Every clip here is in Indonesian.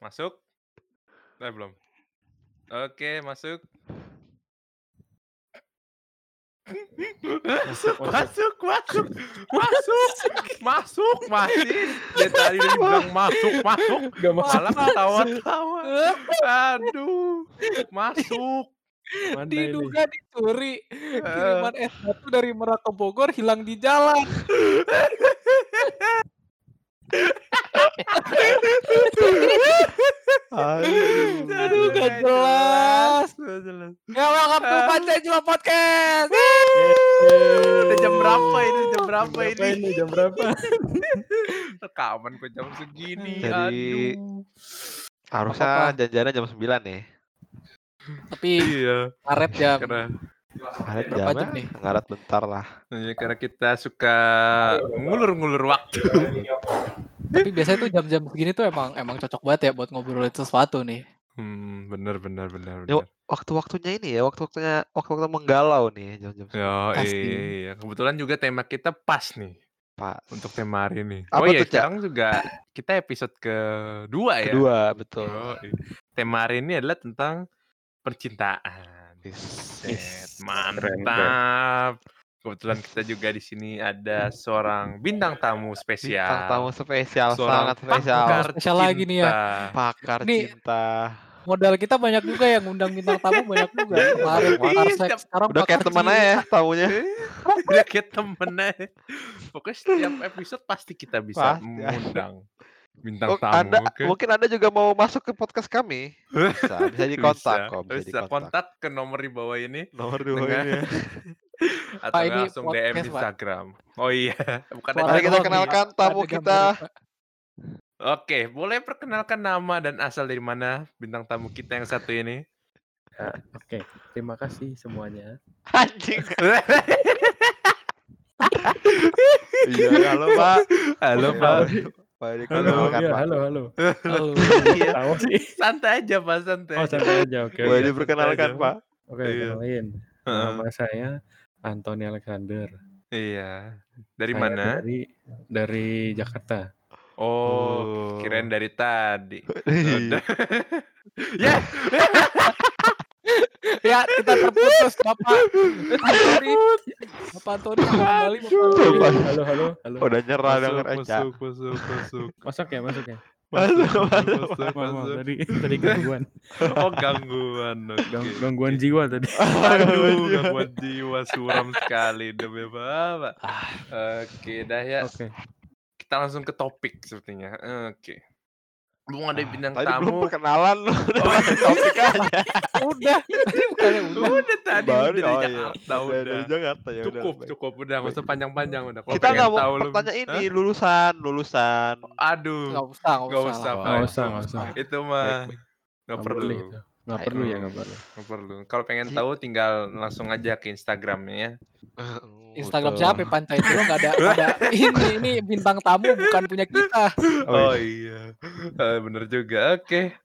Masuk? Eh, belum. Oke, masuk. Masuk, masuk. Masuk, masuk, masuk, masuk, masih. Dari tadi udah dibilang masuk, masuk. Gak masuk. Malah ketawa-tawa. Aduh, masuk. Mana ini? Diduga dicuri. Kiriman es batu dari Merak ke Bogor hilang di jalan. Aduh. Aduh, gak jelas. Gak jelas. Ya, welcome to. Pancasila Podcast. Udah jam berapa ini? Jam berapa Berapa ini? ini? Jam berapa? Rekaman kok jam segini. Jadi- Aduh. Harusnya Apa-apa. janjiannya jam 9 nih. Tapi Iya, karet jam karena Ngaret berapa jam jamnya nih? ngaret bentar lah. ya, karena kita suka ngulur-ngulur waktu. Tapi biasanya tuh jam-jam segini tuh emang emang cocok banget ya buat ngobrolin sesuatu nih. Hmm, bener bener bener bener. waktu-waktunya ini ya, waktu-waktunya waktu-waktu menggalau nih jam-jam Ya, iya. Kebetulan juga tema kita pas nih Pak. untuk tema hari ini. Apa oh iya, sekarang juga kita episode kedua ya. Kedua, betul. Oh, iya. Tema hari ini adalah tentang percintaan. Is- Set, keren, keren. Kebetulan kita juga di sini ada seorang bintang tamu spesial. Bintang tamu spesial, Seorang sangat spesial. pakar Spesial lagi nih ya. Pakar Nih. cinta. Modal kita banyak juga yang ngundang bintang tamu banyak juga. Kemarin pakar Iya, seks, sekarang Udah kayak pakar teman aja ya tamunya. Udah kayak temen aja. Pokoknya setiap episode pasti kita bisa Pasti. mengundang bintang Oh, tamu. anda, oke? mungkin Anda juga mau masuk ke podcast kami. Bisa, bisa dikontak Bisa, kok, bisa, bisa dikontak. kontak ke nomor di bawah ini Nomor dua Dengan- ini ya. atau Pak, ini langsung DM podcast, di Pak. Instagram. Oh iya, bukan Mari kita kenalkan tamu kita. Pak. Oke, boleh perkenalkan nama dan asal dari mana bintang tamu kita yang satu ini? Ya, Oke, terima kasih semuanya. Anjing. Iya, halo Pak. Halo Pak. Pak Halo, iya, Pak. halo, halo. Halo. Iya. Sih. Santai aja Pak, santai. Oh, santai aja. Oke, Boleh oke. diperkenalkan. Pak. Oke, Iya. kenalin. Nama saya Anthony Alexander. Iya. Dari Saya mana? Dari dari Jakarta. Oh, Oh. kirain dari tadi. Udah. ya, Ya, kita terputus Bapak Antoni. Bapak Antoni kembali. Halo, halo, halo. Udah nyerah denger aja. masuk, masuk, masuk, Masuk ya, masuk ya. Masuk, masuk, masuk, masuk, tadi tadi gangguan. Oh, gangguan. Gang- gangguan jiwa tadi. Aduh, gangguan jiwa suram sekali demi Bapak. Oke, dah ya. Oke. Kita langsung ke topik sepertinya. Oke. Belum ada bintang Tadi belum tamu. perkenalan lu. Udah masuk topik aja. Udah, tadi bukannya udah. Udah tadi Baru udah oh dari iya. Jakarta Udah udah. dari Jakarta ya udah. Cukup, baik. cukup udah, nggak usah panjang-panjang udah. Kalau Kita pengen nggak mau tahu lu- bertanya ini Hah? lulusan, lulusan. Aduh, Nggak usah, nggak nggak usah. usah, lah. Pak. Nggak usah, nggak usah. itu mah Baik, baik. nggak Nggak perlu, boleh itu. Nggak perlu ya, nggak perlu. nggak perlu. Kalau pengen Ji- tahu tinggal langsung aja ke Instagramnya ya. Instagram Betul. siapa Panca itu nggak ada ada ini ini bintang tamu bukan punya kita. Oh iya, Eh, bener juga. Oke,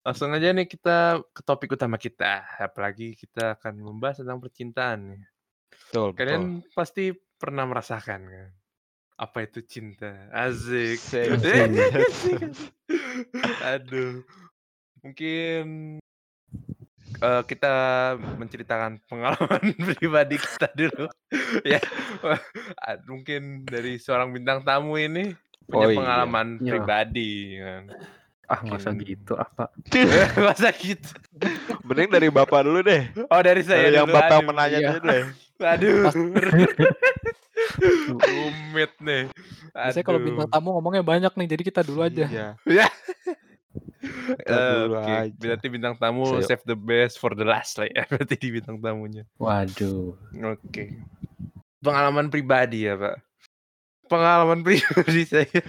langsung aja nih kita ke topik utama kita. Apalagi kita akan membahas tentang percintaan. nih. Betul, betul. Kalian pasti pernah merasakan kan? Apa itu cinta? Asik. Aduh. Mungkin eh, kita menceritakan pengalaman pribadi kita dulu. ya. Ah, Mungkin dari seorang bintang tamu ini punya Oh, iya. pengalaman Iya. pribadi kan. Ah, masa Mungkin- gitu apa? Masa gitu? Mending dari Bapak dulu deh. Oh dari saya Dari yang dulu. Bapak Aduh, menanya iya. dulu deh. Aduh. Rumit nih. Biasanya kalau bintang tamu ngomongnya banyak nih, jadi kita dulu aja. Iya. Ya. Eh, dulu Oke, aja. berarti bintang tamu Saya- save the best for the last lah ya. Berarti di bintang tamunya. Waduh. Oke. Pengalaman pribadi ya, Pak. Pengalaman pribadi saya.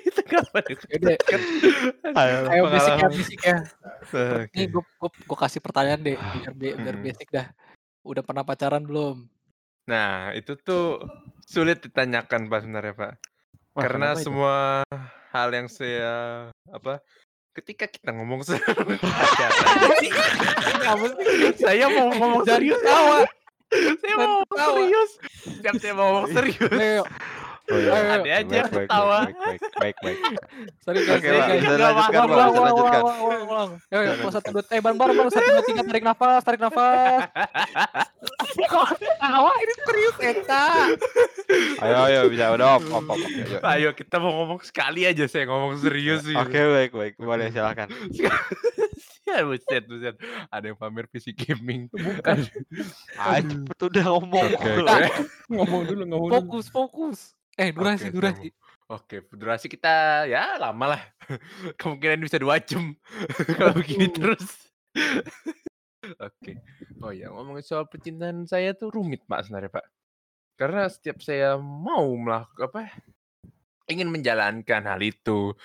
Itu kapan? ya? Yaudah, Ayo. ayo basic ya, basic ya. Oke. Nih gue gue kasih pertanyaan deh, biar bi- biar Hmm. basic dah. Udah pernah pacaran belum? Nah, itu tuh sulit ditanyakan Pak sebenarnya, Pak. Wah, Karena kenapa itu? Hal yang saya apa ketika kita ngomong sih? Saya mau ngomong serius. ketawa. saya mau ngomong serius. Setiap saya mau ngomong serius. Oh, iya. Ayo, Ada aja Baik, baik, ketawa. baik, baik, baik, baik. Sorry guys, Oke. Bisa Nggak lanjutkan, Ulang, ulang, lanjutkan. ulang, ulang, ulang. Yo, yo, satu dua, eh bareng bareng satu dua tiga tarik nafas, tarik nafas. Kok tawa ini serius Eta. Ayo, ayo, bisa. Udah, op, op, op. Ayo. Kita mau ngomong sekali aja saya ngomong serius sih. Oke, baik, baik. Boleh, silakan. ya buset buset. Ada yang pamer PC gaming. Aduh. Ah, cepet udah ngomong. Oke, oke. Ngomong dulu, ngomong dulu. Fokus, fokus. Eh, durasi, Oke, durasi. Oke, durasi kita ya lama lah. Kemungkinan bisa dua jam kalau begini terus. Oke. Oh ya, ngomongin soal percintaan saya tuh rumit Pak sebenarnya Pak. Karena setiap saya mau melakukan apa ingin menjalankan hal itu.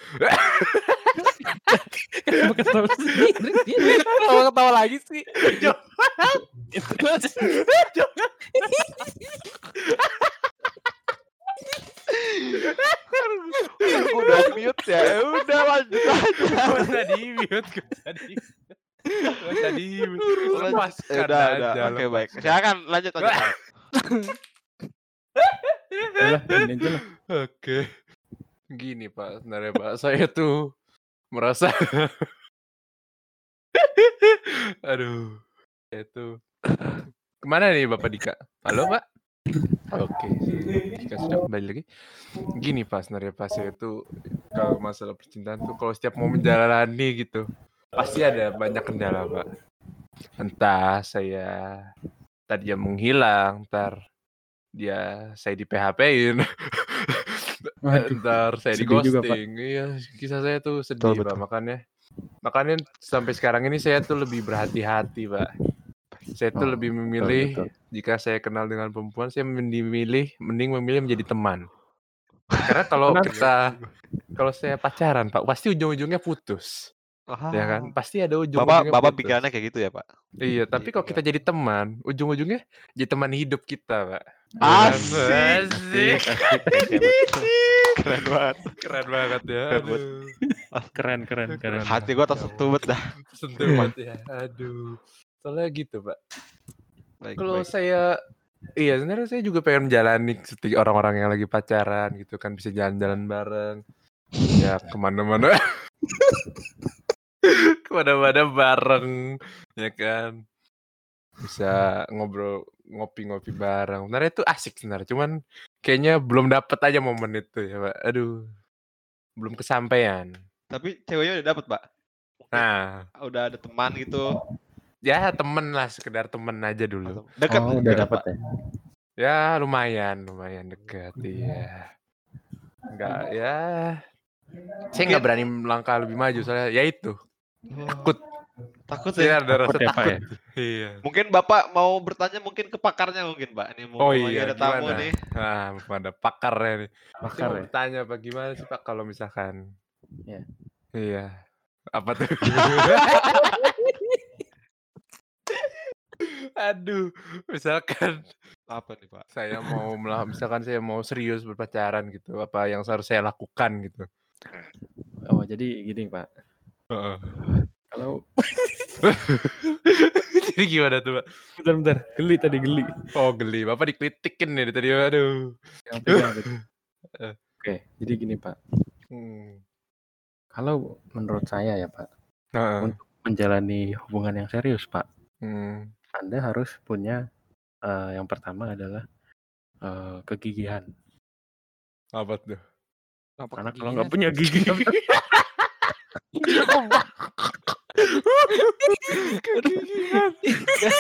Kenapa ketawa sendiri dia? Ketawa ketawa lagi sih. Udah mute ya. Ya Udah lanjut aja. Gak usah di mute, gak usah di Gak usah di mute. Ya Lepaskan udah, udah. aja, Oke, baik. lepaskan. Silakan lanjut lanjut. Udah, aja. Oke. Gini Pak, sebenarnya Pak, saya tuh merasa Aduh. Saya tuh Ke mana nih Bapak Dika? Halo Pak? Oke, Dika sudah kembali lagi. Gini Pak, sebenarnya Pak, saya tuh kalau masalah percintaan tuh kalau setiap mau menjalani gitu, pasti ada banyak kendala Pak. Entah saya tadi dia menghilang, ntar dia saya di PHP-in. Ntar saya di ghosting. Iya, kisah saya tuh sedih, Betul, Pak. betul. Makanya makanya sampai sekarang ini saya tuh lebih berhati-hati, Pak. Saya tuh Oh, lebih memilih betul. jika saya kenal dengan perempuan, saya mending memilih mending memilih menjadi teman. Karena kalau kita kalau saya pacaran, Pak, pasti ujung-ujungnya putus. Ya kan? Pasti ada ujung Bapak Bapak pikirannya kayak gitu ya, Pak? Iya, tapi kalau Iya. kita jadi teman, ujung-ujungnya jadi teman hidup kita, Pak. Asik. Asik. Keren banget. Keren banget ya. Aduh. Keren, keren, keren. Hati gua tersentuh banget dah. Sentuh banget ya. Aduh. Soalnya gitu, Pak. Baik, Kalau baik. saya Iya, sebenarnya saya juga pengen menjalani seperti orang-orang yang lagi pacaran gitu kan bisa jalan-jalan bareng. Ya ke mana-mana. ke mana-mana bareng, ya kan. Bisa ngobrol, ngopi-ngopi bareng. Sebenarnya itu asik sebenarnya. Cuman kayaknya belum dapet aja momen itu ya, Pak. Aduh. Belum kesampaian. Tapi ceweknya udah dapet, Pak. Nah, Udah ada teman gitu. Ya temen lah, sekedar temen aja dulu. Dekat. Oh, udah dapat ya. Ya lumayan, lumayan dekat, iya. Enggak, ya. Saya nggak berani melangkah lebih maju soalnya ya itu Oh, takut. Takut Saya ya. ada rasa Takut ya, takut. ya? Iya. Mungkin Bapak mau bertanya mungkin ke pakarnya mungkin, Pak. Ini mau Oh iya, ada tamu gimana? nih. Nah, pada pakarnya nih. Pakar mau ya. bertanya Pak gimana sih Pak kalau misalkan Iya. Iya. Apa tuh? Aduh, misalkan Apa nih, Pak? saya mau melah- misalkan saya mau serius berpacaran gitu, apa yang harus saya lakukan gitu? Oh, jadi gini, Pak. Heeh. Kalau Jadi gimana tuh, Pak? bentar, bentar. Geli tadi, geli. Oh, geli. Bapak dikritikin nih tadi. Aduh. Yang. Eh. Oke, jadi gini, Pak. Hmm. Kalau menurut saya ya, Pak, Heeh. untuk menjalani hubungan yang serius, Pak, Hmm. Anda harus punya eh, yang pertama adalah eh, kegigihan. Apa tuh? Karena kalau nggak punya gigi, Kegigihan.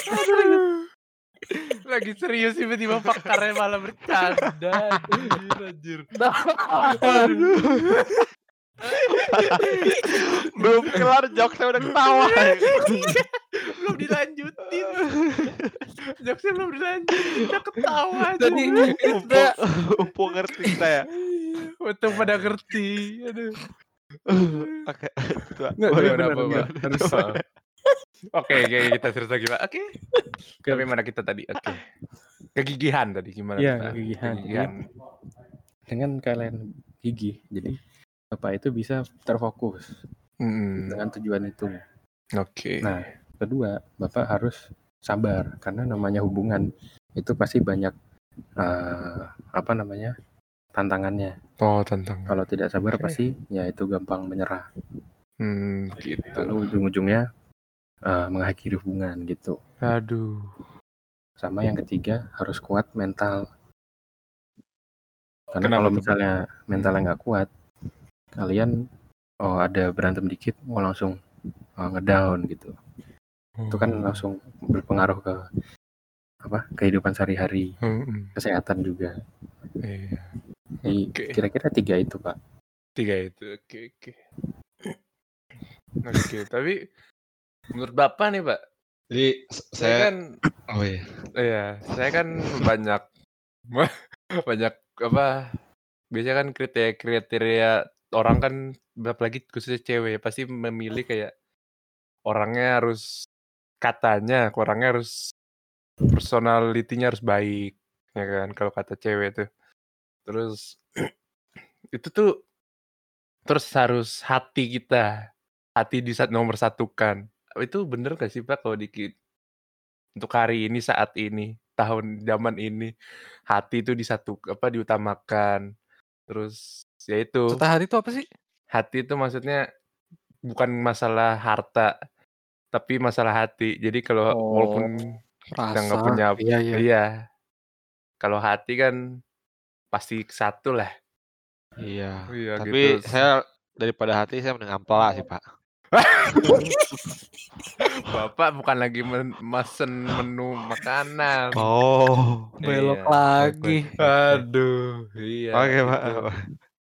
Aduh. Lagi serius tiba-tiba pakarnya malah bercanda. Anjir, anjir. Aduh. Belum kelar jok saya udah ketawa. Belum dilanjutin. Jokesnya belum dilanjutin. Udah ketawa aja. Tadi Umpung, umpung ngerti saya. Untung pada ngerti. Aduh. Oke. Nggak, Boleh, benar, Udah, benar, apa, benar. Pak? Oh. Oke, oke, kita cerita lagi, Pak. Oke. Oke. Tapi mana kita tadi? Oke. Kegigihan tadi gimana? Iya, Pak? kegigihan. Kegigihan. dengan kalian gigih, jadi Bapak itu bisa terfokus Mm-mm. dengan tujuan itu. Oke. Nah, kedua, Bapak harus sabar karena namanya hubungan itu pasti banyak eh, apa namanya tantangannya. Oh, tantang. Kalau tidak sabar Oke. pasti ya itu gampang menyerah. Hmm, gitu. Lalu ujung-ujungnya eh, mengakhiri hubungan gitu. Aduh. Sama yang ketiga harus kuat mental. Karena Kenapa kalau misalnya mentalnya nggak kuat, kalian oh ada berantem dikit mau langsung eh, ngedown gitu. Itu kan Oh. langsung berpengaruh ke apa kehidupan sehari-hari, Hmm, kesehatan juga. iya. Oke. kira-kira tiga itu pak. Tiga itu. Oke, oke. Oke, tapi menurut Bapak nih, Pak, Jadi saya saya kan oh iya. iya, saya kan banyak banyak apa biasanya kan kriteria-kriteria orang kan apalagi khususnya cewek pasti memilih kayak orangnya harus katanya orangnya harus personalitinya harus baik ya kan kalau kata cewek tuh. Terus itu tuh terus harus hati kita hati di saat nomor satukan. Itu bener gak sih pak kalau dikit untuk hari ini saat ini tahun zaman ini hati itu disatu apa diutamakan. Terus ya itu. Serta hati itu apa sih? hati itu maksudnya bukan masalah harta tapi masalah hati jadi kalau walaupun kita nggak Rasa. punya Iya, iya. iya kalau hati kan pasti satu lah Iya. iya Tapi gitu saya daripada hati saya mending ampela sih, Pak. bapak bukan lagi men- mesen menu makanan Oh. Belok Iya. lagi. aduh iya Oke, Pak. gitu.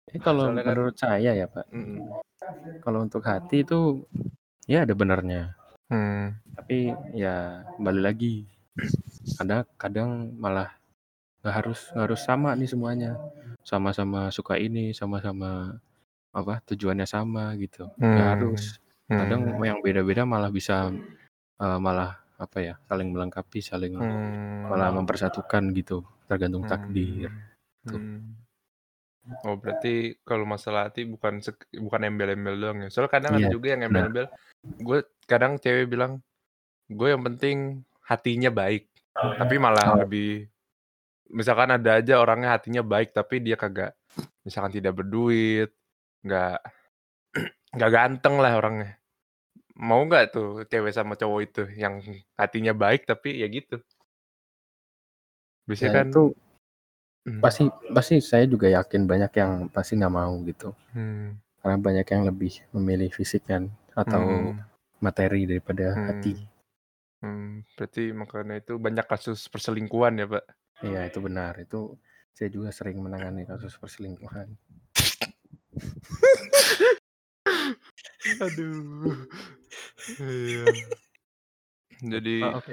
Ini kalau Soalnya kan- menurut saya ya pak, Mm-mm. kalau untuk hati itu ya ada benarnya. Hmm. Tapi ya balik lagi. Kadang kadang malah nggak harus nggak harus sama nih semuanya. Sama-sama suka ini, sama-sama apa tujuannya sama gitu. Nggak Hmm. harus. Kadang Hmm. yang beda-beda malah bisa eh, malah apa ya saling melengkapi, saling Hmm. malah mempersatukan gitu. Tergantung Hmm. takdir. Tuh. Hmm. Oh berarti kalau masalah hati bukan bukan embel-embel doang ya. Soalnya kadang ada Iya, juga yang embel-embel. Gue kadang cewek bilang gue yang penting hatinya baik. Tapi malah Oh. lebih misalkan ada aja orangnya hatinya baik tapi dia kagak misalkan tidak berduit, nggak nggak ganteng lah orangnya. Mau nggak tuh cewek sama cowok itu yang hatinya baik tapi ya gitu. Biasanya Ya kan itu Hmm. pasti pasti saya juga yakin banyak yang pasti nggak mau gitu. Hmm. Karena banyak yang lebih memilih fisik kan atau Hmm. materi daripada Hmm. hati. Hmm, berarti makanya itu banyak kasus perselingkuhan ya, Pak? Iya itu benar. Itu saya juga sering menangani kasus perselingkuhan. Aduh. Iya. Jadi Oh, oke.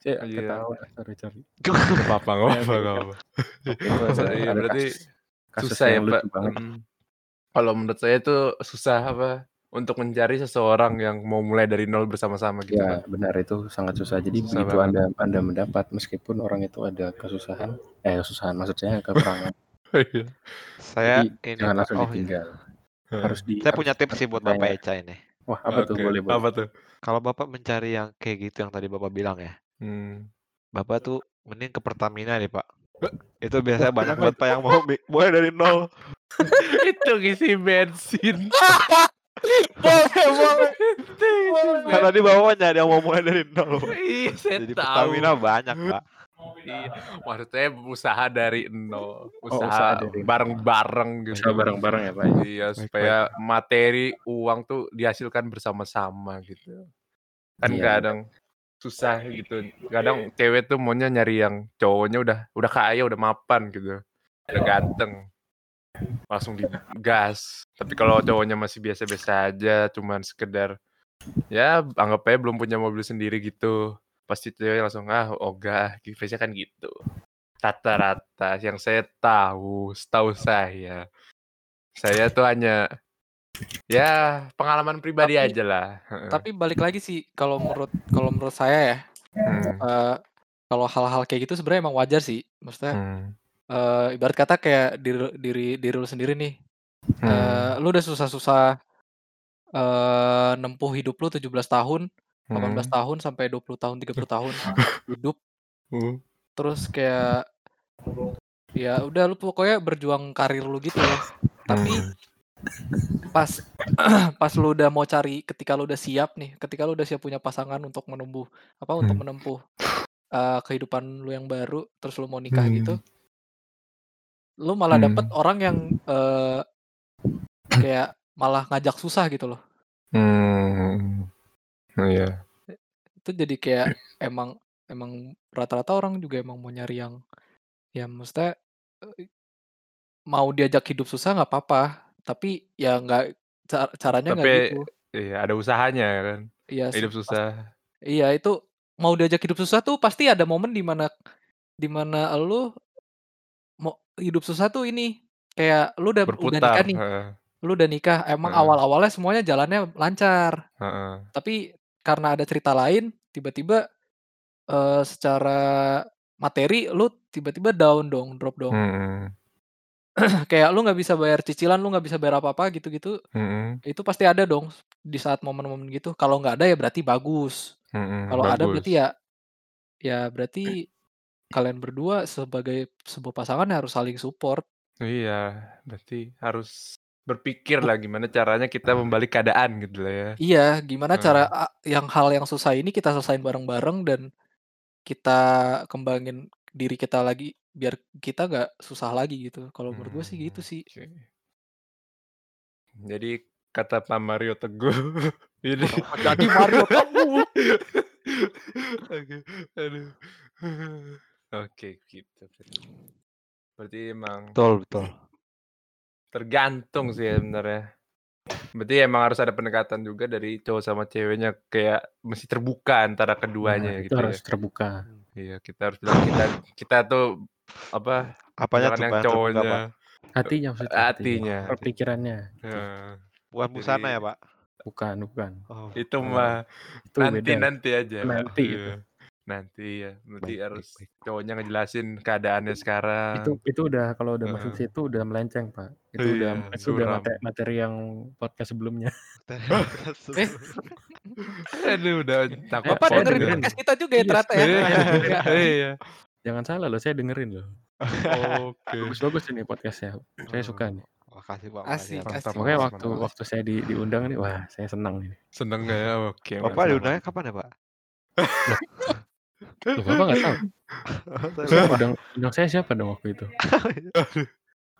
Saya Iya. ketawa. Sorry, sorry. nggak apa-apa, nggak apa-apa, nggak apa-apa. Itu ada, Iya, berarti kasus, susah ya, yang Pak. lucu banget. Mm. Kalau menurut saya itu susah apa untuk mencari seseorang yang mau mulai dari nol bersama-sama gitu, Ya Pak. benar itu sangat susah. Jadi Susah begitu banget. anda anda mendapat meskipun orang itu ada kesusahan, eh kesusahan maksudnya kekurangan. Iya. Saya Jadi ini jangan langsung Oh, iya. ditinggal. Harus di. Saya punya tips sih buat. Bapak Eca ini. Wah apa tuh Oke, boleh boleh. Apa tuh? Kalau Bapak mencari yang kayak gitu yang tadi Bapak bilang ya, Hmm. Bapak tuh mending ke Pertamina deh, Pak. Itu biasanya banyak banget Pak yang mau mulai dari nol. itu ngisi bensin. Boleh, boleh. Kan tadi Bapak nyari yang mau mulai dari nol. Iya, saya Jadi tahu. Pertamina banyak, Pak. Iya, maksud saya usaha dari nol, usaha usaha dari nol. bareng-bareng gitu. Bisa bareng-bareng ya pak. Iya, Baik, supaya materi uang tuh dihasilkan bersama-sama gitu. Kan Iya. kadang susah gitu. Kadang cewek tuh maunya nyari yang cowoknya udah udah kaya, udah mapan gitu. Udah ganteng. Langsung digas. Tapi kalau cowoknya masih biasa-biasa aja, cuman sekedar ya anggap aja belum punya mobil sendiri gitu. Pasti cewek langsung ah ogah, gitu. Biasanya kan gitu. Rata-rata yang saya tahu, setahu saya saya tuh hanya ya pengalaman pribadi Tapi- aja lah. Tapi balik lagi sih kalau menurut kalau menurut saya ya, Hmm, eh, kalau hal-hal kayak gitu sebenarnya emang wajar sih. Maksudnya hmm, eh, ibarat kata kayak diri diri diri lu sendiri nih. hmm, eh, lu udah susah-susah eh nempuh hidup lu 17 tahun, 18 hmm, tahun sampai 20 tahun, 30 tahun hidup hmm, terus kayak ya udah lu pokoknya berjuang karir lu gitu loh. Tapi Hmm. Pas pas lu udah mau cari ketika lu udah siap nih, ketika lu udah siap punya pasangan untuk menumbuh apa untuk Hmm. menempuh eh, kehidupan lu yang baru, terus lu mau nikah gitu, Hmm. lu malah dapet Hmm. orang yang eh, kayak malah ngajak susah gitu loh. Hmm. Iya. Itu jadi kayak emang emang rata-rata orang juga emang mau nyari yang ya maksudnya eh, mau diajak hidup susah nggak apa-apa, tapi ya nggak ca- caranya nggak gitu. iya ada usahanya kan. Iya, Hidup susah. iya itu mau diajak hidup susah tuh pasti ada momen di mana di mana lu mau hidup susah tuh ini kayak lu udah udah nikah Berputar. nih, Heeh. lu udah nikah, emang Heeh. awal-awalnya semuanya jalannya lancar, Heeh. tapi karena ada cerita lain, tiba-tiba eh, secara materi lu tiba-tiba down dong, drop dong. Hmm. Kayak lu nggak bisa bayar cicilan, lu nggak bisa bayar apa-apa gitu-gitu, Hmm. itu pasti ada dong di saat momen-momen gitu. Kalau nggak ada ya berarti bagus. Hmm. Kalau ada berarti ya ya berarti kalian berdua sebagai sebuah pasangan harus saling support. Iya, berarti harus berpikir lah gimana caranya kita membalik keadaan gitu lah ya. Iya, gimana Heeh. cara yang hal yang susah ini kita selesain bareng-bareng dan kita kembangin diri kita lagi biar kita nggak susah lagi gitu. Kalau menurut gue sih gitu Hmm, sih. oke. Jadi kata Pak Mario Teguh ini jadi Mario Teguh? Oke, aduh. Oke, gitu. Berarti, emang Betul, betul. tergantung sih ya sebenarnya. Berarti emang harus ada pendekatan juga dari cowok sama ceweknya kayak mesti terbuka antara Nah, keduanya itu gitu ya. harus terbuka. Iya, kita harus bilang kita kita tuh apa? Apanya tuh yang Pak cowoknya Pak? Hatinya maksudnya, hatinya. hatinya. Perpikirannya. Nah, Bukan busana Jadi- ya, Pak? Bukan, bukan. Oh. itu Oh, mah Itu nanti beda. nanti aja. Pak. Nanti Iya. itu. Nanti ya, berarti Baik, baik, harus baik. cowoknya ngejelasin keadaannya sekarang. Itu itu udah kalau udah masuk Heeh. situ udah melenceng, Pak. Itu Iya, udah itu udah suram. mate- materi yang podcast sebelumnya. Eh, Aduh, udah takut Bapak saya dengerin podcast. kita juga ya Iya, ternyata ya. Iya. Jangan salah loh, saya dengerin loh. Oke. Bagus-bagus ini podcastnya. Saya suka nih. Makasih, Pak. Asik, asik. Mantap, Makanya waktu mantap. waktu saya di diundang nih, wah saya senang nih. Seneng nggak ya? Oke. Bapak diundangnya kapan ya, Pak? Loh, Bapak nggak tahu? Undang, undang saya siapa dong waktu itu?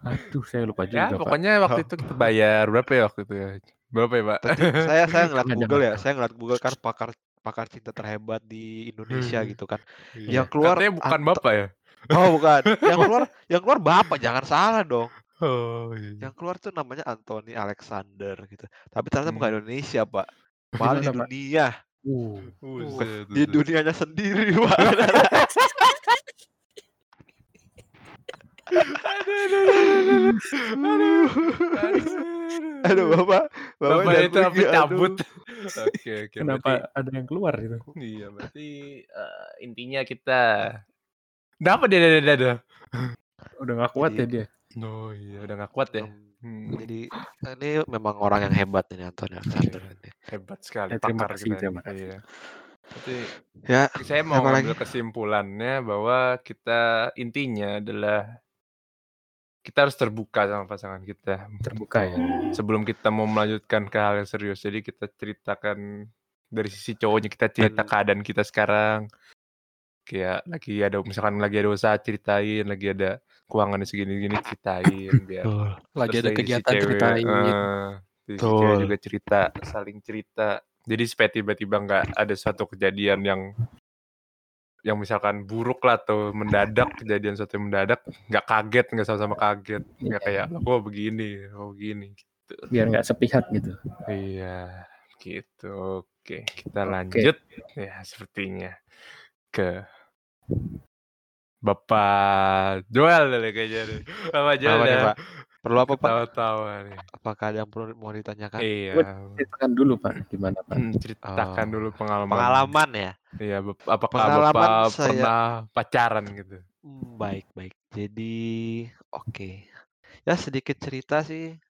Aduh, saya lupa Ya, juga, Pak. pokoknya waktu itu kita bayar berapa ya waktu itu ya? Berapa ya, Pak? Tadi saya saya ngeliat Jangan, Google ya, jangan. saya ngeliat Google kan pakar pakar cinta terhebat di Indonesia Hmm. gitu kan. Iya. Yang keluar Katanya bukan Bapak ya? Oh, bukan. Yang keluar yang keluar Bapak, jangan salah dong. Oh, iya. Yang keluar tuh namanya Anthony Alexander gitu. Tapi ternyata bukan Hmm. Indonesia, Pak. Malah di Gimana, Pak? Uh, Di dunianya sendiri, Pak. Aduh, Bapak. Bapak, Bapak itu pergi, cabut? Oke, oke. kenapa Berarti, ada yang keluar gitu? iya, berarti eh, intinya kita. Kenapa dia ada ada ada? Udah nggak kuat ya Jadi- dia. Oh iya, udah nggak kuat ya. Hmm, Jadi ini memang orang yang hebat ini Anthony Alexander ini. hebat sekali Ya, terima pakar kasih, kita. terima kasih. Iya. Berarti Ya, saya mau lagi? kesimpulannya bahwa kita intinya adalah kita harus terbuka sama pasangan kita Terbuka ya. sebelum kita mau melanjutkan ke hal yang serius. Jadi kita ceritakan dari sisi cowoknya kita cerita Dan- keadaan kita sekarang. Kayak lagi ada misalkan lagi ada usaha ceritain, lagi ada keuangannya segini-gini ceritain biar Betul. Lagi Terus ada dari sisi kegiatan cewek, ceritain. eh, dari sisi cewek juga cerita, saling cerita. Jadi supaya tiba-tiba nggak ada suatu kejadian yang yang misalkan buruk lah atau mendadak kejadian suatu yang mendadak nggak kaget nggak sama-sama kaget nggak kayak Iya. oh begini oh begini gitu Biar nggak sepihak gitu. iya gitu oke kita Oke. lanjut ya sepertinya ke Bapak Joel deh kayaknya nih. Bapak Joel Apa nih, ya. Pak? Perlu apa, Pak? Tawa-tawa nih. Apakah ada yang perlu mau ditanyakan? Iya. Ceritakan dulu Pak, gimana Pak? Hmm, ceritakan Oh, dulu pengalaman. Pengalaman ya? Iya, apakah Pengalaman Bapak saya- pernah pacaran gitu? Hmm, baik, baik. Jadi, oke. Ya sedikit cerita sih.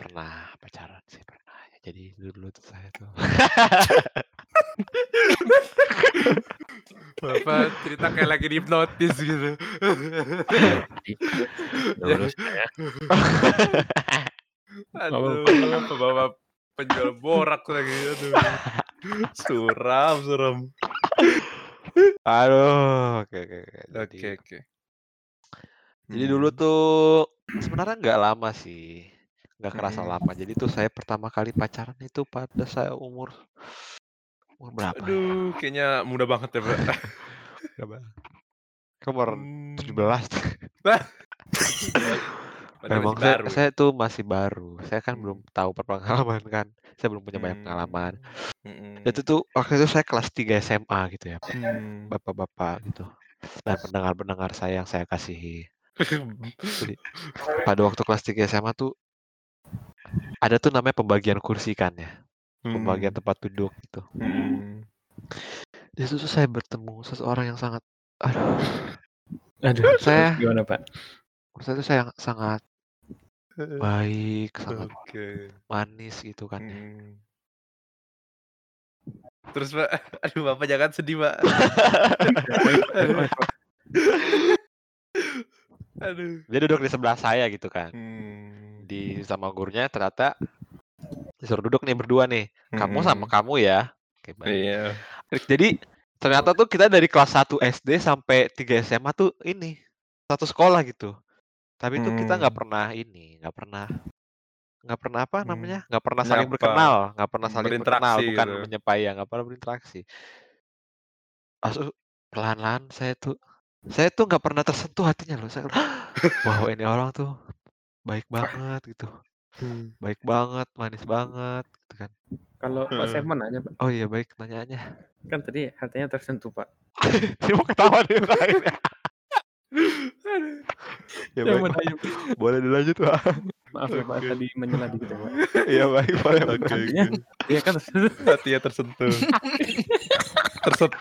Pernah pacaran sih, pernah. Ya, jadi dulu tuh saya tuh. Bapak cerita kayak lagi dihipnotis gitu. Dulu saya Aduh, bapak penjual borak lagi. Aduh. Suram, suram. Aduh, oke oke oke. Jadi, Oke, oke. jadi dulu Hmm. tuh sebenarnya nggak lama sih, nggak kerasa Mm-mm. lama. Jadi tuh saya pertama kali pacaran itu pada saya umur umur berapa? ya? Aduh, kayaknya mudah banget ya. Berapa? Kamu umur Hmm. 17. Padahal Memang masih saya, baru. ya. saya tuh masih baru. Saya kan belum Hmm. tahu pengalaman kan. Saya belum punya banyak Hmm. pengalaman. Mm-mm. Itu tuh waktu itu saya kelas 3 SMA gitu ya, Hmm. bapak-bapak gitu. Dan pendengar-pendengar saya yang saya kasihi. Jadi pada waktu kelas 3 SMA tuh ada tuh namanya pembagian kursi kan ya, pembagian Hmm. tempat duduk gitu. Hmm. Di situ saya bertemu seseorang yang sangat, aduh, Aduh, Saya- gimana Pak? menurut saya saya sangat baik, sangat Oke. manis gitu kan ya. Hmm. Terus Pak, aduh Bapak jangan sedih Pak. aduh. aduh. Dia duduk di sebelah saya gitu kan. Hmm. Di sama gurunya ternyata disuruh duduk nih berdua nih. Kamu sama Mm-mm. kamu ya. Oke, baik. Iya. Jadi ternyata tuh kita dari kelas 1 SD sampai 3 SMA tuh ini satu sekolah gitu. Tapi tuh kita nggak Hmm. pernah ini, nggak pernah nggak pernah apa Hmm. namanya? nggak pernah saling Nyapa. berkenal, nggak pernah saling berkenal, bukan gitu. menyapa ya, nggak pernah berinteraksi. Langsung perlahan-lahan saya tuh saya tuh nggak pernah tersentuh hatinya loh. Saya, wow ini orang tuh baik banget gitu, Hmm. baik banget, manis banget, gitu kan. Kalau Pak Heeh. saya mau nanya Pak, Oh iya baik nanyaannya. kan tadi hatinya tersentuh Pak. Dia mau ketawa nih akhirnya. ya baik, Pak. boleh dilanjut pak. maaf ya Pak Oke. tadi menyela dikit ya Pak. Iya baik boleh. Oke, Pak. Hatinya, iya kan tersentuh. Hatinya tersentuh. Tersentuh.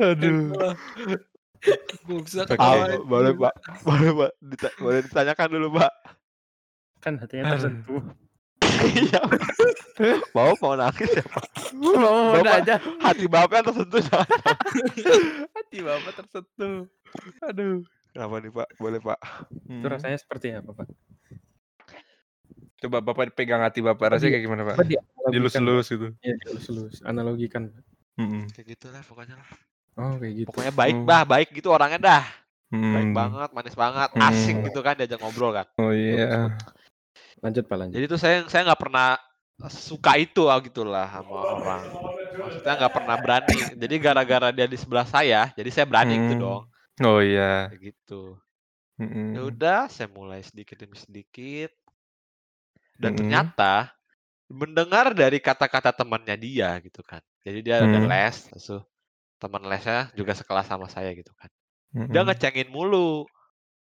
Aduh. Gue ketawain. boleh pak, boleh pak, Dita- boleh ditanyakan dulu pak. Kan hatinya tersentuh. Iya. mau mau nangis ya pak? Mau Bapak- aja. Hati bapak tersentuh. Hati Bapak tersentuh. Aduh. Kenapa nih pak? Boleh pak. Itu Hmm. rasanya seperti apa Pak? Coba Bapak pegang hati Bapak rasanya kayak gimana Pak? Dilus-lus gitu. Iya dilus-lus. Analogikan Pak. Mm-mm. Kayak gitu lah pokoknya lah. Oh kayak gitu. Pokoknya baik Hmm. bah, baik gitu orangnya dah. Baik Hmm. banget, manis banget, asik Hmm. gitu kan diajak ngobrol kan. Oh iya. Lanjut Pak lanjut. Jadi tuh saya saya nggak pernah suka itu ah, gitu lah sama orang. Maksudnya nggak pernah berani. Jadi gara-gara dia di sebelah saya, jadi saya berani gitu Hmm. dong. Oh iya. Kayak gitu. Mm-mm. Ya udah, saya mulai sedikit demi sedikit. Dan Mm-mm. ternyata mendengar dari kata-kata temannya dia gitu kan. Jadi dia ada Hmm. les, terus teman lesnya juga sekelas sama saya gitu kan. Mm-mm. Dia ngecengin mulu.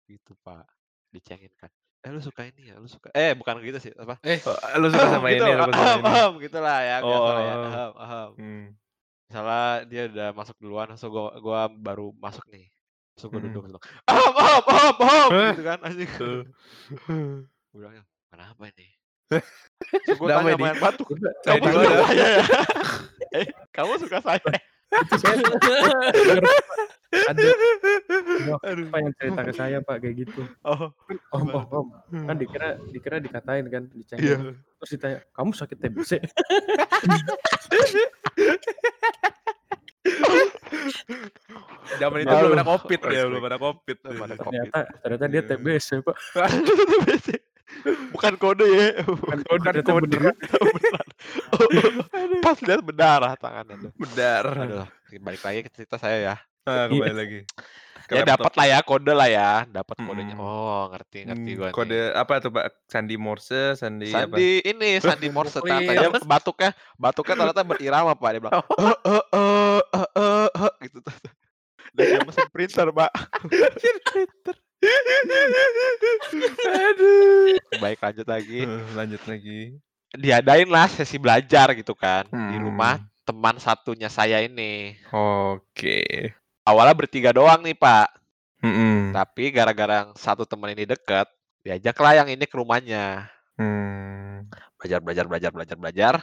Gitu, Pak. Dicengin kan. Eh lu suka ini ya, lu suka. Eh bukan gitu sih, apa? Eh, Oh, lu suka sama gitu, ini, lu suka sama ini. gitu lah ya, Oh, biasa ya. Ahem, ahem. Hmm. Misalnya dia udah masuk duluan, terus gua, gua baru masuk nih. Terus gua duduk gitu. Ahem, ahem, ahem, ahem, Eh. gitu kan anjing. Tuh. Gua bilangnya, kenapa ini? Gua Kenapa tanya yang batuk, kamu suka saya ya? eh, kamu suka saya? Itu saya ada Aduh. apa yang cerita ke saya Pak kayak gitu. Oh, Om om om. Kan dikira dikira dikatain kan iya. dicengin. Terus ditanya, "Kamu sakit TBC?" Zaman itu Aduh. belum ada covid ya, belum ada covid. Ya. Ternyata ternyata dia Iya. TBC Pak. Bukan kode ya. Bukan Bukan ternyata kode. beneran. Beneran. Pas lihat berdarah tangannya. Bedar. Aduh, balik lagi ke cerita saya ya. Ah, kembali lagi. Ke Ya dapat lah ya kode lah ya, dapat kodenya. Mm-mm. Oh, ngerti ngerti Hmm, gua Kode nih. apa tuh Pak? Sandi Morse, Sandi, apa? Sandi ini Sandi Morse ternyata dia batuknya batuknya ternyata berirama Pak dia bilang Oh. eh eh eh eh eh eh," gitu tuh. Dan dia mesin printer Pak. Aduh. Baik lanjut lagi. Eh, Lanjut lagi. Diadain lah sesi belajar gitu kan di Hmm. rumah teman satunya saya ini. Oke. Awalnya bertiga doang nih Pak. Mm-mm. Tapi gara-gara satu teman ini deket, diajaklah yang ini ke rumahnya. Hmm. Belajar, belajar, belajar, belajar, belajar.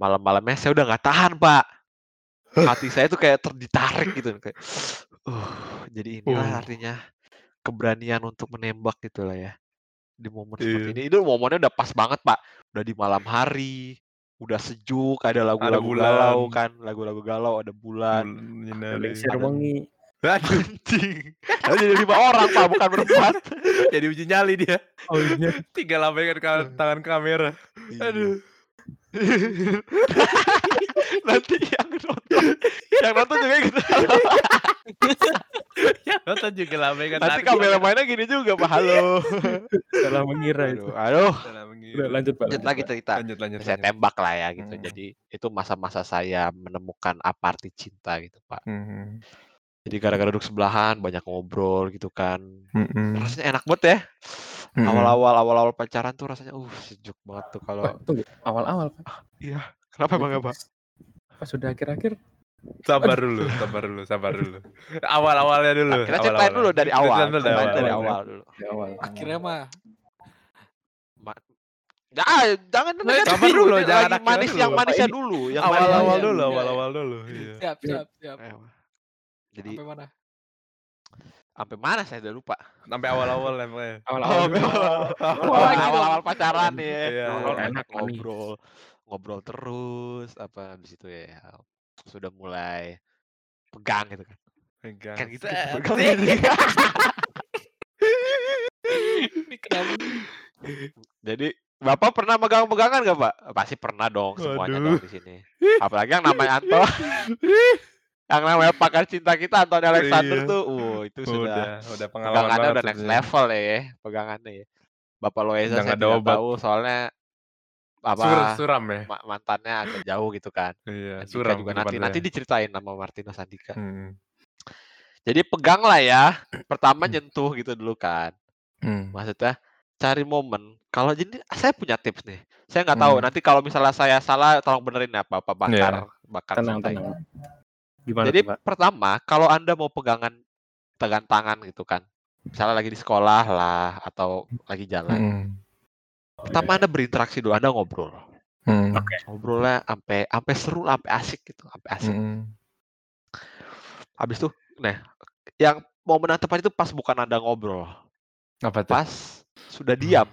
Malam-malamnya saya udah nggak tahan, Pak. hati saya tuh kayak terditarik gitu kayak uh jadi inilah Uh. artinya keberanian untuk menembak gitu lah ya di momen seperti Iya. ini itu momennya udah pas banget pak udah di malam hari udah sejuk ada lagu-lagu galau kan lagu-lagu galau ada bulan wengi. Aduh, anjing Lalu jadi lima orang pak bukan berempat jadi uji nyali dia. Oh iya. Tinggal lambaikan ka- tangan kamera. Aduh. nanti yang nonton yang nonton juga gitu Ya nonton juga lambaikan nanti tangan. kamera mainnya gini juga pak halo Salah mengira itu. aduh, aduh. Salah mengira. Udah lanjut Pak. lanjut lagi cerita Lanjut lanjut. saya lanjut. tembak lah ya gitu Hmm. jadi itu masa-masa saya menemukan apa arti cinta gitu pak Hmm. jadi gara-gara duduk sebelahan banyak ngobrol gitu kan Hmm. rasanya enak banget ya Hmm. awal-awal awal-awal pacaran tuh rasanya uh sejuk banget tuh kalau. Awal-awal Pak. iya kenapa bang apa Pas sudah akhir-akhir Sabar dulu, sabar dulu, sabar dulu. Awal-awalnya dulu. kita ceritain dulu dari awal Ceritain dari awal. dari awal dulu di awal. Akhirnya mah Ya, jangan Eh, negatif sabar dulu, jangan lagi akhirnya manis dulu. yang manisnya dulu, yang manisnya Awal-awal Iya, dulu, iya. awal-awal dulu. Iya. siap siap siap. Eh, Jadi Sampai mana? sampai mana saya udah lupa. Sampai awal-awal ya pokoknya. Awal-awal. Awal- awal-awal pacaran ya. Iya, Ngobrol iya. enak ngobrol, ngobrol terus apa habis itu ya sudah mulai pegang gitu kan. Pegang. Kan gitu. Set. pegang gitu. Ini kenapa? Jadi Bapak pernah megang-pegangan gak Pak? Pasti pernah dong semuanya Waduh. dong di sini. Apalagi yang namanya Anto. yang namanya pakar cinta kita Anton Alexander Iya. tuh, uh itu sudah Udah, udah pengalaman pegangannya udah next level ya, pegangannya ya. Bapak Udah saya tidak obat. tahu soalnya apa Sur, suram ya? ma- mantannya agak jauh gitu kan. Iya, Andika suram juga nanti nanti diceritain nama Martina Sandika. Hmm. Jadi pegang lah ya. Pertama Hmm. nyentuh gitu dulu kan. Hmm. Maksudnya cari momen. Kalau jadi saya punya tips nih. Saya nggak tahu Hmm. nanti kalau misalnya saya salah tolong benerin ya Pak Pak Iya. Bakar Bakar Tenang, tenang. Gimana Jadi tuh, pertama kalau Anda mau pegangan pegang tangan gitu kan. Misalnya lagi di sekolah lah atau lagi jalan. Hmm. Pertama Anda berinteraksi dulu, Anda ngobrol. Hmm. Ngobrolnya sampai sampai seru, sampai asik gitu, sampai asik. Hmm. Habis itu, nah, yang momen yang tepat itu pas bukan Anda ngobrol, Apa tuh? pas sudah diam.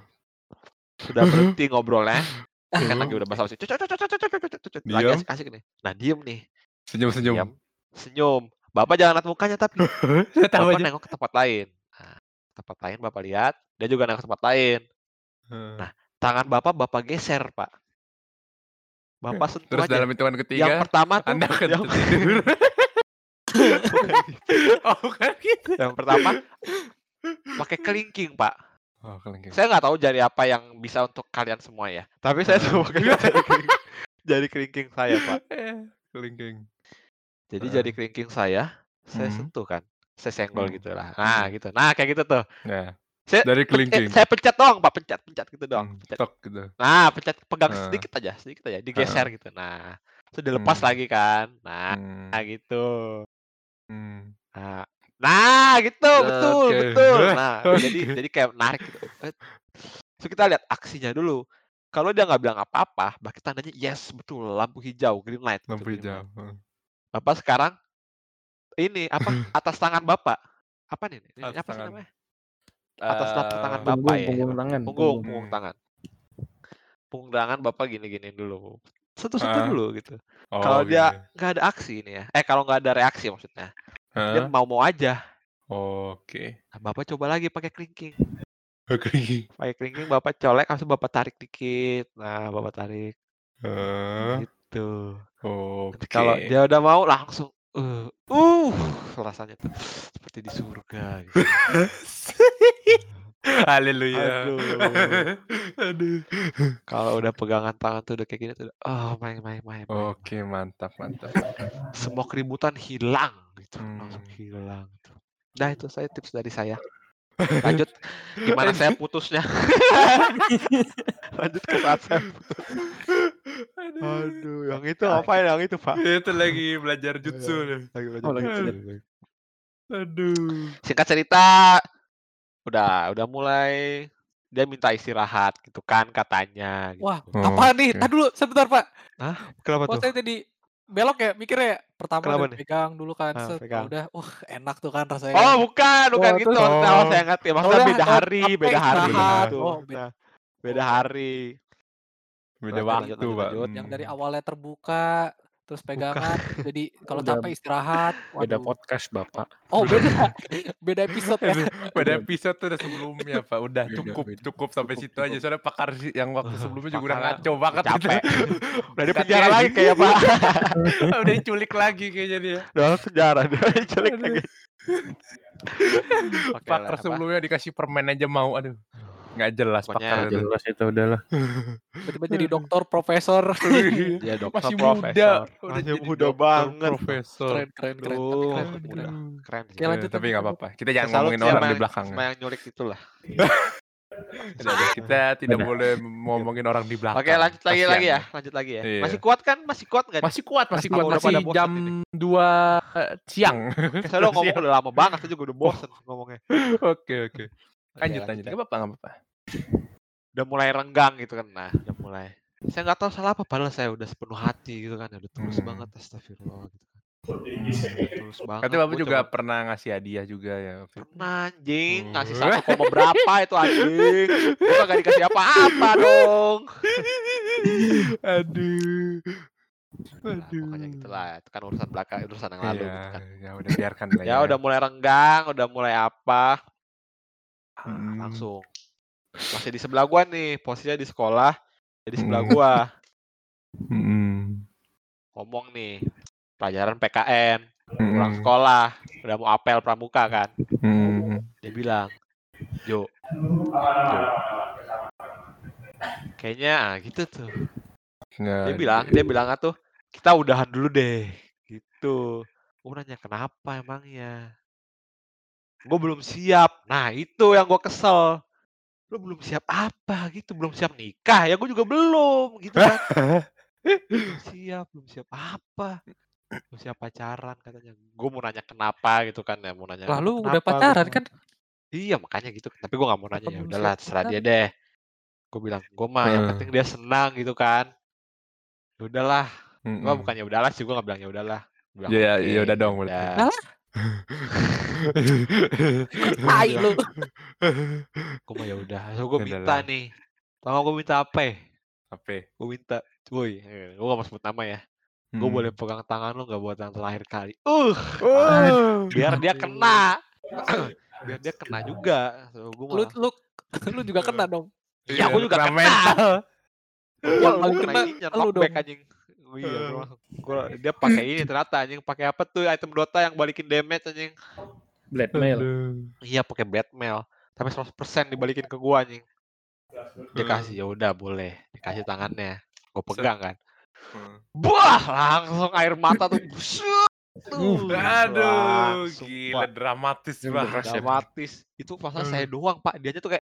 Sudah berhenti ngobrolnya, kan lagi udah bahasa basi. Lagi Diam. asik-asik nih. Nah, diem nih. Senyum-senyum. Diam. Senyum. Bapak jangan lihat mukanya tapi Bapak nengok ke tempat lain. Nah, tempat lain Bapak lihat, dia juga nengok ke tempat lain. Hmm. Nah, tangan Bapak Bapak geser, Pak. Bapak sentuh Terus aja. dalam hitungan Yang ketiga, pertama tuh, Anda akan yang, tidur. oh, bukan gitu. yang pertama pakai kelingking, Pak. Oh, kelingking. Saya nggak tahu jari apa yang bisa untuk kalian semua ya. Tapi saya coba pakai jari kelingking, saya, Pak. Eh, kelingking. Jadi Heeh. jari kelingking saya, saya Hmm. sentuh kan. Saya senggol Hmm. gitu lah. Nah, gitu. Nah, kayak gitu tuh. Nah, Saya dari kelingking. saya pencet doang, Pak. Pencet, pencet gitu doang. Hmm, Pencet. tok gitu. Nah, pencet pegang Heeh. sedikit aja, sedikit aja, digeser gitu. Nah, terus dilepas Hmm. lagi kan. Nah, Hmm. nah gitu. Hmm. Nah, nah gitu, Nah, betul, oke. betul. Nah, Oke. jadi jadi kayak narik gitu. Eh, Terus kita lihat aksinya dulu. Kalau dia nggak bilang apa-apa, berarti tandanya yes, betul, lampu hijau, green light. gitu, Lampu green hijau. light. Bapak sekarang ini apa atas tangan Bapak? Apa nih? Ini Atas apa sih namanya? Atas telapak Eh, tangan Bapak Punggung, ya. punggung tangan. Punggung, punggung tangan. Punggung tangan Bapak gini-gini dulu. Sentuh-sentuh Ah. dulu gitu. Oh, Kalau dia nggak ada aksi ini ya. Eh kalau nggak ada reaksi maksudnya. Dia Hah? mau-mau aja. Oke. Nah, Bapak coba lagi pakai kelingking. Kelingking. Pakai kelingking Bapak colek langsung Bapak tarik dikit. Nah, Bapak tarik Hah? gitu. Oke. Nanti kalau dia udah mau langsung uh, uh rasanya tuh seperti di surga gitu. Haleluya. Aduh. Aduh. Kalau udah pegangan tangan tuh udah kayak gini tuh udah, oh main main main. Oke, mantap, mantap. Semua keributan hilang gitu. Langsung Hmm. hilang gitu. Nah, itu saya tips dari saya. Lanjut gimana saya putusnya? Lanjut ke saat saya putus. Aduh. Aduh, yang itu ngapain yang itu, Pak? Itu lagi belajar jutsu nih. Lagi belajar Oh, lagi. Aduh. Singkat cerita, udah udah mulai dia minta istirahat gitu kan katanya. Gitu. Wah, Oh, apa nih? Tadi dulu sebentar, Pak. Kenapa Kok tuh? saya tadi belok ya mikirnya ya? Pertama Kenapa udah nih? pegang dulu kan, Ah, set, pegang. udah, wah enak tuh kan rasanya Oh kan. bukan, bukan Oh, gitu. Oh, saya ngerti. Maksudnya udah, beda eh, hari, capek beda hari istirahat. gitu. Oh, beda. Nah, beda hari. Beda waktu, Pak. Yang dari Hmm. awalnya terbuka, terus pegangan, jadi kalau Udah capek istirahat. beda Waduh. podcast, Bapak. Oh beda, beda episode ya. Beda. episode tuh udah sebelumnya, Pak. Udah Beda, cukup, beda. cukup sampai situ aja. Soalnya pakar sih yang waktu sebelumnya juga udah ngaco banget. gitu. capek. Udah di penjara lagi. kayak Pak. udah diculik lagi kayaknya dia. Udah penjara, dia diculik lagi. Pakar sebelumnya dikasih permen aja mau. Aduh. Nggak jelas Pokoknya pakar itu. jelas itu udahlah. Tiba-tiba jadi dokter, profesor. Dia dokter Masih profesor. muda. Udah Masih muda dokter, banget. Profesor. keren, keren, keren. Tapi Duh, keren, masih keren. muda. Keren sih. Oke, lanjut, tapi nggak apa-apa. Kita jangan salut ngomongin orang sama di yang- belakang. sama yang nyulik itulah. Kita tidak Udah. boleh ngomongin orang di belakang. Oke, lanjut lagi Kasihan lagi ya. Lanjut lagi ya. Iya. Masih kuat kan? Masih kuat nggak? Masih kuat, masih kuat. Masih bosan jam 2 siang. Saya ngomong udah lama banget, saya juga udah bosen ngomongnya. Oke, oke. Lanjut, lanjut. ya. Gak apa-apa, gak apa-apa. Udah mulai renggang gitu kan. Nah, udah mulai. Saya nggak tahu salah apa, padahal saya udah sepenuh hati gitu kan. ya, Udah tulus Hmm. banget, astagfirullah gitu kan. Udah tulus banget. Katanya Bapak juga coba- pernah ngasih hadiah juga ya. Pernah anjing, ngasih Oh. satu koma berapa itu anjing. Gua gak dikasih apa-apa dong. Aduh. Nah, pokoknya gitu lah. Itu kan urusan belakang, urusan yang lalu Iya, gitu kan. ya udah biarkan lah Ya udah mulai renggang, udah mulai apa. Ah, Hmm. Langsung. Masih di sebelah gua nih, posisinya di sekolah. Jadi sebelah Hmm. gua. Mm-mm. ngomong nih pelajaran PKN pulang Mm-mm. sekolah udah mau apel pramuka kan Mm-mm. dia bilang Jo Jo kayaknya ah, gitu tuh Nggak, dia bilang dia bilang tuh kita udahan dulu deh gitu gue nanya kenapa emangnya gue belum siap. Nah itu yang gue kesel. Lu belum siap apa? Gitu. Belum siap nikah? Ya gue juga belum gitu kan. Belum siap belum siap apa? Belum siap pacaran katanya. Gue mau nanya kenapa gitu kan ya. Mau nanya Lalu "Lu udah kenapa?" Gua pacaran kan? iya makanya gitu. Tapi gue nggak mau nanya. Ya udahlah terserah dia deh. Gue bilang gue mah yang Hmm. penting dia senang gitu kan. Ya udahlah. Mm-mm. gue bukannya udahlah sih gue nggak bilang ya udahlah. Gua bilang, Ya, "Oke, ya udah dong berarti." udah." Tai lu. gue mah ya udah so gue Ya minta nih tau gue minta apa ya Apa? gue minta woi gue gak mau sebut nama ya gue Mm. boleh pegang tangan lo nggak buat yang terakhir kali uh Oh. biar dia kena biar dia kena juga so, gue Lu lu lu juga kena dong. iya gue juga kena mental. Gua Yang gua paling kena kena lu dong. anjing iya, gua gua- dia pakai ini ternyata anjing, pakai apa tuh item Dota yang balikin damage anjing. Blackmail. Iya, pakai Batmail. Tapi 100% dibalikin ke gua anjing. Dia kasih, ya udah boleh, dikasih tangannya. Gua pegang kan. Wah, langsung air mata tuh busuk. Tuh, Aduh, langsung, gila Pak. dramatis banget. dramatis. Itu pasal saya doang, Pak. Dianya tuh kayak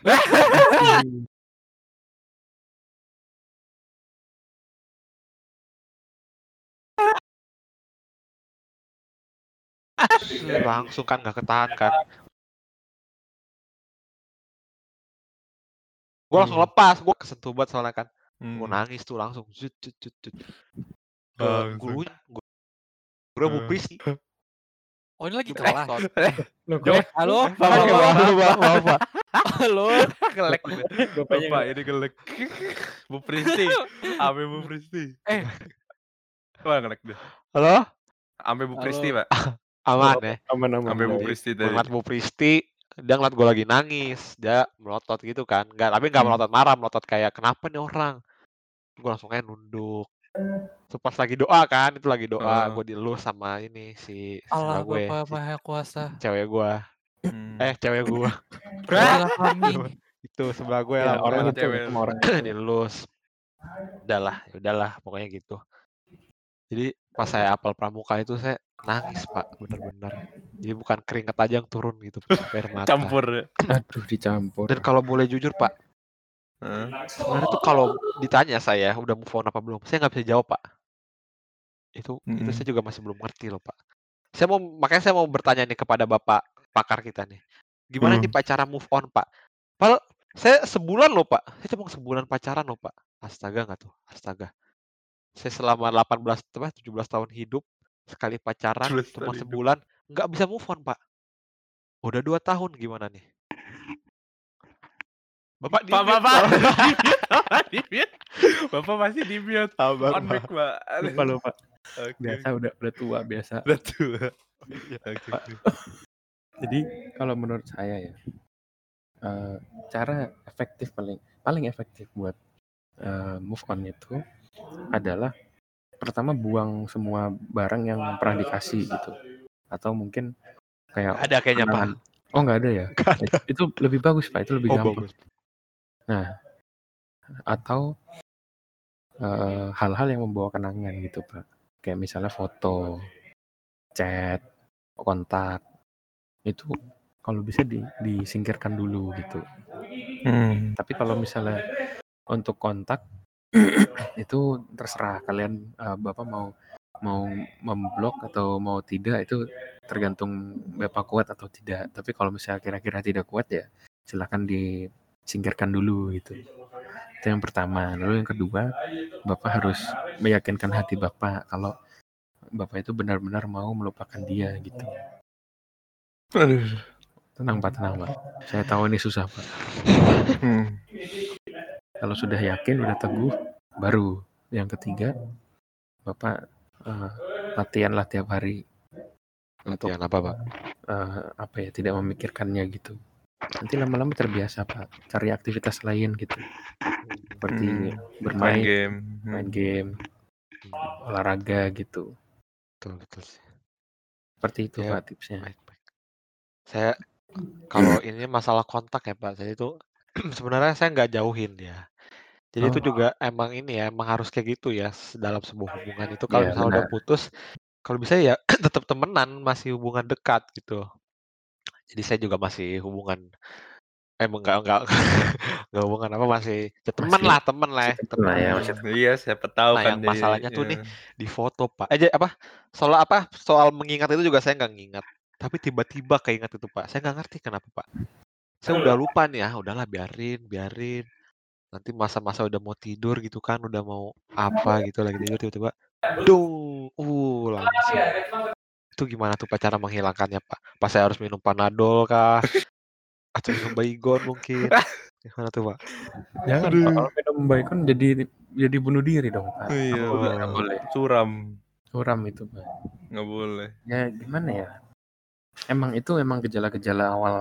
langsung kan nggak ketahan kan. Gua langsung Hmm. lepas, gua kesentuh banget soalnya kan. Hmm. Gua nangis tuh langsung. Zut, zut, zut, zut. Ke Langsung. gurunya, gua gua Bu Hmm. Pristi. Oh ini lagi Di kelas. Blackstone. Lo Jo, Eh, halo, Bapak, halo, bapak, bapak, bapak. halo. Gelek. bapaknya Bapak ini gelek. Bu Pristi. Ame Bu Pristi. Eh. Wah, gelek deh. Halo? Ame Bu Halo. Pristi, Pak. Aman ya? aman-aman. Ame Bu Jadi, Pristi tadi. ngeliat Bu Pristi, dia ngeliat gue lagi nangis. Dia melotot gitu kan. Nggak, tapi nggak Hmm. melotot marah, melotot kayak, kenapa nih orang? Gue langsung aja nunduk. Terus pas lagi doa kan, itu lagi doa. Ah. Gue dielus sama ini, si Allah gue. Si Maha Kuasa. cewek gue. Hmm. Eh, cewek gue. Itu sebelah gue Ya, lah. orang itu cewek. sama orang. dilus. Udahlah, udahlah, pokoknya gitu. Jadi pas saya apel pramuka itu saya nangis pak, bener-bener. Jadi bukan keringet aja yang turun gitu, air mata. Campur. Aduh dicampur. Dan kalau boleh jujur pak, Hah? sebenarnya tuh kalau ditanya saya udah move on apa belum, saya nggak bisa jawab pak. Itu itu Mm-mm. saya juga masih belum ngerti loh pak. Saya mau makanya saya mau bertanya nih kepada bapak pakar kita nih, gimana Hmm. nih pak cara move on pak? Padahal saya sebulan loh pak, saya cuma sebulan pacaran loh pak. Astaga nggak tuh, astaga. saya selama 18 apa 17 tahun hidup sekali pacaran 17 cuma hidup. sebulan nggak bisa move on pak udah dua tahun gimana nih bapak di Bapak, Pak. Bapak di mute. Bapak masih di mute. Sabar, On mic, Pak. Pak. Lupa lupa. Biasa udah udah tua biasa. Udah tua. Pak. Jadi kalau menurut saya ya eh, cara efektif paling paling efektif buat eh, move on itu adalah pertama buang semua barang yang pernah dikasih gitu atau mungkin kayak ada kayaknya pak. Oh nggak ada ya? Itu lebih bagus pak. Itu lebih oh gampang. bagus Atau eh, hal-hal yang membawa kenangan gitu pak. Kayak misalnya foto, chat, kontak itu kalau bisa di, disingkirkan dulu gitu. Hmm. Tapi kalau misalnya untuk kontak itu terserah kalian eh, bapak mau mau memblok atau mau tidak itu tergantung bapak kuat atau tidak. Tapi kalau misalnya kira-kira tidak kuat ya silahkan disingkirkan dulu gitu. Itu yang pertama. Lalu yang kedua bapak harus meyakinkan hati bapak kalau bapak itu benar-benar mau melupakan dia gitu. Aduh. Tenang pak, tenang pak. Saya tahu ini susah pak. Hmm. Kalau sudah yakin, udah teguh, baru yang ketiga, bapak eh, latihanlah tiap hari untuk Latihan apa pak eh, apa ya tidak memikirkannya gitu. Nanti lama-lama terbiasa pak. Cari aktivitas lain gitu, seperti Hmm. Main bermain, game. Hmm. main game, olahraga gitu. betul betul sih Seperti itu Ya, pak tipsnya. baik baik saya kalau ini masalah kontak ya pak saya itu sebenarnya saya nggak jauhin ya jadi itu Oh. juga emang ini ya emang harus kayak gitu ya s- dalam sebuah hubungan itu kalau Iya, misalnya udah benar. putus kalau bisa ya tetap temenan masih hubungan dekat gitu jadi saya juga masih hubungan emang nggak nggak nggak hubungan apa masih ya teman Masih- lah teman lah ya, masih temen lah ya, temen. Iya, siapa tahu Nah, kan yang dia- masalahnya tuh iya. nih, di foto pak eh apa soal apa soal mengingat itu juga saya nggak ngingat tapi tiba-tiba keingat itu pak saya nggak ngerti kenapa pak saya udah lupa nih ya udahlah biarin biarin nanti masa-masa udah mau tidur gitu kan udah mau apa gitu lagi tidur tiba-tiba dung uh langsung itu gimana tuh pak cara menghilangkannya pak pas saya harus minum panadol kah atau minum baygon mungkin gimana tuh pak Jangan Aduh. pak, kalau minum baikon jadi jadi bunuh diri dong pak. Iya, Nggak boleh. Suram. Suram itu pak. Nggak boleh. Ya gimana ya? Emang itu emang gejala-gejala awal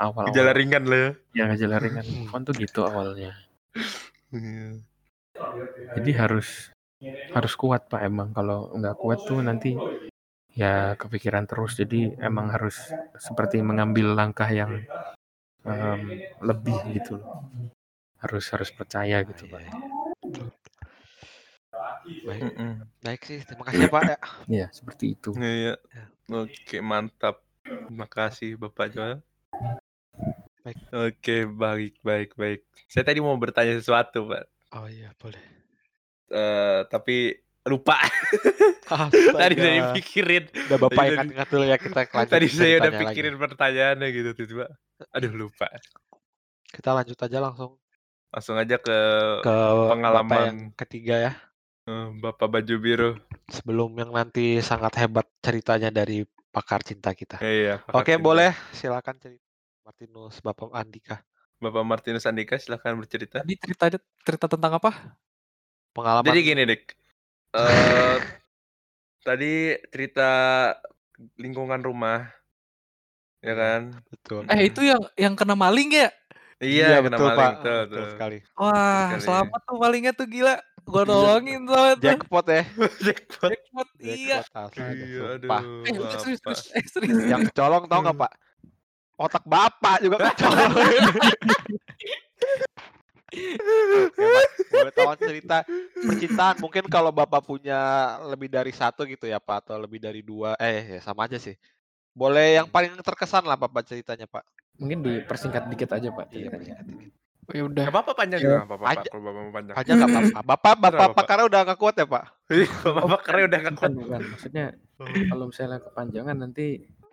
awal. Gejala awal. ringan lah ya. Ya gejala ringan. Fon tuh gitu awalnya. Iya. Jadi harus harus kuat pak emang kalau nggak kuat tuh nanti ya kepikiran terus. Jadi emang harus seperti mengambil langkah yang em, lebih gitu loh. Harus harus percaya gitu pak. Iya, iya. baik Mm-mm. baik sih terima kasih ya pak ya Ya seperti itu. Iya. Ya. Oke, mantap. Terima kasih Bapak Joel. Baik. Oke, baik, baik, baik. Saya tadi mau bertanya sesuatu, Pak. oh iya boleh Eh, tapi lupa. tadi Astaga. saya pikirin. Udah bapak Tadi- ingat-ingat dulu ya kita lanjut Tadi saya udah ceritanya lagi. pikirin pertanyaannya gitu tiba. Aduh, lupa. Kita lanjut aja langsung Langsung aja ke ke Pengalaman. bapak yang ketiga ya. eh, Bapak baju biru. Sebelum yang nanti sangat hebat ceritanya dari pakar cinta kita. Iya, pakar Oke cinta. boleh silakan cerita Martinus Bapak Andika. Bapak Martinus Andika silahkan bercerita. Tadi cerita cerita tentang apa? Pengalaman Jadi gini, Dik. Eh tadi cerita lingkungan rumah. Ya kan? betul. Eh itu yang yang kena maling ya? Iya, kena betul maling Pak. tuh, betul tuh. sekali. Wah, Sekali. selamat tuh malingnya tuh gila. Gua Iya. nolongin soalnya tuh. Jackpot ya. Jackpot. Jackpot, iya. Jackpot Iya, aduh. Eh, serius, serius, eh, serius. Yang kecolong tau nggak Pak? Otak bapak juga Pak. Boleh tahu cerita percintaan mungkin kalau bapak punya lebih dari satu gitu ya Pak atau lebih dari dua eh ya sama aja sih boleh yang paling terkesan lah bapak ceritanya Pak Mungkin dipersingkat dikit aja pak. Iya, ceritanya. Ya udah. Gak apa-apa panjang Iya. juga, gak apa-apa Aja- kalau Bapak mau panjang. aja nggak apa-apa bapak bapak Kenapa, Pak? karena udah nggak kuat ya Pak Bapak karena udah gak kuat. Bukan, bukan. Maksudnya kalau misalnya kepanjangan nanti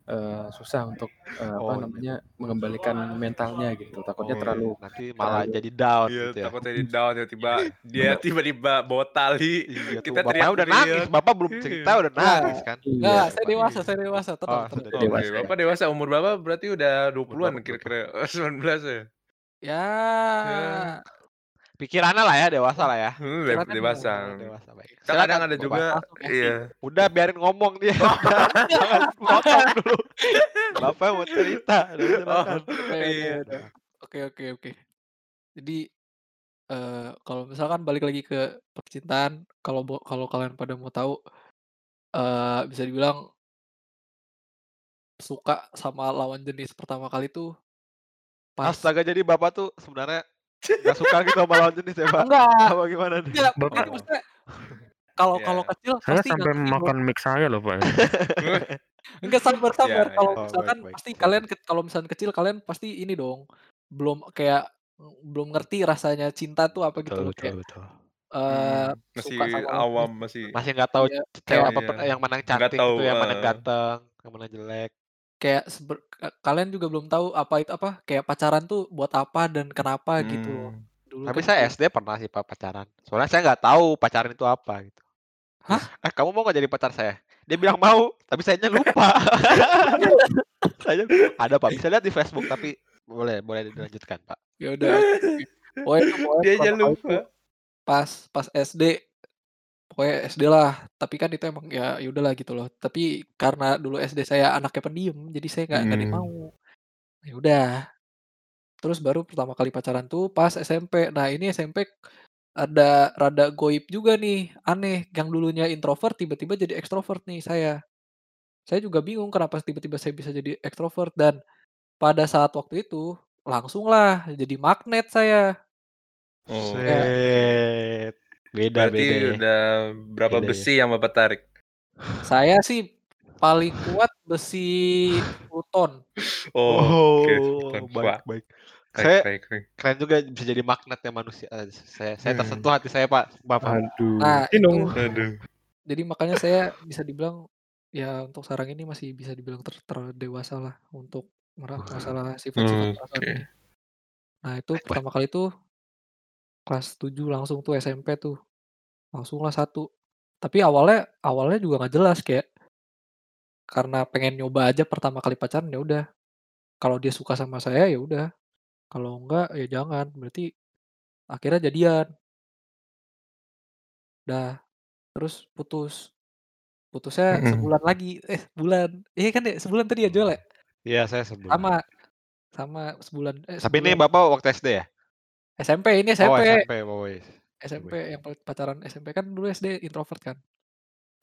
eee, susah untuk, apa Oh, iya. namanya, mengembalikan mentalnya gitu. Takutnya Oh, terlalu iya. Nanti malah terlalu jadi down Iya, gitu ya. takutnya di down tiba-tiba dia tiba-tiba bawa tali, Iya tuh, kita bapaknya udah nangis, bapak belum cerita Iya. udah Enggak, nangis kan. Iya. enggak, saya Bapak dewasa, iya. saya dewasa, Oh, tenang. Oke, Dewasa ya? Bapak dewasa umur berapa? Berarti udah Umur 20-an berapa tuh, Pak? kira-kira, oh 19 ya? Ya, Ya. Pikirannya lah ya, dewasa lah ya. Hmm, pikirannya dewasa. dewasa. Dewasa, baik. Kan kadang Silakan, ada Bapak. juga ya. iya. Udah biarin ngomong dia. Jangan jangan potong dulu. Bapak mau cerita, Oh, silakan. Oke, oke, iya. oke. Oke, oke. Jadi, eee, kalau misalkan balik lagi ke percintaan, kalau kalau kalian pada mau tahu, eee, bisa dibilang suka sama lawan jenis pertama kali tuh pas Astaga, jadi Bapak tuh sebenarnya nggak suka gitu sama lawan jenis ya, Pak? enggak Apa gimana nih? enggak, Bapak maksudnya kalau Iya. kalau kecil Saya pasti sampai makan mic saya loh, Pak. Enggak, sabar Iya, sabar. iya. Kalau Oh, misalkan baik, baik. pasti kalian ke kalau misalkan kecil kalian pasti ini dong, belum kayak, belum ngerti rasanya cinta tuh apa gitu Betul loh, betul kayak, betul. Hmm, masih suka sama awam, jenis. masih Masih nggak tahu Iya, cewek apa iya. yang mana cantik tahu, gitu, yang mana heeh. ganteng, yang mana jelek. Kayak kalian juga belum tahu apa itu apa, kayak pacaran tuh buat apa dan kenapa gitu loh. Hmm. Dulu Tapi kan saya SD pernah sih, Pak, pacaran. Soalnya saya nggak tahu pacaran itu apa gitu. Hah? "Eh, kamu mau nggak jadi pacar saya?" Dia bilang mau, tapi sayanya lupa. Saya ada, Pak, bisa lihat di Facebook, tapi boleh boleh dilanjutkan, Pak. Ya udah, itu Dia aja kali lupa. pas pas SD, pokoknya SD lah. Tapi kan itu emang ya ya udahlah gitu loh. Tapi karena dulu SD saya anaknya pendiam, jadi saya nggak nggak Hmm. mau. Ya udah. Terus baru pertama kali pacaran tuh pas SMP. Nah, ini SMP ada rada goib juga nih, aneh. Yang dulunya introvert tiba-tiba jadi ekstrovert nih saya. Saya juga bingung kenapa tiba-tiba saya bisa jadi ekstrovert dan pada saat waktu itu langsunglah jadi magnet saya. Oh. Set. Beda Berarti beda ya. udah berapa Beda ya. besi yang Bapak tarik? saya sih paling kuat besi 10 ton. Oh, oke, Oh, baik Wah, baik. baik Saya baik baik. keren juga bisa jadi magnetnya manusia. Eh, saya saya Hmm. tersentuh hati saya, Pak, Bapak. Aduh, Nah, itu Aduh. jadi makanya saya bisa dibilang ya untuk sekarang ini masih bisa dibilang ter terdewasa lah untuk masalah sifat-sifat Oke. ini. Nah, itu pertama kali tuh kelas 7 langsung tuh SMP tuh. Langsunglah 1. Tapi awalnya awalnya juga nggak jelas kayak karena pengen nyoba aja pertama kali pacaran, ya udah. Kalau dia suka sama saya, ya udah. Kalau enggak, ya jangan. Berarti akhirnya jadian. Dah, terus putus. Putusnya sebulan lagi. Eh, sebulan. Iya kan ya, sebulan tadi ya, Joel ya? Iya, saya sebulan. Sama. Sama sebulan eh, Tapi ini sebulan. Bapak waktu SD ya? SMP, ini Oh, SMP. SMP. Oh. SMP Baik. yang pa pacaran SMP kan dulu SD introvert kan.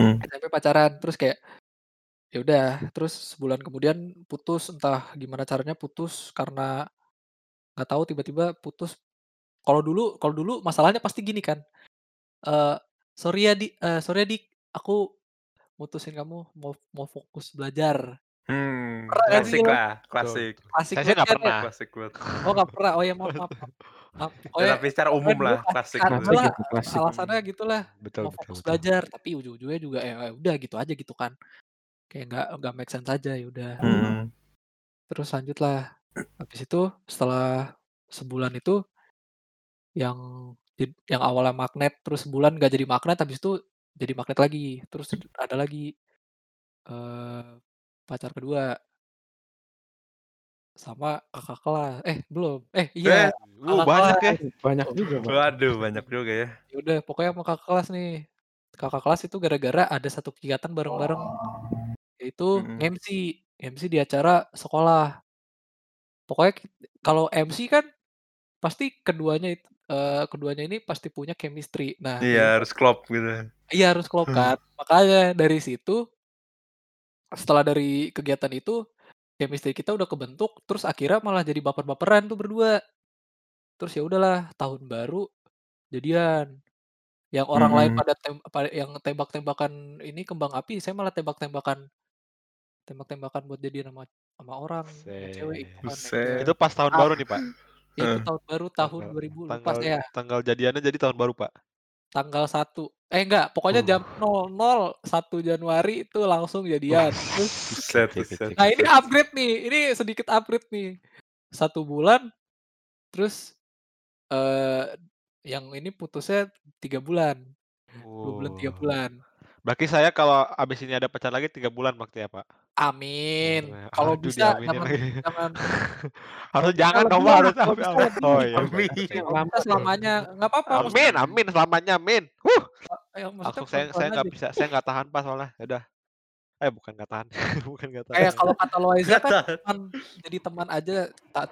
Hmm. SMP pacaran, terus kayak ya udah, terus sebulan kemudian putus, entah gimana caranya putus karena nggak tahu tiba-tiba putus. Kalau dulu kalau dulu masalahnya pasti gini kan, eee, "Sorry ya, Dik eee, sorry ya, Dik, aku mutusin kamu mau mau fokus belajar." Hmm, Pernah klasik lah, klasik. Klasik Saya nggak kan ya? pernah. Klasik banget. Oh, nggak pernah. Oh ya, maaf maaf maaf. Maaf, Ya, tapi secara umum dulu lah, klasik klasik kan, gitu. Klasik alasannya gitulah, Betul mau betul fokus betul. belajar, tapi ujung-ujungnya juga ya udah gitu aja gitu kan. Kayak nggak nggak make sense aja, ya udah. Mhm. Terus lanjutlah. Habis itu setelah sebulan itu yang yang awalnya magnet, terus sebulan nggak jadi magnet, habis itu jadi magnet lagi. Terus ada lagi, eee, pacar kedua. Sama kakak kelas. Eh, belum. Eh, iya, Eh, Uh, kakak banyak ya. kelas. Banyak juga, Pak. waduh banyak juga ya. Ya udah, pokoknya sama kakak kelas nih. Kakak kelas itu gara-gara ada satu kegiatan bareng-bareng, yaitu Mhm. nge-MC, MC di acara sekolah. Pokoknya kalau MC kan pasti keduanya it eee, keduanya ini pasti punya chemistry. Nah, Iya, harus klop gitu. Iya, harus klop kan. Makanya dari situ setelah dari kegiatan itu, chemistry kita udah kebentuk, terus akhirnya malah jadi baper-baperan tuh berdua. Terus ya udahlah, tahun baru jadian. Yang orang lain Mhm. pada tem yang tembak-tembakan ini kembang api, saya malah tembak-tembakan tembak-tembakan buat jadian sama sama orang, sama cewek kan, Buset. cewek. Itu pas tahun Ah, baru nih, Pak? itu Heeh. tahun baru tahun Tanggal 2000 lupa tanggal saya. tanggal jadiannya jadi tahun baru, Pak? Tanggal 1 eh enggak, pokoknya jam Uh. 00.01 Januari itu langsung jadian. Terus nah ini upgrade nih, ini sedikit upgrade nih. 1 bulan, terus, eee, yang ini putusnya 3 bulan. 2 bulan, 3 Oh. bulan. Berarti saya kalau abis ini ada pacar lagi 3 bulan berarti ya, Pak? Amin. Boleh. Kalau Aduh, bisa jangan jangan Harus jangan dong, harus kalau amin. Oh iya, Amin. Kalau bisa selamanya, nggak apa-apa Amin amin selamanya, amin. Huh. e yang maksudnya Langsung saya saya nggak bisa, saya nggak tahan, Pak, soalnya. Ya udah. Eh, bukan nggak tahan, bukan nggak tahan. Kayak kalau kata Nggak kan teman jadi teman aja,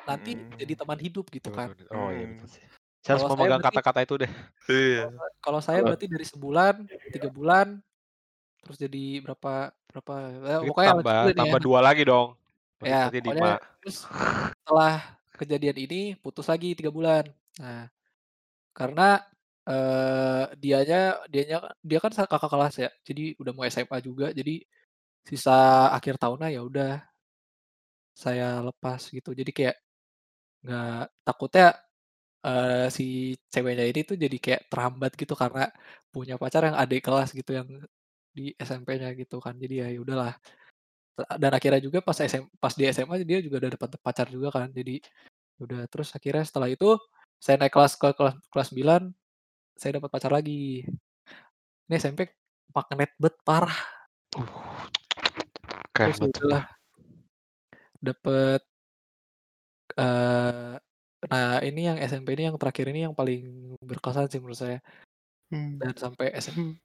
nanti jadi Hmm. teman hidup gitu kan. Oh iya Hmm. betul sih. Saya harus memegang kata-kata itu deh. Iya. kalau sa kalau saya berarti dari sebulan, 3 bulan, terus jadi berapa berapa, Ini pokoknya lanjut tambah ya. tambah 2 lagi dong. Berarti Ya, pokoknya 5. terus setelah kejadian ini putus lagi 3 bulan. Nah, karena, eee, dianya dianya dia kan sa kakak kelas ya, jadi udah mau SMA juga, jadi sisa akhir tahunnya ya udah saya lepas gitu. Jadi kayak nggak takutnya, eee, si ceweknya ini tuh jadi kayak terhambat gitu karena punya pacar yang adik kelas gitu, yang di SMP-nya gitu kan. Jadi ya ya udahlah. Dan akhirnya juga pas SM pas di SMA dia juga udah dapat pacar juga kan. Jadi udah, terus akhirnya setelah itu saya naik kelas ke kelas kelas 9, saya dapat pacar lagi. Ini SMP magnet bet parah. Uh. Keren Terus ya udahlah. Dapet eee, nah ini yang SMP ini yang terakhir ini yang paling berkesan sih menurut saya. Hmm. Dan sampai SM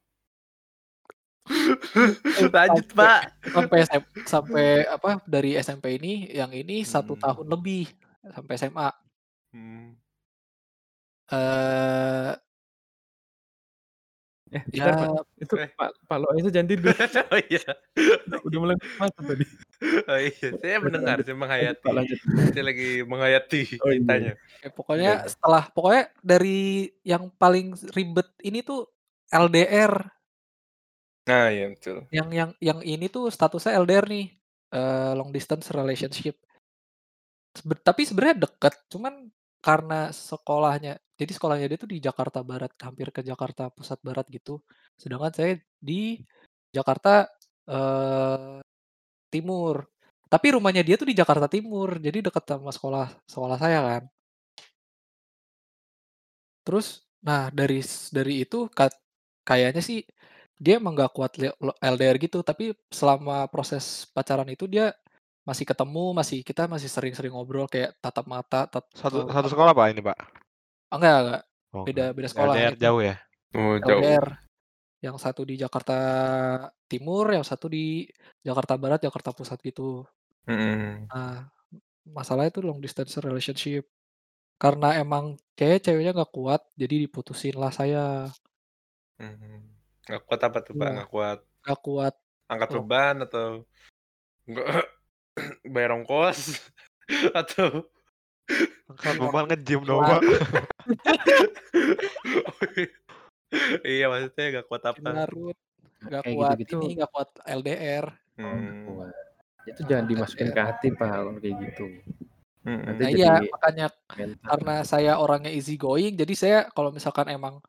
Lanjut, sampai Pak. sampai SM sampai apa, dari SMP ini, yang ini 1 Hmm. tahun lebih, sampai SMA. Hmm. Eee Eh, ya bentar, Pak. Itu Eh. Pak Pak Loaiza jangan tidur. Oh iya. Udah udah mulai mata tadi. Oh iya, saya mendengar, saya menghayati. Pak, lanjut. Saya lagi menghayati Oh iya. ceritanya. Ya pokoknya Udah. setelah pokoknya dari yang paling ribet ini tuh LDR. Nah, iya betul. Yang yang yang ini tuh statusnya LDR nih, eee, long distance relationship. Sebe tapi sebenarnya deket, cuman karena sekolahnya jadi sekolahnya dia tuh di Jakarta Barat, hampir ke Jakarta Pusat Barat gitu. Sedangkan saya di Jakarta, eee, Timur. Tapi rumahnya dia tuh di Jakarta Timur, jadi deket sama sekolah sekolah saya kan. Terus, nah dari dari itu kayaknya sih dia emang nggak kuat LDR gitu, tapi selama proses pacaran itu dia masih ketemu, masih kita masih sering-sering ngobrol kayak tatap mata, tat Satu eee, satu sekolah, Pak, ini, Pak? Oh enggak enggak, Oh, beda beda sekolah LDR itu. jauh ya? Oh, jauh. LDR. Yang satu di Jakarta Timur, yang satu di Jakarta Barat, Jakarta Pusat gitu. Mhm. Nah, masalahnya itu long distance relationship. Karena emang kayaknya ceweknya nggak kuat, jadi diputusinlah saya. Mhm. Nggak kuat apa tuh, Pak? Nggak kuat Nggak kuat angkat long beban atau nggak bayar ongkos atau Angkat beban nge-gym dong, Pak. Iya, maksudnya nggak kuat apa? Larut, nggak Kayak kuat gitu-gitu ini, nggak kuat LDR. Oh, Hmm. kuat. Itu jangan dimasukin ke hati, Pak, kalau kayak gitu. Mhm. Nanti Nah jadi iya, makanya mental. karena saya orangnya easy going, jadi saya kalau misalkan emang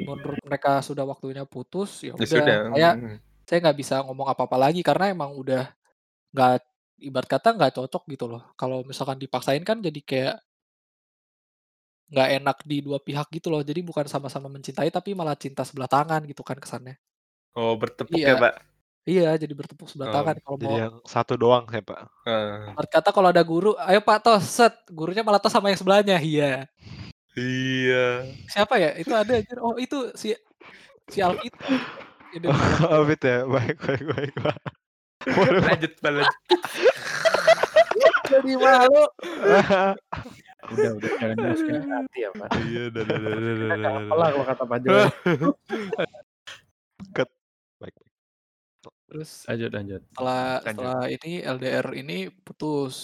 menurut mereka sudah waktunya putus, ya Ya udah sudah, saya saya nggak bisa ngomong apa-apa lagi karena emang udah nggak ibarat kata nggak cocok gitu loh. Kalau misalkan dipaksain kan jadi kayak nggak enak di dua pihak gitu loh. Jadi bukan sama-sama mencintai, tapi malah cinta sebelah tangan gitu kan kesannya. Oh, bertepuk Iya. ya, Pak? Iya, jadi bertepuk sebelah Oh. tangan kalau Jadi mau yang satu doang ya, Pak? Heeh. ibarat kata kalau ada guru, "Ayo Pak tos," set, gurunya malah tos sama yang sebelahnya, iya. Iya. Siapa ya? Itu ada anjir, oh itu si si Oh, Jakarta. Alvit ya? Baik baik baik, Pak. Lanjut, lanjut. Jadi malu. Udah udah jangan dimasukin ke hati ya, Pak. Iya, dah dah dah dah Kita dah nggak dah apa-apa lah dah. kalau kata Pak Joy. Ket. Baik baik. Terus Lanjut lanjut. setelah Lanjut. setelah ini LDR ini putus.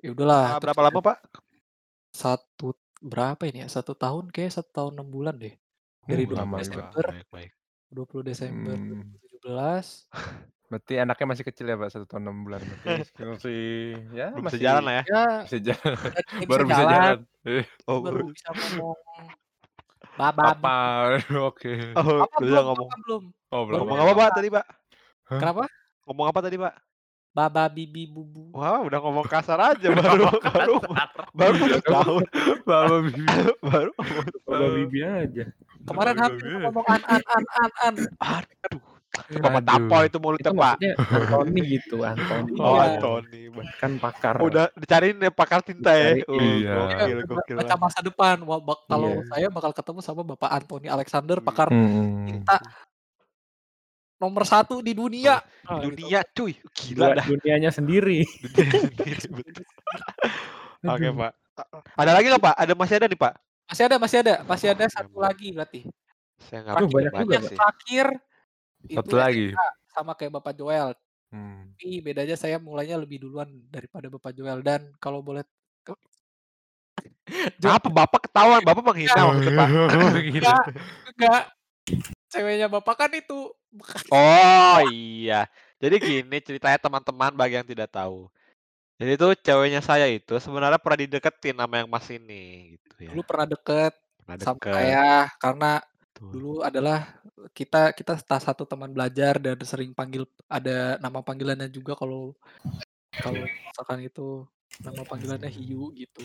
Ya udahlah, berapa lama, Pak? satu berapa ini ya? Satu tahun kayak satu tahun 6 bulan deh. Dari Uh, 20 lama juga. Desember Baik baik. 20 Desember Hmm. 2017 Berarti anaknya masih kecil ya, Pak, 1 tahun 6 bulan. Berarti masih ya Belum bisa masih jalan lah ya? ya bisa jalan. Baru bisa jalan, jalan. Eh. Oh, baru baru. bisa ngomong Baba Papa, oke. Oh, Papa udah belum, ngomong. Papa belum. Oh, belum. Ngomong ya. apa, Pak, tadi, Pak? Hah? Kenapa? Ngomong apa tadi, Pak? Baba bibi bubu. Wah, udah ngomong kasar aja baru baru baru tahun. Baba bibi. baru Bawa bibi aja. Kemarin Baba hampir ngomong an an an an an. aduh. Bapak Aduh. tapo itu mulutnya, Itu Pak. Anthony gitu, Anthony. Oh, Iya. Anthony. Kan pakar. Udah dicariin ya pakar tinta ya. Oh, Iya. gokil. Baca masa depan. Wah, bak- kalau Iya. saya bakal ketemu sama Bapak Anthony Alexander, pakar Hmm. tinta nomor satu di dunia. Ah, gitu. Dunia, cuy. Gila Dua- dah. dunianya sendiri. Dunia sendiri, betul. Oke, Pak. Ada lagi nggak, Pak? Ada masih ada nih, Pak? Masih ada, masih ada, masih ada satu lagi berarti. Saya nggak banyak juga, Yang sih. terakhir Satu itu lagi. Sama kayak Bapak Joel. Hmm. Tapi bedanya saya mulainya lebih duluan daripada Bapak Joel dan kalau boleh Apa Bapak ketahuan? Bapak menghina maksudnya, Pak. Gitu. enggak, enggak. Ceweknya Bapak kan itu Oh iya. Jadi gini ceritanya teman-teman bagi yang tidak tahu. Jadi itu ceweknya saya itu sebenarnya pernah dideketin sama yang mas ini gitu ya. dulu pernah deket Pernah sama deket. saya karena Tuh. dulu adalah kita kita salah satu teman belajar dan sering panggil ada nama panggilannya juga kalau kalau misalkan itu nama panggilannya Hiu gitu.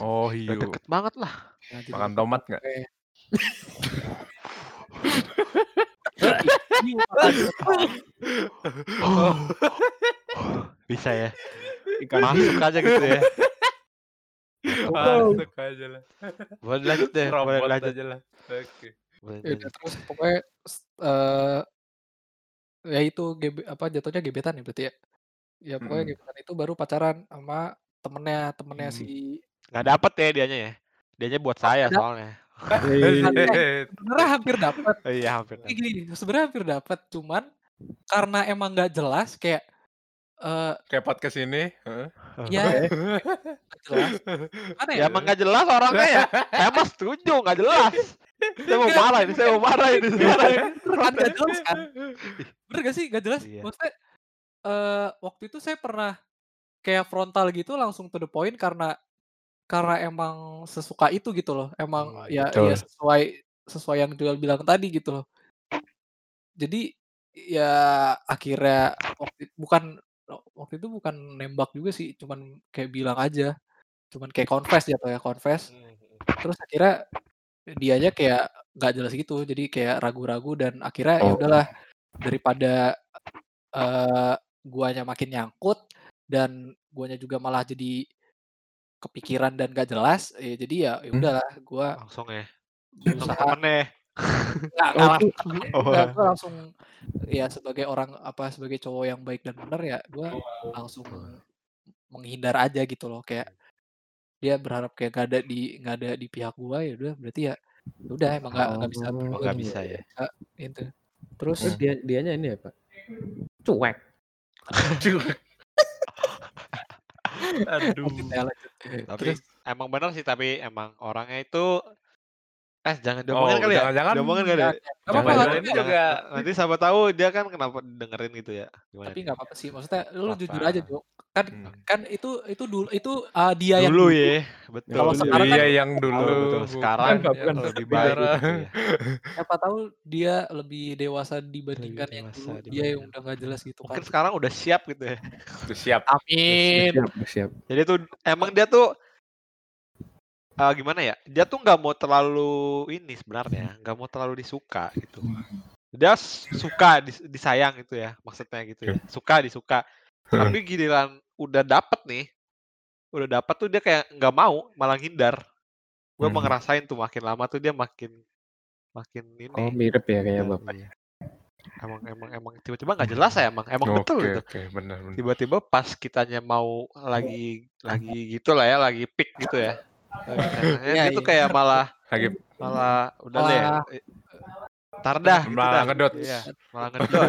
Oh, Udah hiu. deket banget lah. Nah, Makan tomat nggak? Bisa ya. Ikan Masuk aja gitu ya. Masuk aja lah. Boleh lanjut deh. Boleh lanjut. aja lah. Oke. Boleh Ya terus pokoknya eh ya itu GB, apa jatuhnya gebetan ya berarti ya ya pokoknya Mm-mm. gebetan itu baru pacaran sama temennya temennya Hmm. si Nggak dapet ya dianya ya. Dianya buat saya ada. soalnya. Eh, sebenarnya hampir dapat iya hampir. Gini sebenarnya hampir dapat cuman karena emang nggak jelas kayak eh Kayak podcast ini. heeh. ya nggak jelas mana Ya ya emang nggak jelas orangnya ya. Saya mah setuju nggak jelas. Saya mau marah ini. Saya mau marah ini. sekarang. kan nggak jelas kan bener gak sih nggak jelas Iya. maksudnya eh waktu itu saya pernah kayak frontal gitu langsung to the point karena karena emang sesuka itu gitu loh emang Hmm, ya betul. ya sesuai sesuai yang Joel bilang tadi gitu loh jadi ya akhirnya waktu bukan waktu itu bukan nembak juga sih cuman kayak bilang aja cuman kayak confess jatuh ya confess terus akhirnya dianya kayak nggak jelas gitu jadi kayak ragu-ragu dan akhirnya ya Oh. udahlah daripada eh guanya makin nyangkut dan guanya juga malah jadi kepikiran dan gak jelas ya jadi ya ya Hmm. udahlah gua Langsung ya. berusaha Temen-temennya. nggak Oh, nggak langsung itu- temenin Oh. gua langsung ya sebagai orang apa sebagai cowok yang baik dan benar ya gua langsung menghindar aja gitu loh kayak dia berharap kayak gak ada di nggak ada di pihak gua ya udah berarti ya ya udah emang nggak nggak bisa Oh, Oh, nggak bisa ya. bisa itu terus Terus dia dianya ini ya, Pak. Cuek. Aduh. Tapi terus? emang benar sih tapi emang orangnya itu eh jangan Oh, diomongin kali ya. jangan-jangan Diomongin kali ya. nggak apa-apa Jangan jangan ini juga Nanti siapa tahu dia kan kenapa dengerin gitu ya. Gimana? tapi nih? nggak apa-apa sih maksudnya lu Apa? jujur aja Jo kan Hmm. kan itu itu dulu itu uh, dia yang dulu ya, betul. Kalau Dulu. sekarang kan Iya yang dulu. Betul, Sekarang Bukan, Pak, bukan. yang lebih baik gitu ya. siapa tahu dia lebih dewasa dibandingkan yang dewasa dulu dia yang udah nggak jelas gitu kan Mungkin sekarang udah siap gitu ya. Udah siap. amin Siap, siap. Jadi tuh emang dia tuh eh, gimana ya? Dia tuh nggak mau terlalu ini sebenarnya, nggak mau terlalu disuka gitu. Dia s- suka dis- disayang gitu ya, maksudnya gitu ya. Suka disuka. Tapi giliran udah dapet nih, udah dapet tuh dia kayak nggak mau, malah ngindar. Gue Hmm. ngerasain tuh makin lama tuh dia makin makin ini. Oh, mirip ya kayak Iya, Bapak. iya. Emang emang emang tiba-tiba nggak jelas ya emang emang betul Oke gitu. oke benar benar. Tiba-tiba pas kitanya mau lagi lagi gitu lah ya, lagi pick gitu ya. Lagi senangnya, Iya, kayak malah Lagi malah udah deh. Malah- eh, Ntar dah, gitu Malah dah. ngedot. Iya, malah ngedot.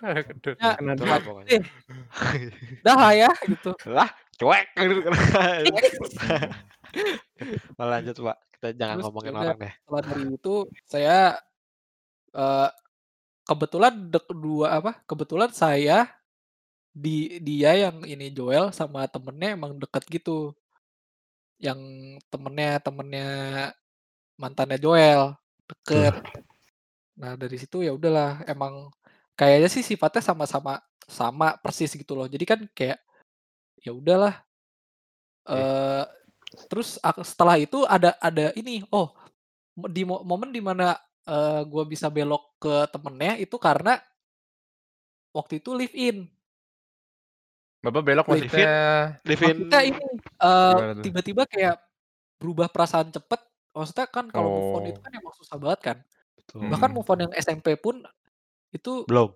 Ngedot. Ya, Ngedot. lah pokoknya. eh, dah lah ya gitu Lah, cuek gitu. Malah lanjut, Pak. Kita jangan Terus ngomongin yaudah. orang deh. setelah dari itu saya eh kebetulan dek dua apa kebetulan saya di dia yang ini Joel sama temennya emang deket gitu yang temennya temennya mantannya Joel, deket. Nah, dari situ ya udahlah emang kayaknya sih sifatnya sama-sama sama persis gitu loh. Jadi kan kayak ya udahlah. Eh terus ak- setelah itu ada ada ini, oh di mo- momen di mana eh gue bisa belok ke temennya itu karena waktu itu live in. Bapak belok Live in? maksudnya Livin Maksudnya ini eh, tuh? tiba-tiba kayak berubah perasaan cepet. Maksudnya kan kalau move on Oh. itu kan emang susah banget kan. Betul. Bahkan Hmm. move on yang SMP pun itu belum.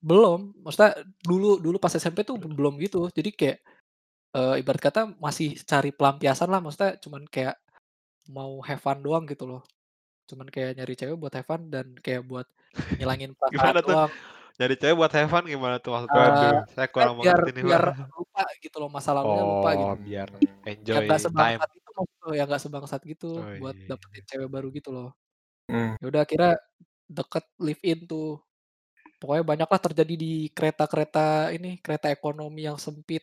belum. Maksudnya dulu dulu pas SMP tuh belum gitu. Jadi kayak eh, ibarat kata masih cari pelampiasan lah. Maksudnya cuman kayak mau have fun doang gitu loh. Cuman kayak nyari cewek buat have fun dan kayak buat ngilangin perasaan Gimana tuh? doang. Jadi cewek buat have fun gimana tuh maksudnya? Eh, Waduh, saya kurang biar mengerti nih, biar lupa gitu loh masa lalunya lupa gitu. Oh, biar Ya enjoy nggak time. sebangsat itu loh, ya nggak sebangsat gitu Oh, buat iya. dapetin cewek baru gitu loh. Hmm. Ya udah akhirnya deket live in tuh. Pokoknya banyak lah terjadi di kereta-kereta ini, kereta ekonomi yang sempit.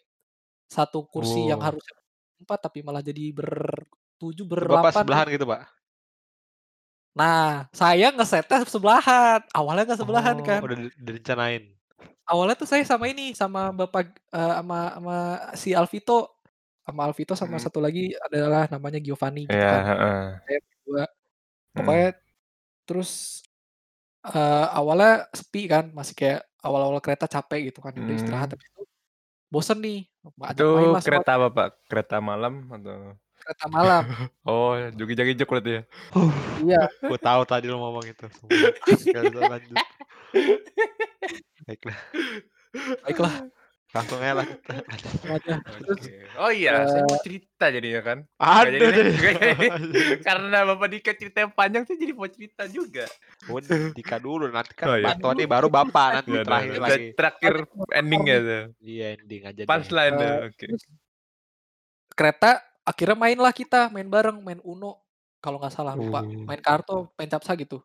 Satu kursi yang Oh. harusnya empat tapi malah jadi bertujuh, Itu Bapak berdelapan. sebelahan gitu, Pak? Nah, saya ngesetnya sebelahan. Awalnya nggak sebelahan Oh, kan. udah di- direncanain. Awalnya tuh saya sama ini, sama Bapak eh, sama sama si Alvito. Sama Alvito sama Hmm. satu lagi adalah namanya Giovanni gitu Iya, kan. heeh. Saya berdua. Hmm. Pokoknya terus eh, awalnya sepi kan, masih kayak awal-awal kereta capek gitu kan, udah istirahat Hmm. habis itu bosen nih, Itu kereta apa, Pak? Kereta malam atau kereta malam. Oh, jogi-jogi berarti ya? Iya. Gue tahu tadi lo ngomong itu. Lanjut. Baiklah, Baiklah, langsung aja lanjut. Oh iya, saya eh, mau cerita jadinya kan. Nggak Aduh, jadi jadi. Jadi. Karena Bapak Dika cerita yang panjang, saya jadi mau cerita juga. Udah, Dika dulu nanti kan Oh, iya. Baru Bapak nanti Ya terakhir udah. lagi. Terakhir endingnya tuh. Iya, ending aja deh. Punchline tuh. Eh, Oke. terus kereta akhirnya main lah kita, main bareng, main Uno kalau nggak salah lupa, Oh. main kartu, main capsa gitu.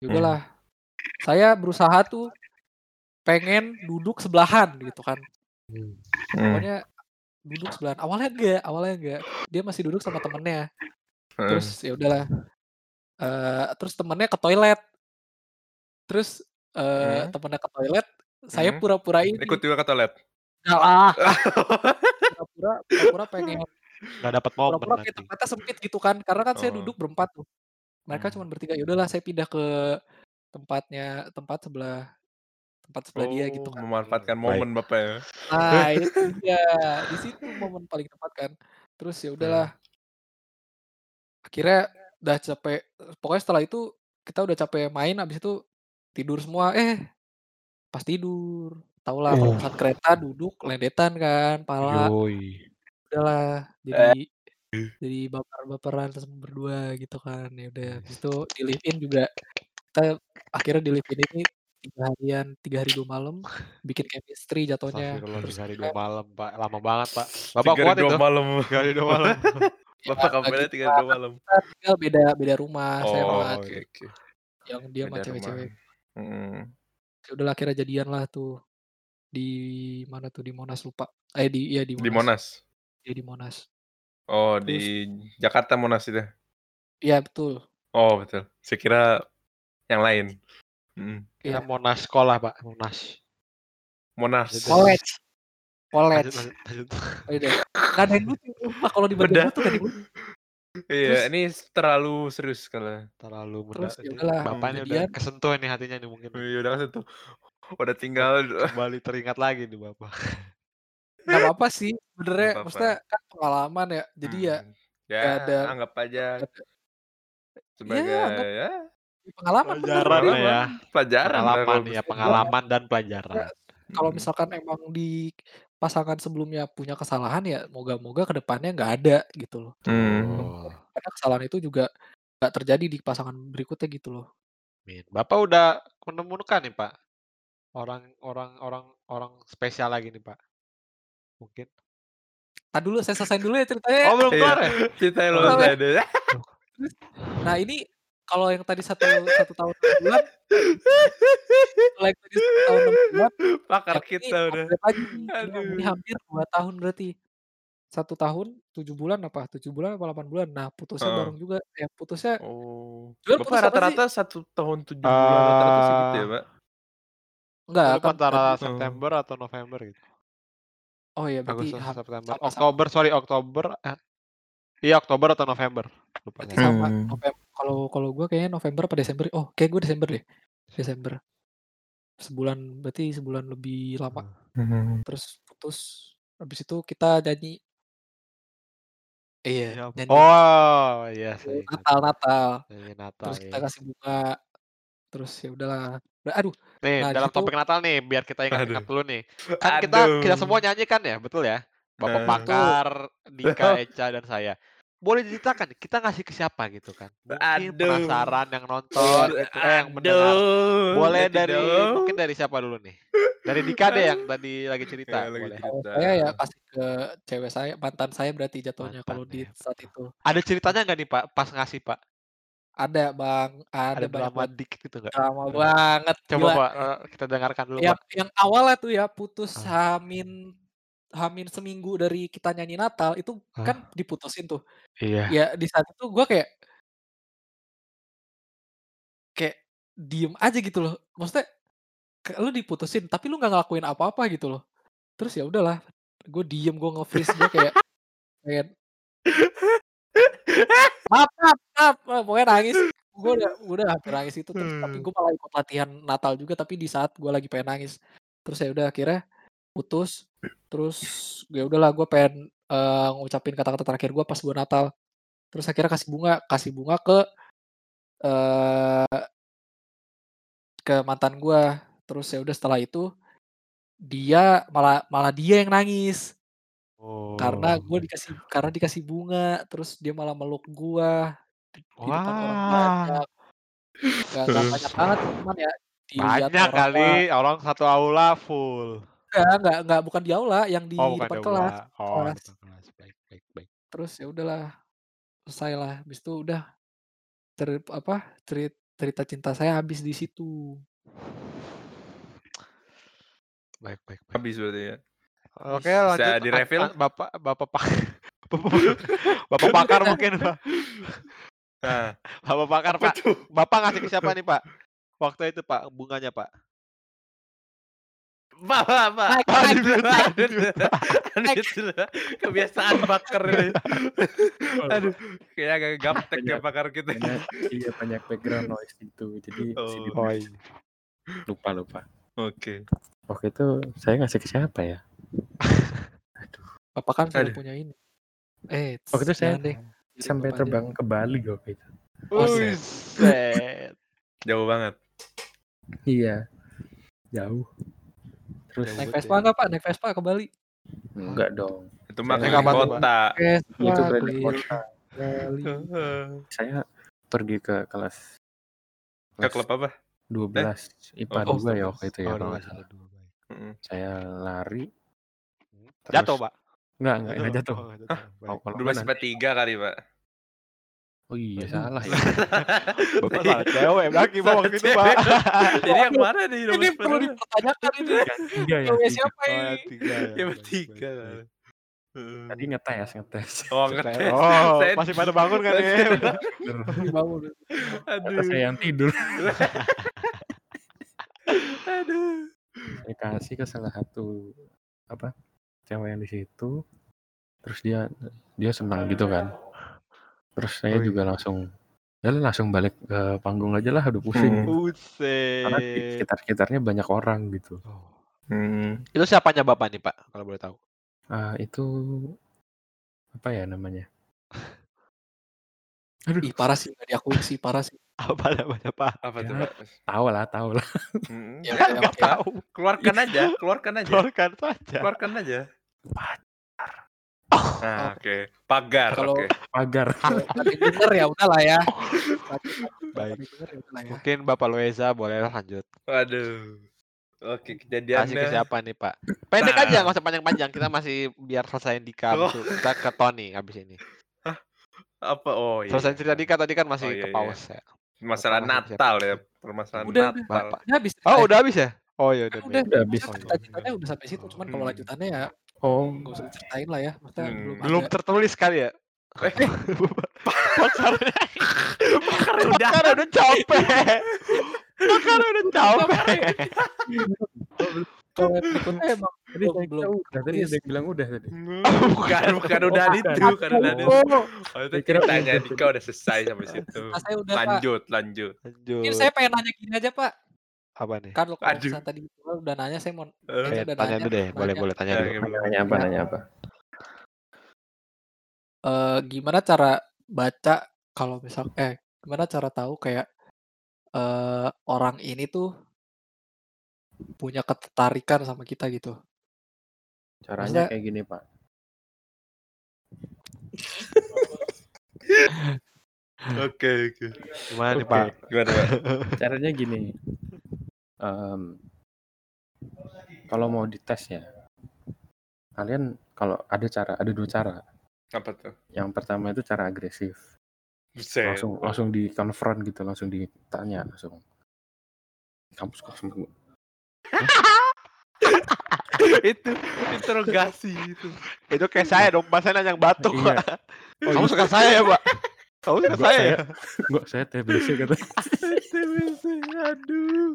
Ya Hmm. udahlah. Saya berusaha tuh pengen duduk sebelahan gitu kan. Hmm. Hmm. Pokoknya duduk sebelahan. Awalnya enggak, awalnya enggak. Dia masih duduk sama temennya. Heeh. Terus ya udahlah. Eh, terus temennya ke toilet. Terus eh Hmm. temennya ke toilet, saya Hmm. pura-pura ini. Ikut juga ke toilet. Lah. Pura-pura, pura-pura pengen Nggak dapat momen pura-pura kayak tempatnya sempit gitu kan. Karena kan saya Oh. duduk berempat tuh. Mereka Hmm. cuma bertiga. Ya udahlah saya pindah ke tempatnya tempat sebelah tempat sebelah dia gitu Oh, kan. memanfaatkan Hmm, momen Bapak ya. Nah, itu dia. Di situ momen paling tepat kan. Terus ya udahlah. Akhirnya udah capek. Pokoknya setelah itu kita udah capek main habis itu tidur semua. Eh, pas tidur, tahulah kalau Oh. kereta duduk lendetan kan, pala. Yoi. Udahlah jadi jadi baper-baperan sama berdua gitu kan. Ya udah habis itu di live in juga kita akhirnya di live in ini tiga harian, tiga hari dua malam bikin chemistry jatuhnya. Terus tiga hari dua malam, Pak. Lama banget, Pak. Bapak Tiga kuat hari dua itu? malam. Tiga hari dua malam. ya Bapak kabarnya gitu tiga hari dua malam. kita tinggal beda beda rumah. Saya Oh, sama Oh, oke oke. yang dia sama cewek-cewek. Hmm. Ya udahlah akhirnya jadian lah tuh di mana tuh di Monas lupa. Eh di iya di Di Monas. Iya di Monas. Oh, Terus di Jakarta Monas itu. iya betul. Oh, betul. Saya kira yang lain. Hmm. Iya. Kita Monas sekolah, Pak. Monas. Monas. College. College. lanjut, lanjut. Oh, iya. Gak ada yang lucu. Kalau di Beda. ada yang lucu. Iya, Terus ini terlalu serius kalau. Terlalu muda. terus ya ini udahlah Bapak ini udah kesentuh nih hatinya nih mungkin. Iya, udah kan itu. Udah tinggal Kembali teringat lagi nih Bapak. Gak apa-apa sih Nggak sebenarnya. Maksudnya kan pengalaman ya. Jadi ya Hmm. Ya, ada anggap aja ada. sebagai Ya anggap ya pengalaman bener. Pelajaran Pengalaman. ya. pelajaran Pengalaman ya, pengalaman dan Ya, pelajaran. kalau Hmm. misalkan emang di pasangan sebelumnya punya kesalahan ya moga-moga ke depannya nggak ada gitu loh. Hmm. Karena kesalahan itu juga nggak terjadi di pasangan berikutnya gitu loh. Bapak udah menemukan nih Pak orang orang orang orang spesial lagi nih Pak. Mungkin. Nah dulu saya selesai dulu ya ceritanya. Oh belum Iya, kelar ya? ceritanya lu Belum ya. Terus, nah ini kalau yang tadi satu satu tahun enam bulan, kalau yang tadi satu tahun enam bulan, Pakar ini kita udah. lagi. Ini, hampir dua tahun berarti. 1 tahun 7 bulan apa, 7 bulan apa 8 bulan. Nah, putusnya Heeh. bareng juga. Ya putusnya Oh. Jual Bapak putus rata-rata 1 tahun 7 bulan rata-rata segitu ya, Ah. Pak? Enggak, kan antara tadi. September atau November gitu. Oh iya berarti Agustus, September, sama-sama. Oktober, sorry Oktober, eh, iya Oktober atau November, lupa Berarti sama Hmm. Novem kalau kalau gua kayaknya November apa Desember. Oh, kayak gue Desember deh. Desember. Sebulan, berarti sebulan lebih lama. Mhm. Terus putus, habis itu kita nyanyi Iya, Iya, apa? nyanyi Oh, iya Eee, ingat. Natal Natal. Natal, Terus kita iya. kasih bunga, terus ya udahlah. Nah, aduh, Nih, nah dalam situ topik Natal nih, biar kita ingat-ingat Aduh. dulu nih. Kan kita kita semua Aduh. nyanyi kan ya, betul ya? Bapak. Betul. Pakar, Dika, Eca, dan saya. Boleh diceritakan kita ngasih ke siapa gitu kan? Mungkin Aduh. penasaran yang nonton gitu, eh yang mendengar. Aduh. Boleh Nanti dari mungkin dari siapa dulu nih? Dari Dika deh yang tadi lagi cerita, lagi boleh. Cerita. saya ya kasih ke cewek saya, mantan saya berarti jatuhnya kalau di ya. saat itu. Ada ceritanya nggak nih Pak, pas ngasih Pak? Ada Bang, ada Ada drama banget. dikit gitu nggak? Drama Heeh. banget, Coba gila. Pak, eee, kita dengarkan dulu Yang Pak. yang awalnya tuh ya putus Ah. H-min H-min seminggu dari kita nyanyi Natal, itu kan Hah? diputusin tuh. Iya. Ya di saat itu gua kayak kayak diem aja gitu loh. Maksudnya kayak lu diputusin, tapi lu nggak ngelakuin apa-apa gitu loh. Terus ya udahlah, gue diem, gue nge-freeze, gue kayak pengen maaf maaf maaf, eee, pokoknya nangis. Gue udah udah hampir nangis itu, terus tapi Hmm. gue malah ikut latihan Natal juga, tapi di saat gue lagi pengen nangis. Terus ya udah akhirnya putus, terus ya udahlah gue pengen, eee, ngucapin kata-kata terakhir gue pas gue Natal. Terus akhirnya kasih bunga kasih bunga ke, eee ke mantan gue. Terus ya udah setelah itu, dia malah malah dia yang nangis. Karena Oh. gue dikasih karena dikasih bunga, terus dia malah meluk gua di di depan orang Wah. banyak. Nggak nggak banyak banget cuman ya dilihat Banyak orang kali, ba orang satu aula full. Enggak enggak enggak, bukan di aula, yang di Oh, depan di kelas aula. Oh, kelas. Baik baik baik. Terus ya udahlah, selesailah. Habis itu udah cer apa, cerit cerita cinta saya habis di situ. Baik baik baik. Habis berarti ya? Oke, lanjut. Bisa An di-refill? an Bapak Bapak Pak Bapak Pakar mungkin, Pak. Nah, Bapak Pakar, Pak. Bapak ngasih ke siapa nih, Pak? Waktu itu, Pak, bunganya, Pak? Pak Pak. Kebiasaan bakar ini. Aduh, kayak agak gaptek ya bakar kita. banyak iya, banyak background noise gitu. Jadi Oh. di lupa lupa. Oke. Waktu itu saya ngasih ke siapa ya? Bapak kan Aduh. punya ini. Eh, Waktu itu saya deh. Sampai terbang ke Bali waktu itu. Buset. Buset. Jauh banget. Iya. Jauh. Terus Naik Vespa ya. enggak, Pak? Naik Vespa ke Bali? enggak dong. Itu mah Saya keliling Pak? kota. Itu Vespa keliling kota. Bali. Saya pergi ke kelas Ke kelas klub apa? 12 IPA Oh, 2 ya waktu itu ya Oh, kalau dua salah. dua. Saya lari Jatuh, terus Pak? enggak enggak enggak jatuh. Oh, jatuh. Kalau Dua sampai tiga kali, Pak. Oh iya salah ya. Bapak salah cewek berarti, Pak, waktu itu, Pak. Jadi yang mana nih? Ini perlu dipertanyakan ini. Tiga yang Cewek tiga. siapa Oh, ini? tiga ya. Ya bertiga. Tadi ngetes ngetes. Oh, ngetes. Oh, Saya- masih pada bangun kan ya? Bawah. Aduh. Saya yang tidur. Aduh. Saya kasih ke salah satu apa cewek yang di situ. Terus dia dia senang gitu kan. Terus saya Wih. juga langsung ya langsung balik ke panggung aja lah udah pusing. Hmm. Karena di Buset. sekitar-sekitarnya banyak orang gitu. Oh. Hmm. Itu siapanya Bapak nih, Pak, kalau boleh tahu? Ah itu apa ya namanya? Aduh, Ih, parah sih, nggak diakuin sih, parah sih. Apa namanya, Pak? Apa tuh, Ya. Pak? tahu lah, tahu lah. Hmm. Ya, Kan nggak oke. tahu. Keluarkan aja, keluarkan aja. Keluarkan saja. Keluarkan aja. Pacar. Nah, oke. Pagar, Kalau- oke. Pagar. Denger ya udahlah ya. Baik. denger ya udahlah ya. Mungkin Bapak Lueza boleh lanjut. Waduh. Oke, Kasih ke kejadiannya. siapa nih, Pak? Pendek Nah. aja, nggak usah panjang-panjang. Kita masih biar selesaiin Dika. Oh. Kita ke Tony habis ini. Apa? Oh iya. Selesai cerita Dika tadi kan masih Oh, iya, ke iya. pause ya. Masalah Natal siapa? ya, permasalahan Udah, Natal. Bapak. Udah habis. Oh, udah habis ya? Oh, iya udah. Udah, Udah habis. Cerita-ceritanya udah sampai situ, cuman kalau Hmm. lanjutannya ya Oh, Nggak usah diceritain lah ya, maksudnya Hmm. belum Belum ada. tertulis kali ya? Eh. Pakarnya udah. Pakarnya udah capek. Pakarnya udah capek. Kalau emang tadi belum tadi ada yang bilang udah tadi. Bukan, bukan udah Oh, itu, bukan. kan udah itu. Oh, Oh, itu ceritanya udah. Dika udah selesai sampai situ. saya udah Pak. Lanjut, lanjut. Lanjut. saya pengen nanya gini aja Pak. Apa nih? Kan kalau misalnya tadi udah nanya, saya mau Eh, kayaknya Eh, udah tanya nanya. dulu deh, boleh Nanya. boleh tanya Ya, dulu. Nanya, apa? Ya. Nanya apa? Eh, gimana cara baca kalau misal eh gimana cara tahu kayak eh orang ini tuh punya ketertarikan sama kita gitu. Caranya Maksudnya- kayak gini, Pak. Oke, oke. Gimana nih. Pak? Gimana, Pak? Caranya gini. Em, kalau mau dites ya, kalian kalau ada cara, ada dua cara. Apa tuh? Yang pertama itu cara agresif, Buset. langsung langsung di confront gitu, langsung ditanya langsung. Kampus langsung itu interogasi itu. Itu kayak saya dong, nanya yang batuk, Iya. Pak. Kamu suka saya ya, Pak? Kamu Gua saya saya- ya? Enggak, saya TBC kata. TBC, aduh.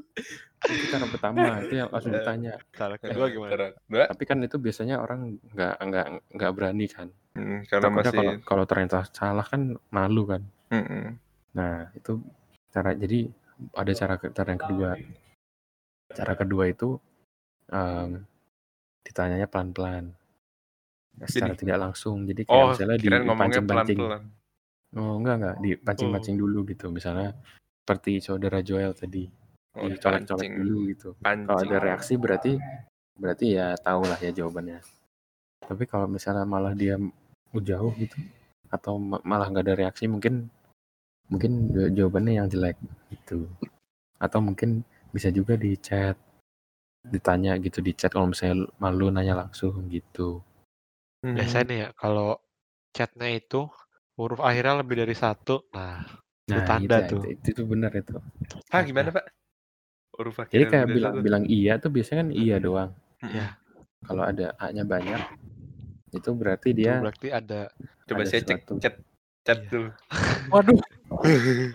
Itu cara pertama, itu yang langsung ditanya. Cara kedua gimana? Kedua, Tapi kan itu biasanya orang nggak nggak nggak berani kan. hmm, karena Takutnya masih kalau kalau ternyata salah kan malu kan. Mm-mm. Nah, itu cara jadi ada cara cara yang kedua. Cara kedua itu em, ditanyanya pelan-pelan. Secara Jadi- tidak langsung. Jadi kayak Oh, misalnya di, dipancing-pancing. Oh, enggak enggak, dipancing-pancing dulu gitu. Misalnya seperti saudara Joel tadi, Oh, dicolek-colek pancing. dulu gitu. Pancing. Kalau ada reaksi berarti berarti ya tahu lah ya jawabannya. Tapi kalau misalnya malah dia jauh gitu atau ma- malah nggak ada reaksi mungkin mungkin ja- jawabannya yang jelek gitu. Atau mungkin bisa juga di chat ditanya gitu di chat kalau misalnya malu nanya langsung gitu. Hmm. Biasanya ya, kalau chatnya itu huruf akhirnya lebih dari satu, nah Itu Nah, tanda itu, tuh. itu, itu, itu benar itu. Ah, gimana, Pak? Huruf Jadi akhirnya kayak beda bilang satu. bilang iya tuh biasanya kan iya doang. Mm-mm. Ya. Kalau ada A-nya banyak itu berarti itu dia berarti ada Coba ada saya cek chat chat Iya. dulu. Waduh,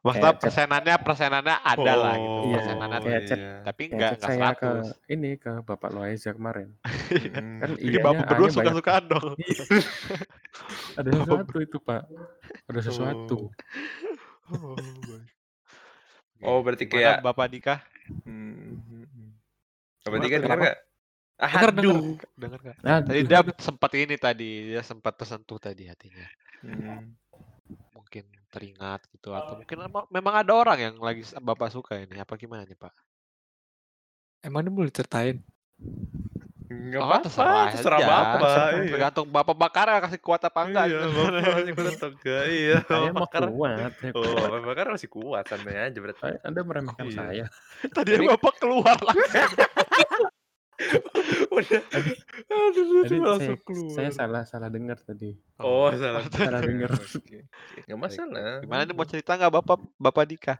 maksudnya chat- persenannya persenannya ada lah gitu. Oh, Iya, persenannya kayak chat- iya. tapi kayak enggak enggak saya ke 100. ini ke Bapak Loaiza kemarin. Mm. Kan Jadi bapak berdua suka-sukaan dong. Ada sesuatu itu, Pak. Ada sesuatu. Oh. Oh, berarti kayak Bapak Dika Hmm. hmm. Berarti tuh, kan dengar kenapa? nggak? Ah, Dengar, dengar. aduh. dengar? Nah, Tadi dia sempat ini tadi, dia sempat tersentuh tadi hatinya. Hmm. Mungkin teringat gitu atau mungkin emang- memang ada orang yang lagi Bapak suka ini. Apa gimana nih, Pak? emang ini boleh ceritain? Enggak Oh, apa-apa, terserah terserah aja. Bapak. Iya. Tergantung Bapak bakar kasih kuat apa enggak. Iya, gitu. Bapak masih kuat atau enggak? Iya, saya bakar. kuat. Oh. Bapak bakar masih kuat, santai aja berarti. Anda meremehkan Iya. saya. Tadi Bapak keluar langsung. Udah. Aduh, Tadi aduh, saya, keluar. saya salah salah dengar tadi. Oh, salah. Salah denger. Oke. Enggak masalah. Gimana nih mau cerita nggak Bapak Bapak Dika?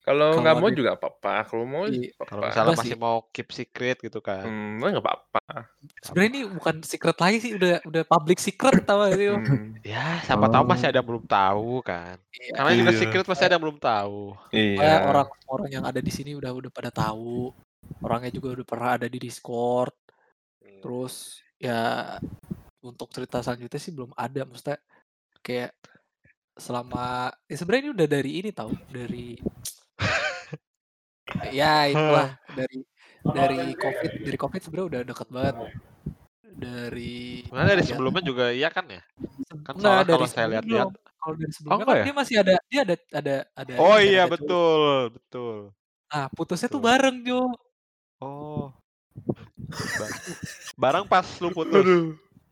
Kalau nggak mau ada- juga apa-apa. Kalau mau Iya. apa-apa. Kalau misalnya masih sih. mau keep secret gitu kan. Hmm, nggak apa-apa. Sebenarnya ini bukan secret lagi sih, udah udah public secret tau gak sih? lo? Hmm, Ya, siapa tahu masih Oh. ada yang belum tahu kan. Iya. Karena juga Iya. secret pasti ada yang belum tahu. Iya. orang-orang yang ada di sini udah udah pada tahu. Orangnya juga udah pernah ada di Discord. Terus ya untuk cerita selanjutnya sih belum ada. Maksudnya kayak selama ya sebenarnya ini udah dari ini tahu dari ya itulah dari dari covid dari covid sebenarnya udah deket banget dari Sebenarnya dari ya, sebelumnya juga iya kan ya? kan soalnya dari kalau saya lihat-lihat- kalau dari sebelumnya enggak kan ya? dia masih ada dia ada ada ada Oh iya ada cowok. betul, betul. nah putusnya tuh Betul. bareng Jo Oh. Ba- Barang pas lu putus.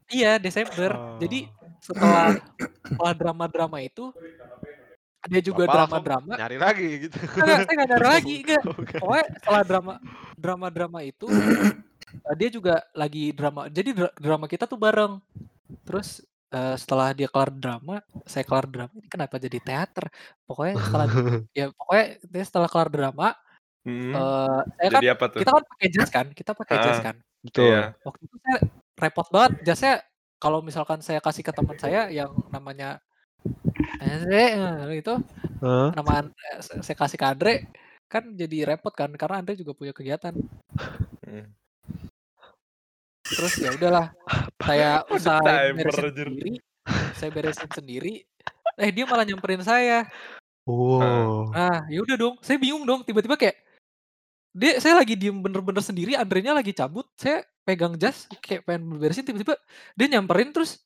iya Desember. Jadi Oh. setelah setelah drama-drama itu dia juga drama-drama. nyari lagi gitu. enggak saya nggak ada lagi enggak pokoknya setelah drama drama-drama itu eh, dia juga lagi drama jadi dra- drama kita tuh bareng. Terus eh, setelah dia kelar drama saya kelar drama ini kenapa jadi teater? Pokoknya setelah ya pokoknya dia setelah kelar drama Hmm. eh, saya kan Jadi apa tuh? kita kan pakai jas kan kita pakai jas Ah. kan Betul. Iya. waktu itu saya repot banget jasnya kalau misalkan saya kasih ke teman saya yang namanya Andre eh, itu Hah? nama An- eh, saya kasih ke Andre kan jadi repot kan karena Andre juga punya kegiatan Hmm. terus ya udahlah saya timer, beresin sendiri saya beresin sendiri eh dia malah nyamperin saya Wow. nah ya udah dong saya bingung dong tiba-tiba kayak dia saya lagi diem bener-bener sendiri Andrenya lagi cabut saya pegang jas kayak pengen beresin tiba-tiba dia nyamperin terus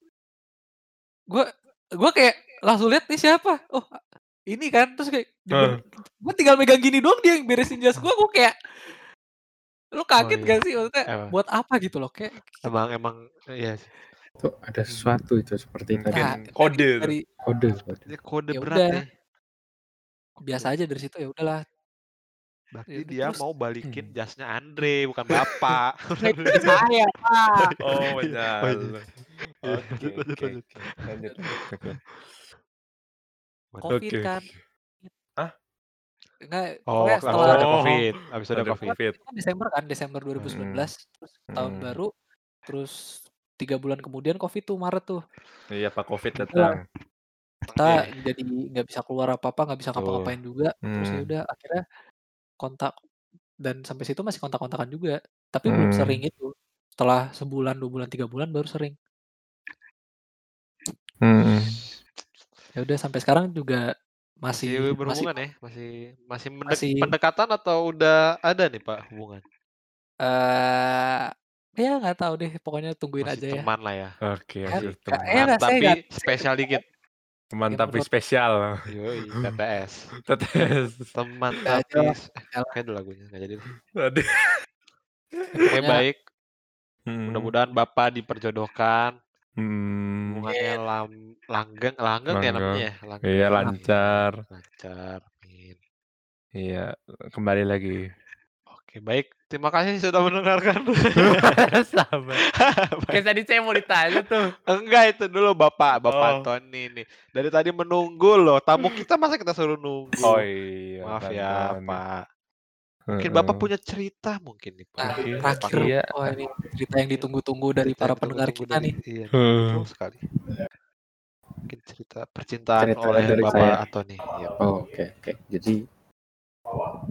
gua gua kayak langsung lihat nih siapa oh ini kan terus kayak Heeh. gue tinggal megang gini doang dia yang beresin jas gua gua kayak lu kaget iya. gak sih maksudnya Emang. buat apa gitu loh kayak Emang emang iya sih. Itu ada sesuatu itu seperti Mungkin tadi Nah, kode dari kode. kode. Ya berat udah. ya. biasa aja dari situ ya udahlah Berarti Ya, dia terus- mau balikin Hmm. jasnya Andre bukan bapak. saya pak Oh, iya. benar. Oh, iya. Iya, Oke, oke, lanjut. oke. Lanjut. Oke. covid Oke. kan Hah? enggak Oh, habis setelah ada Oh. covid, habis ada covid. covid. kan Desember kan Desember 2019 terus tahun Hmm. baru terus tiga bulan kemudian covid tuh Maret tuh Iya, Pak Covid datang. kita Oke. jadi nggak bisa keluar apa apa nggak bisa ngapa-ngapain juga terus ya Hmm. udah akhirnya kontak dan sampai situ masih kontak-kontakan juga tapi belum Hmm. sering itu setelah sebulan dua bulan tiga bulan baru sering Hmm. ya udah sampai sekarang juga Masih masih masih berhubungan ya? Masih masih mendek- Masih- pendekatan atau udah ada nih Pak hubungan? eh ya nggak tahu deh pokoknya tungguin Masih aja ya teman lah ya. Oke, masih teman. Teman, nggak, saya tapi nggak- spesial dikit. Teman tapi menurut- spesial. Yoi, TTS. Tetes. Teman tapi kayak ada lagunya nggak jadi. Aduh. Oke baik. Hmm. Mudah-mudahan Bapak diperjodohkan. Hmm. Hubungannya lam, langgeng, langgeng ya namanya ya. Langgeng. Iya, lancar. Lancar. Amin. Iya, kembali lagi. Oke baik. Terima kasih sudah mendengarkan. Sabar. Kayak tadi saya mau ditanya tuh. Enggak itu dulu Bapak, Bapak Oh. Tony nih. Dari tadi menunggu loh. Tamu kita masa kita suruh nunggu. Oh iya. Maaf ya. Pak. Mungkin. Bapak punya cerita mungkin nih, Pak. Nah, Oke, terakhir iya. wah ini cerita yang ditunggu-tunggu dari Cerita para pendengar kita dari- nih Iya, Hmm. betul sekali. Mungkin cerita percintaan Cerita oleh dari Bapak saya. Antoni. Ya. Oh, oke oke. Jadi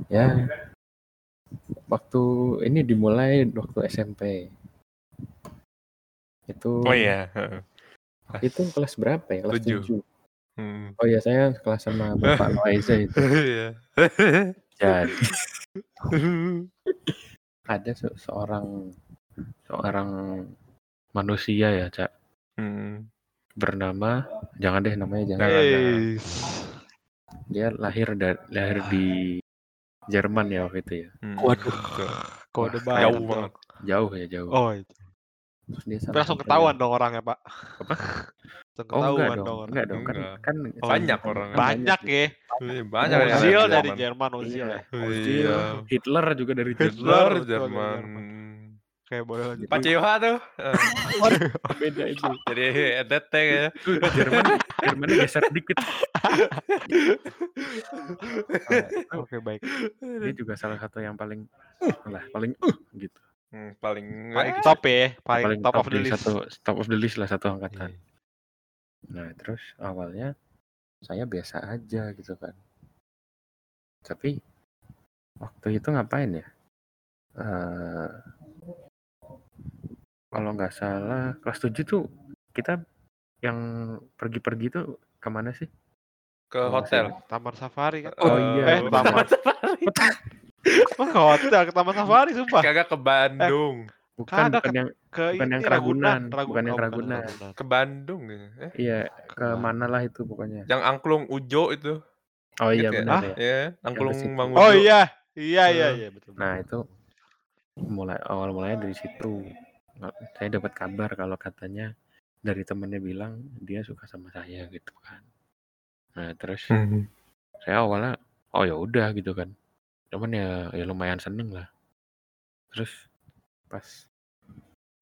ya waktu ini dimulai waktu SMP. Itu Oh iya. heeh. itu kelas berapa ya? Kelas Tujuh. 7. Hmm. Oh iya saya kelas sama Bapak Noiza itu. Iya. Jadi ada se- seorang seorang manusia ya, Cak, Hmm. bernama jangan deh namanya jangan. Dia lahir da- lahir di Jerman ya waktu itu ya. Hmm. Waduh. Kode banget. Jauh banget. Jauh ya jauh. Oh, itu. Terus dia langsung ketahuan dong orangnya, Pak. Apa? Langsung Oh enggak ketahuan dong, dong. orang. enggak dong kan Enggak. kan Banyak kan- orang. Banyak ya. Iya, Banyak Oh, Ozil dari Jerman. Ozil Iya. ya. Ozil, Iya. Hitler juga dari Hitler. Jerman. Hitler Jerman. Kayak boleh lanjut. Pak Cewa tuh. eh, Beda itu. Jadi ETT ya. Jerman Jermannya geser dikit. Oke, baik. Dia juga salah satu yang paling lah paling uh, gitu. Hmm, paling Paling eh, top ya, paling, paling top, of the di list. satu top of the list lah satu angkatan. Iya. Nah terus awalnya saya biasa aja gitu kan. Tapi waktu itu ngapain ya? Eh kalau nggak salah kelas 7 tuh kita yang pergi-pergi tuh ke mana sih? ke Oh, hotel. Taman Safari kan? Oh, Eh, iya, Eh, taman. Oh, ke hotel, ke Taman Safari sumpah. Kagak ke Bandung. Bukan Kagak bukan yang Ke bukan ini yang Keragunan, bukan yang oh, Keragunan. Ke Bandung ya. Eh, iya ke Ke mana? mana lah itu pokoknya. yang angklung Ujo itu. Oh iya Gitu ya? benar Ah, ya. Ya, angklung. Mang Ujo. Oh iya, iya iya Eh. iya betul. Nah itu mulai awal mulanya dari situ. Saya dapat kabar kalau katanya dari temennya bilang dia suka sama saya gitu kan. Nah terus Hmm. saya awalnya oh ya udah gitu kan. Cuman ya ya lumayan seneng lah. Terus pas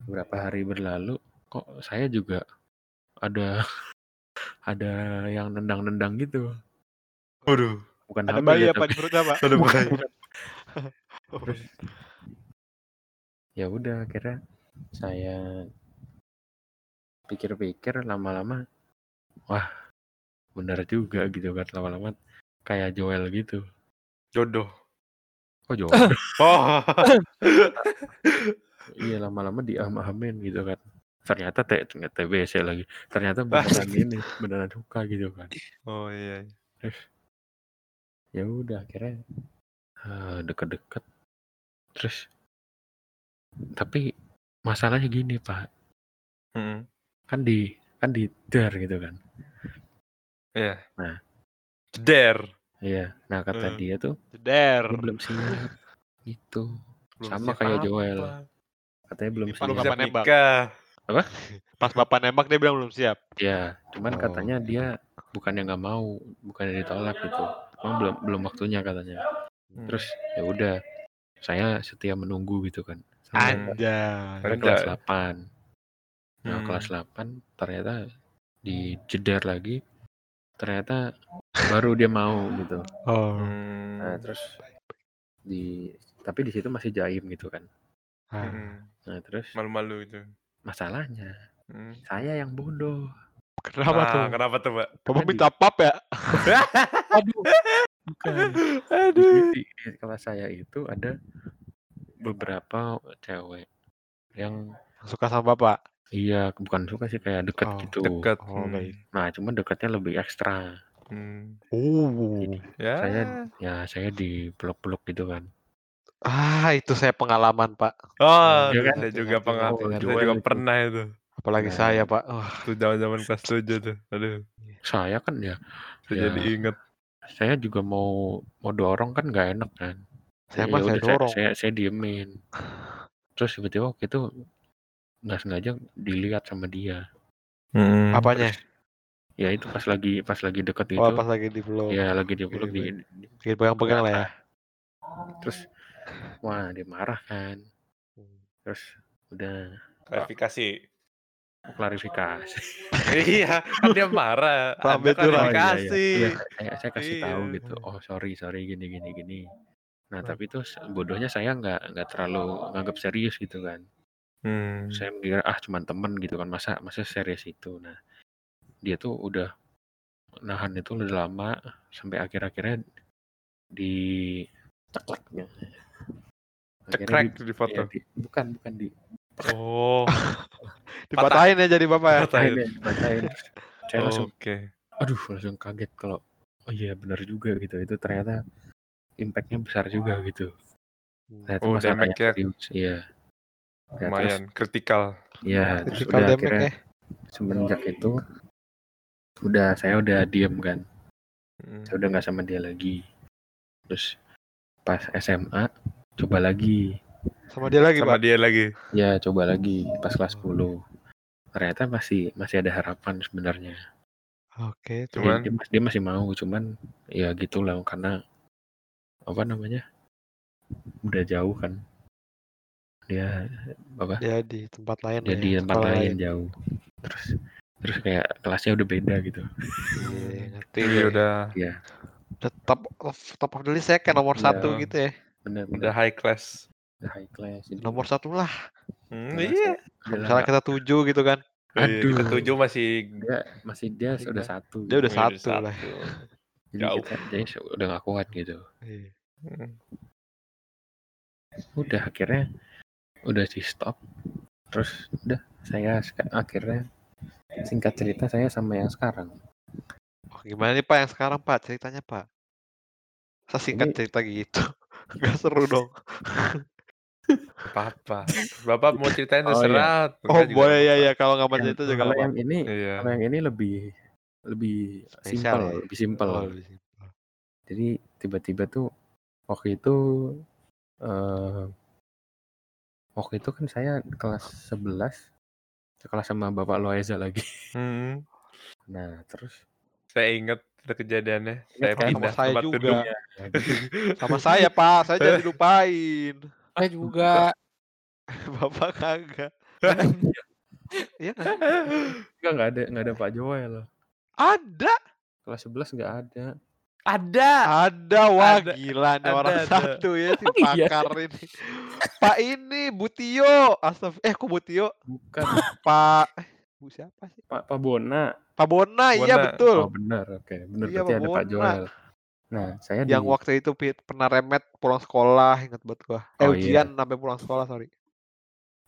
beberapa hari berlalu kok saya juga ada ada yang nendang-nendang gitu. Waduh. Bukan Ada bayi ya, apa di perutnya, Pak? Ada Bukan, bayi. bukan. Oh, Terus ya udah akhirnya saya pikir-pikir lama-lama wah benar juga gitu kan lama-lama kayak Joel gitu. Jodoh. kok Joel Oh. iya lama-lama diam-amin gitu kan. Ternyata te- ternyata TBC lagi. Ternyata beneran ini beneran suka gitu kan. Oh iya. terus ya udah akhirnya eh, deket-deket. Terus tapi masalahnya gini pak Mm-mm. kan di kan di dar gitu kan Iya. Nah. Jeder. iya nah kata Hmm. dia tuh Jeder. dia belum siap gitu Belum Sama siap kayak apa. Joel. katanya belum Ini siap Belum Siap kapan nembak? nikah. Pas bapak nembak dia bilang belum siap. ya cuman Oh. katanya dia bukannya nggak mau bukannya ditolak gitu Emang belum belum waktunya katanya Hmm. terus ya udah saya setia menunggu gitu kan Anjay. kelas 8 nah Hmm. kelas 8 ternyata di jeder lagi ternyata baru dia mau gitu Oh. Hmm. nah terus di tapi di situ masih jaim gitu kan Ah. Mm-mm. nah terus Malu-malu itu. masalahnya Hmm. saya yang bodoh Kenapa Ah, tuh? Kenapa tuh, Mbak? Bapak Tadi. minta pap ya? aduh bukan Aduh. di, di kelas saya itu ada beberapa cewek yang Suka sama bapak. iya bukan suka sih kayak deket Oh, gitu Dekat. Oh, Hmm. baik. nah cuman dekatnya lebih ekstra Hmm. Oh. Ya. saya ya saya di peluk-peluk gitu kan Ah, itu saya pengalaman, Pak. Oh, Iya kan? saya juga Ngerti, pengalaman. saya juga itu. pernah itu. Apalagi Nah. saya, Pak. Wah, Itu zaman-zaman kelas 7 tuh. Aduh, saya kan ya saya Ya. jadi inget. saya juga mau mau dorong kan nggak enak kan saya Ya mah saya udah, dorong. saya, saya diemin terus tiba-tiba waktu itu nggak sengaja dilihat sama dia Hmm. Apanya? ya itu pas lagi pas lagi deket itu Oh, pas lagi di vlog. ya lagi dipeluk Oke, di, di- Bikin pegang-pegang lah ya. terus wah dia marah kan terus udah Klarifikasi. klarifikasi iya, kan dia marah. Sampai curang. klarifikasi. Iya, saya, saya kasih tahu Iya. gitu oh sorry sorry gini gini gini nah tapi itu bodohnya saya nggak nggak terlalu nganggap serius gitu kan Hmm. saya mikir ah cuman temen gitu kan masa masa serius itu nah dia tuh udah nahan itu udah lama sampai akhir-akhirnya di cekleknya Cekrek di foto. bukan bukan di Oh, Dipatahin ya jadi bapak ya. Patahin. patahin, dipatahin. Terus saya langsung Oke. aduh langsung kaget kalau oh iya benar juga gitu itu ternyata impactnya besar juga gitu ternyata Oh, damage-nya iya Ya, terus Lumayan kritikal. ya terus Critical udah damage akhirnya ya. semenjak itu udah saya udah diem kan Hmm. saya udah nggak sama dia lagi terus pas SMA coba lagi Sama dia lagi, Sama Pak. dia lagi. ya coba lagi pas kelas 10 ternyata masih masih ada harapan sebenarnya Oke, Dia- Cuman dia, mas- dia masih mau cuman ya gitulah karena apa namanya udah jauh kan dia apa dia di tempat lain jadi ya, tempat sekolah lain jauh terus terus kayak kelasnya udah beda gitu Iya, ngerti. Iya udah ya Udah top of, top of the list saya kayak nomor Iya. satu gitu ya. bener udah bener high class. udah high class jadi Nomor satu lah. Hmm, Udah iya. udah Misalnya kita tujuh gitu kan. Iya, Kita Aduh. tujuh masih dia masih dia sudah satu Dia udah gitu. satu lah. jadi kita jadi udah gak kuat gitu Iya. Hmm. udah akhirnya udah di stop terus udah saya akhirnya singkat cerita saya sama yang sekarang Oh, gimana nih Pak yang sekarang Pak ceritanya Pak? Saya singkat Ini- cerita gitu. Gak seru dong. Apa-apa. Bapak mau ceritain Oh, terserah. Oh Enggak juga boleh ya ya kalau nggak mau cerita juga kalau nggak yang ini Iya. kalau yang ini lebih lebih simpel ya? lebih simpel Oh, lebih simpel. jadi tiba-tiba tuh waktu itu eh waktu itu kan saya kelas 11 kelas sama bapak Loeza lagi Hmm. nah terus Saya ingat itu kejadiannya. Saya kan? pindah Sama saya juga. Sama saya Pak, saya jadi lupain. Saya juga. Bapak kagak. Iya kan? Enggak, nggak ada nggak ada Pak Joel Ada, kelas 11 nggak ada Ada. ada wah Ada, gila nih ada, orang ada. satu ya si Oh, iya. pakar ini. Pak ini Butio, Astagfirullah. Eh kok Butio? bukan Pak Bu siapa sih? Pak Pak Bona. Pak Bona, iya Bona. betul. Oh benar, oke. Benar Iya, berarti Pak ada Pak. Joel. Nah, saya di Yang waktu itu pernah remet pulang sekolah, ingat banget gua. Eh Oh, iya. ujian sampai pulang sekolah, sorry.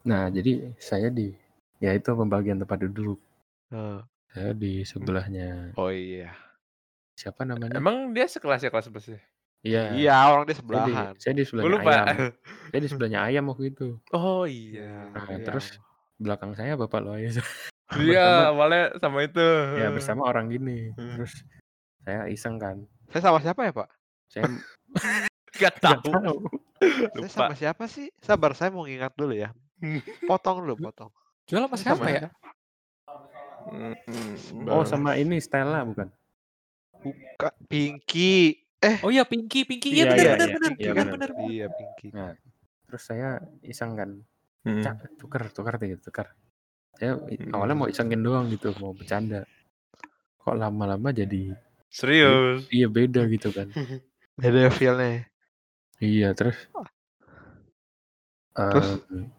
Nah, jadi saya di ya itu pembagian tempat duduk. Heeh. Saya di sebelahnya Oh iya. Siapa namanya? Emang dia sekelas ya kelas berapa sih? Iya. Iya, orang dia Saya di, sebelahan. saya di sebelahnya lupa. ayam. Saya di sebelahnya ayam waktu itu. Oh iya. Nah, Iya. terus belakang saya Bapak Lois. Iya, bersama awalnya sama itu. ya bersama orang gini. Hmm. Terus saya iseng kan. Saya sama siapa ya, Pak? Saya Gak nggak tahu. tahu. Saya Lupa. sama siapa sih? Sabar, saya mau ngingat dulu ya. Potong dulu, potong. Jual apa Saya siapa sama ya? Mm, mm, Oh, sama ini Stella bukan? Buka Pinky. Eh, Oh iya Pinky, Pinky. Iya, Iya benar iya, benar iya. benar. Iya, Iya benar. benar. iya Pinky. Nah, terus saya iseng kan. Mm. Cak, tukar, tukar, gitu, tukar. Saya Hmm. awalnya mau isengin doang gitu, mau bercanda. Kok lama-lama jadi Serius. iya beda gitu kan. Beda feel-nya. Iya, terus Terus? em,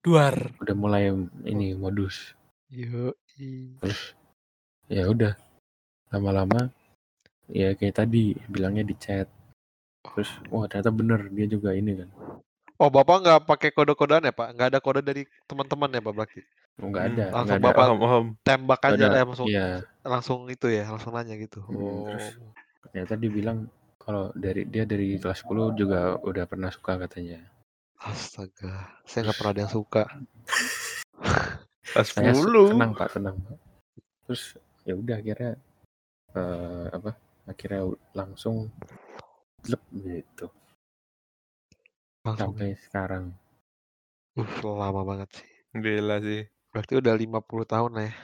Duar. udah mulai ini modus. Yo. Terus ya udah lama-lama ya kayak tadi bilangnya di chat. Terus wah ternyata bener dia juga ini kan. Oh, Bapak nggak pakai kode-kodean ya, Pak? Nggak ada kode dari teman-teman ya, Pak berarti? Oh, nggak Hmm, ada, langsung nggak ada. Bapak Paham, paham. Tembak aja ada. lah langsung Iya, langsung itu ya, langsung nanya gitu. Hmm, Oh. terus ternyata dia bilang kalau dari dia dari kelas 10 juga udah pernah suka katanya. Astaga, saya nggak pernah ada yang suka. Kelas Saya se- 10. tenang pak, tenang pak. Terus ya udah akhirnya eh, apa? Akhirnya langsung klub gitu Langsung. sampai sekarang. Uh, lama banget sih. Iya. Gila sih. Berarti udah 50 tahun lah ya.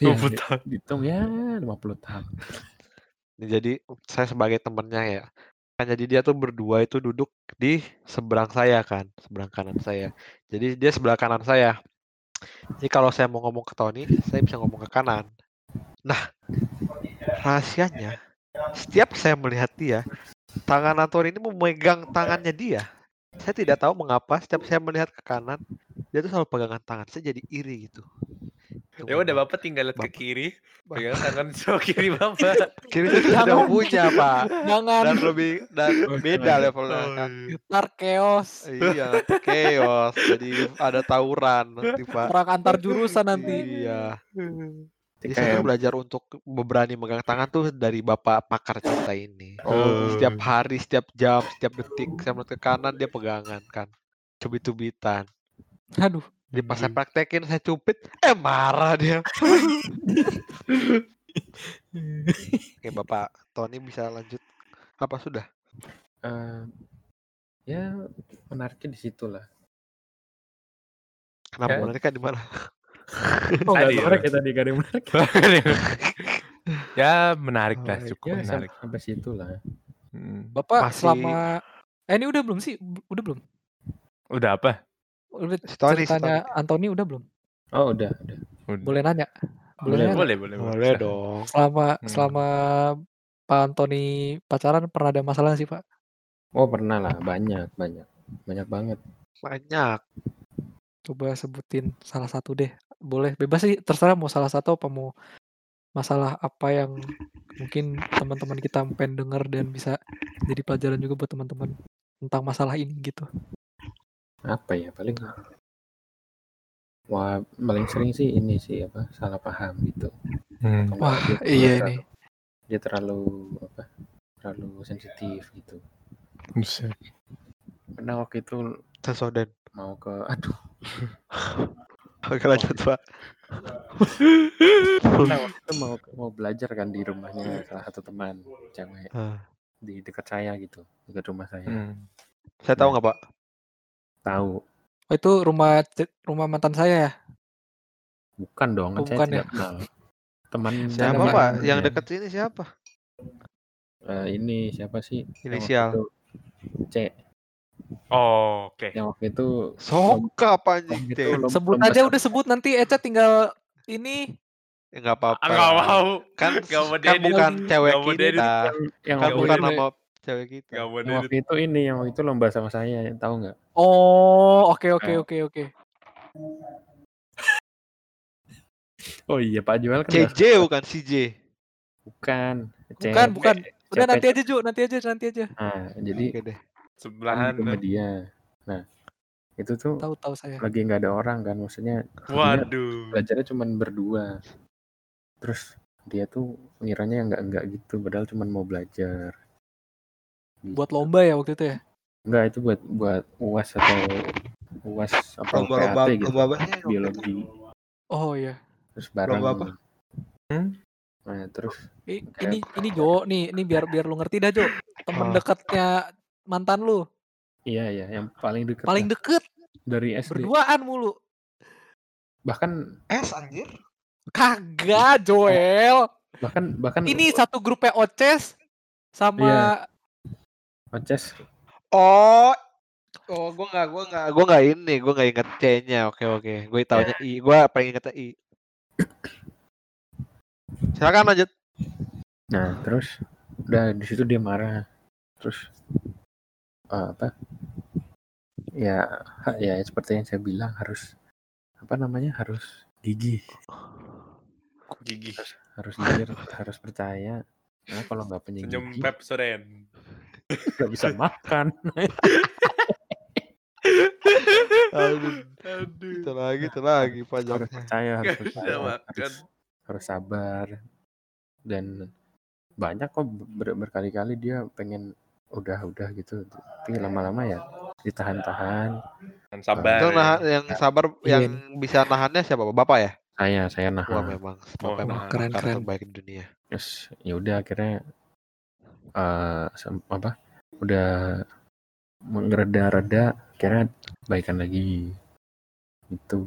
Iya, Oh, di- betul. dihitung ya 50 tahun. Ini jadi saya sebagai temennya ya. Kan jadi dia tuh berdua itu duduk di seberang saya kan, seberang kanan saya. Jadi dia sebelah kanan saya. Jadi kalau saya mau ngomong ke Tony, saya bisa ngomong ke kanan. Nah, rahasianya, setiap saya melihat dia, tangan Anthony ini memegang tangannya dia. Saya tidak tahu mengapa setiap saya melihat ke kanan, dia tuh selalu pegangan tangan. Saya jadi iri gitu. Ya udah Bapak tinggal lihat ke kiri, Bapak. pegang tangan sebelah kiri Bapak. Kiri itu sudah punya, Pak. Jangan. Dan lebih dan Oh, beda levelnya kan. Ntar chaos. Iya, chaos. Jadi ada tawuran nanti, Pak. Perang antar jurusan nanti. Iya. Jadi saya tuh belajar untuk berani megang tangan tuh dari bapak pakar cinta ini. Oh. Setiap hari, setiap jam, setiap detik saya melihat ke kanan dia pegangan kan. Cubit-cubitan. Aduh. Jadi pas saya praktekin saya cubit, eh marah dia. Oke, Bapak Tony bisa lanjut. Apa sudah? Eh, ya menariknya di situ lah. Kenapa Ya. menarik di mana? Oh, Tadi nggak ya. menarik ya tadi gak ada yang menarik. ya menarik lah, Oh, cukup Ya menarik. sampai, sampai situ lah. Hmm. Bapak Masih- selama eh ini udah belum sih? Udah belum? Udah apa? Udah si ceritanya Anthony udah belum? Oh udah, udah. Udah. Boleh nanya? Boleh, Boleh, nanya? boleh, boleh, Boleh dong. Selama Hmm. selama Pak Anthony pacaran pernah ada masalah sih Pak? Oh pernah lah, banyak, banyak, banyak banget. Banyak. Coba sebutin salah satu deh. Boleh, bebas sih, terserah mau salah satu apa mau masalah apa yang mungkin teman-teman kita pengen denger dan bisa jadi pelajaran juga buat teman-teman tentang masalah ini gitu. Apa ya paling Wah, paling sering sih ini sih apa salah paham gitu. Hmm. Wah, dia- iya terlalu- ini. Dia terlalu apa? Terlalu sensitif gitu. Buset. Pernah waktu itu Sesoden. Mau ke aduh, Oke lanjut Pak. waktu itu mau mau belajar kan di rumahnya salah satu teman cewek Ah. di dekat saya gitu, dekat rumah saya. Hmm. Saya tahu nggak Pak? Tahu, Oh, itu rumah rumah mantan saya ya? bukan dong, kan Oh, saya bukan tidak kenal. Teman Siapa Pak? Yang ya. dekat sini siapa? Eh, ini siapa sih? Inisial. C. Oh, oke. Yang waktu itu Soka apa anjing waktu itu deh? lom- Sebut lomba aja udah sebut nanti Eca tinggal ini Ya, nggak apa-apa. Enggak mau. Kan Nggak mau kan bukan cewek Nggak mau kita. diedit. yang Kan bukan nama cewek kita. Enggak mau yang waktu itu ini yang waktu itu lomba sama saya, tahu nggak? Oh, oke oke oke oke. Oh iya Pak Joel kan CJ bukan CJ. bukan. Bukan, CP. bukan. Udah CP. nanti aja, Ju. Nanti aja, nanti aja. Nah, jadi Oke deh. Kan Sebelahan. di rumah dia. Nah, itu tuh Tahu tahu saya. lagi nggak ada orang kan, maksudnya Waduh. belajarnya cuma berdua. Terus dia tuh ngiranya nggak nggak gitu, padahal cuma mau belajar. Gitu. Buat lomba ya waktu itu ya. Enggak itu buat buat uas atau uas apa Lomba-lomba PAT gitu, lomba apa sih? biologi. Oh iya. Terus bareng. Lomba apa? Hmm? Nah, terus I- Ini ini Jo, nih, ini biar biar lu ngerti dah, Jo. Temen Ah. dekatnya mantan lu. iya iya yang paling deket Paling lah, deket, dari SD. berduaan mulu. Bahkan S anjir. Kagak, Joel. bahkan bahkan Ini satu grupnya Oces sama Iya. Oces Oh. Oh, gua nggak, gua nggak, gua nggak ini, gua nggak inget C-nya. Oke oke, gue taunya I, gua pengen ingetnya I. Silakan lanjut. Nah, terus udah di situ dia marah. Terus apa? Ya, ya seperti yang saya bilang harus apa namanya? harus gigih, Gigi. harus jujur, harus percaya. Nah, kalau nggak punya Senyum gigi, Pep Soren. nggak bisa makan. Aduh, Aduh. itu lagi, itu lagi harus percaya, harus percaya, makan. harus, harus sabar. Dan banyak kok ber- berkali-kali dia pengen udah-udah gitu. Tapi lama-lama ya ditahan-tahan. Dan sabar. Itu ya. nahan, yang sabar, Iya. yang bisa nahannya siapa? Bapak ya? Saya, saya Wah nahan. memang, Oh, bapak emang nahan. Keren, keren. terbaik di dunia. Terus ya udah akhirnya eh sem- apa? Udah ngereda-reda, akhirnya baikan lagi. Gitu.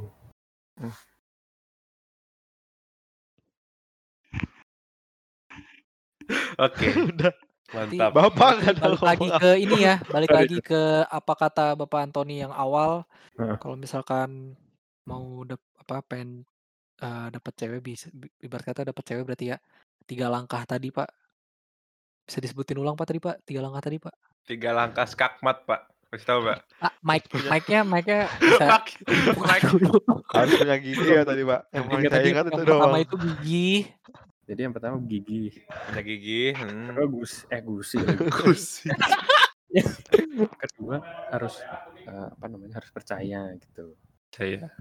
Oke, Udah. Mantap. Bapak balik lagi ke ini ya, balik lagi ke apa kata Bapak Antoni yang awal. Kalau misalkan mau dap apa pengen eh, dapat cewek bisa bi- ibarat kata dapat cewek berarti ya tiga langkah tadi Pak. Bisa disebutin ulang Pak tadi Pak, tiga langkah tadi Pak. Tiga langkah skakmat, Pak. Kasih tahu, Pak. Ah, mic, mic-nya, mic-nya bisa. Harus punya gigi ya tadi pak. Yang paling saya Tadi ingat yang itu pertama doang. itu gigi, Jadi yang pertama gigi. Punya gigi. Hmm. Kedua gus eh gusi. Gusi. Kedua harus eh, apa namanya? harus percaya gitu. Saya.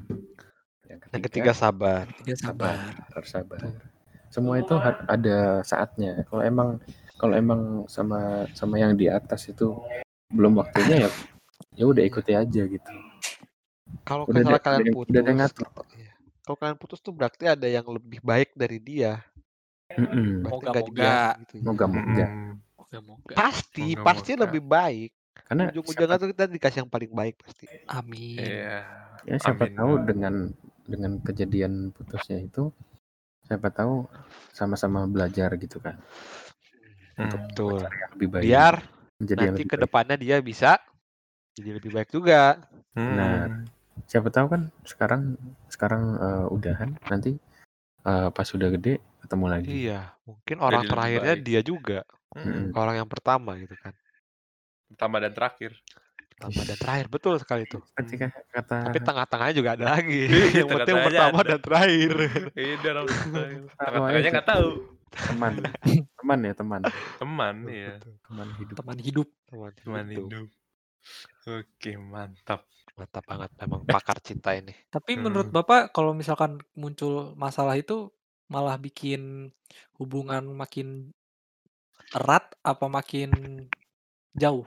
Yang Yang ketiga sabar. dia sabar. harus sabar. Semua itu ada saatnya. Kalau emang kalau emang sama sama yang di atas itu belum waktunya ya ya udah ikuti aja gitu. Kalau Udah ada- kalian ada- putus, udah ada ngatur. iya. kalau kalian putus tuh berarti ada yang lebih baik dari dia. Berarti Moga-moga. dibiarin gitu ya. Moga-moga. Hmm. Moga-moga. Pasti, Moga-moga. pasti lebih baik. Karena Ujung-ujungnya tuh kita dikasih yang paling baik pasti. Amin. Iya. ya siapa Amin. tahu dengan dengan kejadian putusnya itu siapa tahu sama-sama belajar gitu kan. Hmm. Betul. Lebih baik. Biar menjadi yang nanti lebih ke baik. depannya dia bisa jadi lebih baik juga. Hmm. Nah, siapa tahu kan sekarang sekarang eh, udahan nanti eh, pas sudah gede ketemu lagi. Iya, mungkin orang lebih terakhirnya baik. dia juga. Hmm. Orang yang pertama gitu kan. Pertama dan terakhir. Pertama dan terakhir betul sekali itu. Ketika kata Tapi tengah-tengahnya juga ada lagi. Yang penting tengah-tengahnya pertama ada. dan terakhir. Iya, dalam tengah-tengahnya nggak tahu. teman teman ya teman Teman ya. teman hidup Teman hidup. Teman, Teman hidup. hidup. Oke, mantap. Mantap banget memang pakar cinta ini. Tapi menurut Hmm. Bapak kalau misalkan muncul masalah itu malah bikin hubungan makin erat apa makin jauh?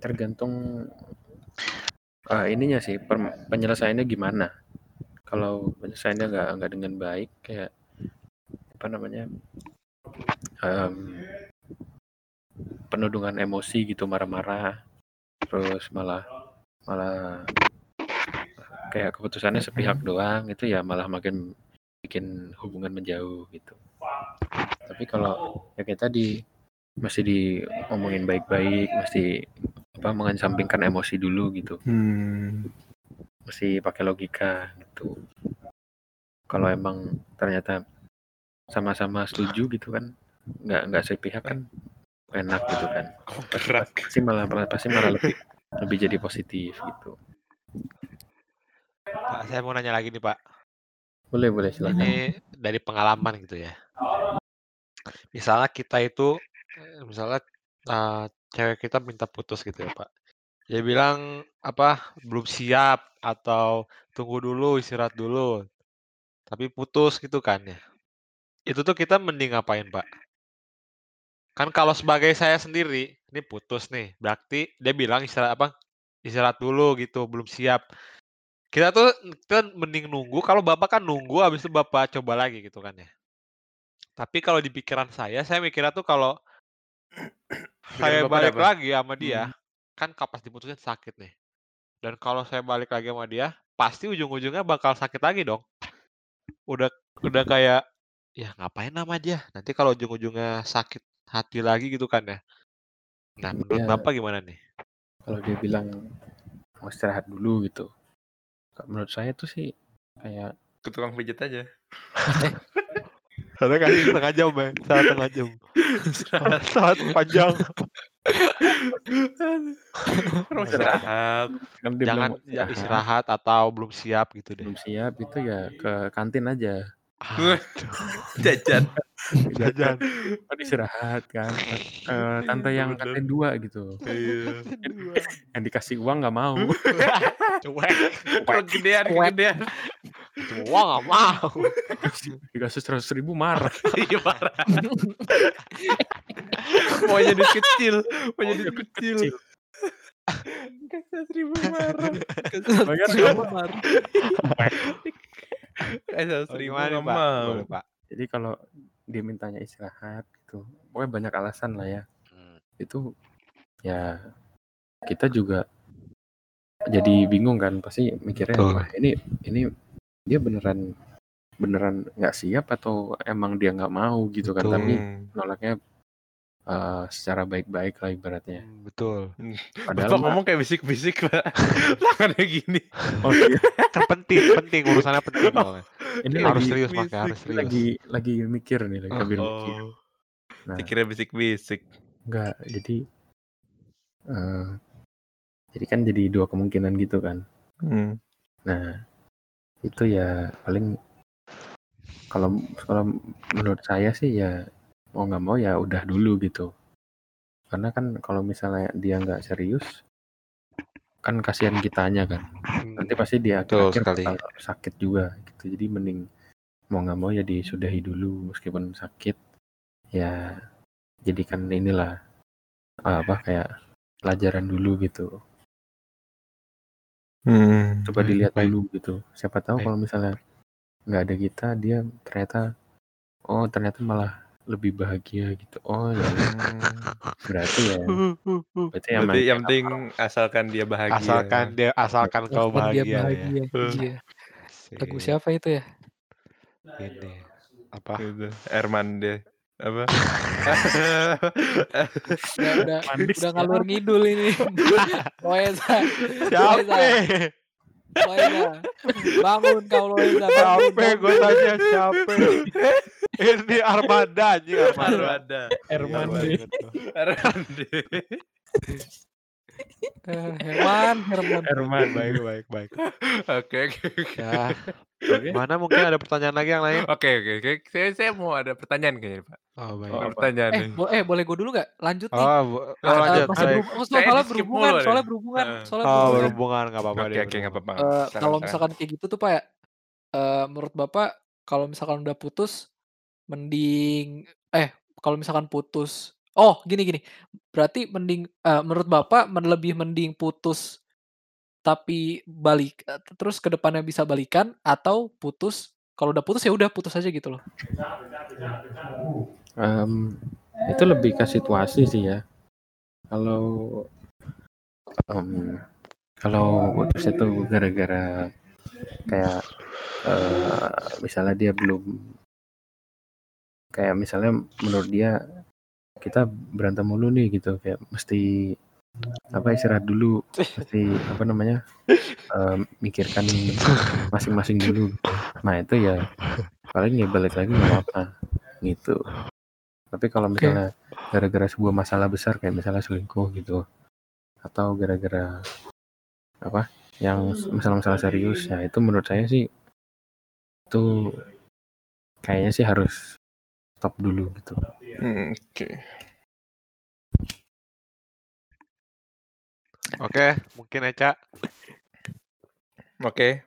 tergantung eh, ininya sih penyelesaiannya gimana kalau penyelesaiannya nggak nggak dengan baik kayak apa namanya em, penuh dengan emosi gitu marah-marah terus malah malah kayak keputusannya sepihak doang itu ya malah makin bikin hubungan menjauh gitu. Tapi kalau ya kayak tadi masih diomongin baik-baik mesti apa mengesampingkan emosi dulu gitu. Hmm. mesti pakai logika gitu. Kalau emang ternyata sama-sama setuju gitu kan nggak nggak sepihak kan enak gitu kan. Gerak. pasti malah pasti malah lebih lebih jadi positif gitu Pak, saya mau nanya lagi nih Pak. Boleh boleh silakan. Ini dari pengalaman gitu ya. Misalnya kita itu, eee, misalnya, eee, cewek kita minta putus gitu ya, Pak. Dia bilang, apa, belum siap atau tunggu dulu, istirahat dulu, tapi putus gitu kan ya. Itu tuh kita mending ngapain, Pak? Kan kalau sebagai saya sendiri, ini putus nih, berarti dia bilang istirahat apa, istirahat dulu gitu, belum siap. Kita tuh kita mending nunggu, kalau Bapak kan nunggu habis itu Bapak coba lagi gitu kan ya. Tapi kalau di pikiran saya, saya mikirnya tuh kalau saya Bapak balik lagi sama dia, Hmm. kan kapas diputusin sakit nih. Dan kalau saya balik lagi sama dia, pasti ujung-ujungnya bakal sakit lagi dong. Udah udah kayak, ya ngapain sama dia, nanti kalau ujung-ujungnya sakit hati lagi gitu kan ya. Nah, menurut Ya. Bapak gimana nih? Kalau dia bilang mau istirahat dulu gitu. Menurut saya tuh sih kayak Ke tukang pijat aja. Karena kasih setengah jam ya, saat setengah jam. Saat panjang. Istirahat. kan Jangan ya, istirahat atau belum siap gitu deh. belum siap itu ya ke kantin aja. Jajan. jajan. Kan istirahat kan. Eh, tante yang kantin dua gitu. Iya. Yang dikasih uang nggak mau. Cuek. Kegedean, Cuek. kegedean. Wah nggak mau. Dikasih seratus ribu marah. Iya parah. Maunya duit kecil, maunya duit kecil. Kecil. Kasih seribu marah. Bayar Seribu marah. Oh, gimana nih, nggak Pak? mau. Boleh, Pak. Jadi kalau dia mintanya istirahat gitu, pokoknya banyak alasan lah ya. Hmm. Itu ya kita juga jadi bingung kan pasti mikirnya Betul. wah ini ini dia beneran beneran nggak siap atau emang dia nggak mau gitu kan Betul. tapi nolaknya eh, secara baik-baik lah ibaratnya Hmm, Betul. padahal Bapak ngomong kayak bisik-bisik, Pak. Tangannya gini. oh iya, Kan penting, penting urusannya penting soalnya. ini harus lagi serius pakai harus serius. lagi lagi mikir nih lagi sambil mikir Oh, nah saya kira bisik-bisik. enggak jadi eh, jadi kan jadi dua kemungkinan gitu kan Hmm. Nah, itu ya paling kalau kalau menurut saya sih ya mau nggak mau ya udah dulu gitu. Karena kan kalau misalnya dia nggak serius, kan kasihan kitanya kan. Hmm, Nanti pasti dia akhir bakal sakit juga gitu. Jadi mending mau nggak mau ya disudahi dulu meskipun sakit. Ya jadikan inilah apa kayak pelajaran dulu gitu. Hmm. coba dilihat baik. dulu gitu siapa tahu Baik. kalau misalnya nggak ada kita dia ternyata oh ternyata malah lebih bahagia gitu oh ya berarti ya berarti yang Berarti yang penting penting asalkan dia bahagia. Asalkan dia asalkan kau Walaupun dia bahagia ya. bahagia. Iya. Lagu siapa itu ya? Ini apa? Gitu. Erman deh. Apa? Udah, udah, Mandis udah ngalur ngidul ini. Loesa. Siapa? Loesa. Bangun kau Loesa. Siapa? Gue tanya siapa? Ini Armada anjing Armada. Armada. Herman Iya. Eh, Herman, Herman. Herman Baik, baik, baik. Oke, oke, oke. Ya, mana mungkin ada pertanyaan lagi yang lain? Oke, oke, oke. Saya, saya mau ada pertanyaan kayaknya, Pak. Oh, baik. Oh, pertanyaan Eh, bo eh, boleh gue dulu gak? Lanjut nih. Oh, bu- oh, lanjut. masih baik. berhubung, oh, Saya soalnya berhubungan, mulu soalnya berhubungan, Heeh. soalnya Oh, berhubungan. berhubungan nggak apa-apa Oke, oke, nggak berhubungan. apa-apa. Eh, kalau misalkan kayak gitu tuh Pak ya, eh, menurut Bapak kalau misalkan udah putus mending eh kalau misalkan putus oh gini gini berarti mending eh, menurut Bapak lebih mending putus tapi balik eh, terus ke depannya bisa balikan atau putus kalau udah putus ya udah putus aja gitu loh. Em, itu lebih ke situasi sih ya kalau em, kalau putus itu gara-gara kayak eh, misalnya dia belum kayak misalnya menurut dia kita berantem mulu nih gitu. Kayak mesti apa istirahat dulu. Mesti apa namanya em, mikirkan masing-masing dulu. Nah itu ya paling ya balik lagi nggak apa gitu. Tapi kalau misalnya gara-gara sebuah masalah besar kayak misalnya selingkuh gitu atau gara-gara apa yang misalnya masalah serius ya itu menurut saya sih itu kayaknya sih harus stop dulu gitu. Hmm, Oke. Oke, mungkin Eca. Oke.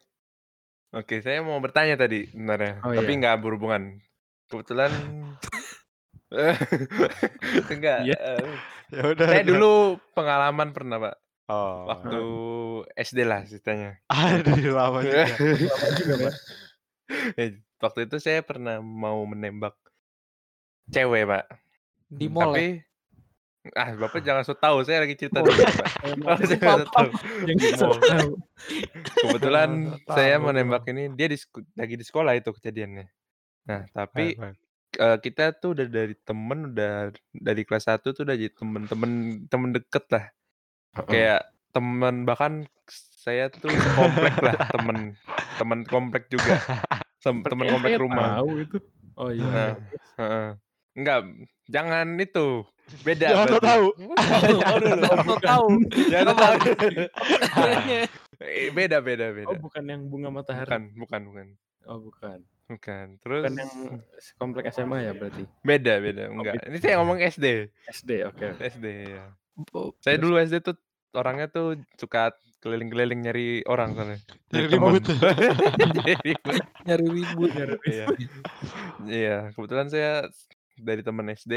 Oke, saya mau bertanya tadi sebenarnya, Oh, tapi iya. nggak berhubungan. Kebetulan enggak. Iya. eh, Ya udah. saya udah. dulu pengalaman pernah, Pak. Oh. Waktu SD lah ceritanya. Aduh, lama juga. Eh, Waktu itu saya pernah mau menembak cewek, Pak. Di mall ya? Tapi ah, Bapak jangan so tahu, saya lagi cerita dulu, saya so tahu. Kebetulan saya menembak ini dia di lagi di sekolah itu kejadiannya. Nah, tapi eh, kita tuh udah dari temen udah dari kelas 1 tuh udah jadi temen-temen temen deket lah. Kayak temen bahkan saya tuh komplek lah temen temen komplek juga. Tem- temen komplek rumah. Tahu itu. Oh iya. Nah, heeh. Enggak, jangan itu. Beda Jangan berarti. tahu. Tahu dulu. Tahu tahu. Jangan tahu. Eh, beda beda Oh beda. bukan yang bunga matahari. Bukan, bukan, bukan. Oh bukan. Bukan. Terus Bukan yang komplek SMA ya berarti. beda beda. Enggak. Ini saya ngomong SD. SD oke. oke. SD ya. Oh, Saya dulu SD tuh orangnya tuh suka keliling-keliling nyari orang soalnya. Nyari ribut. Nyari ribut. Nyari ribut. Iya. Iya, kebetulan saya dari teman SD,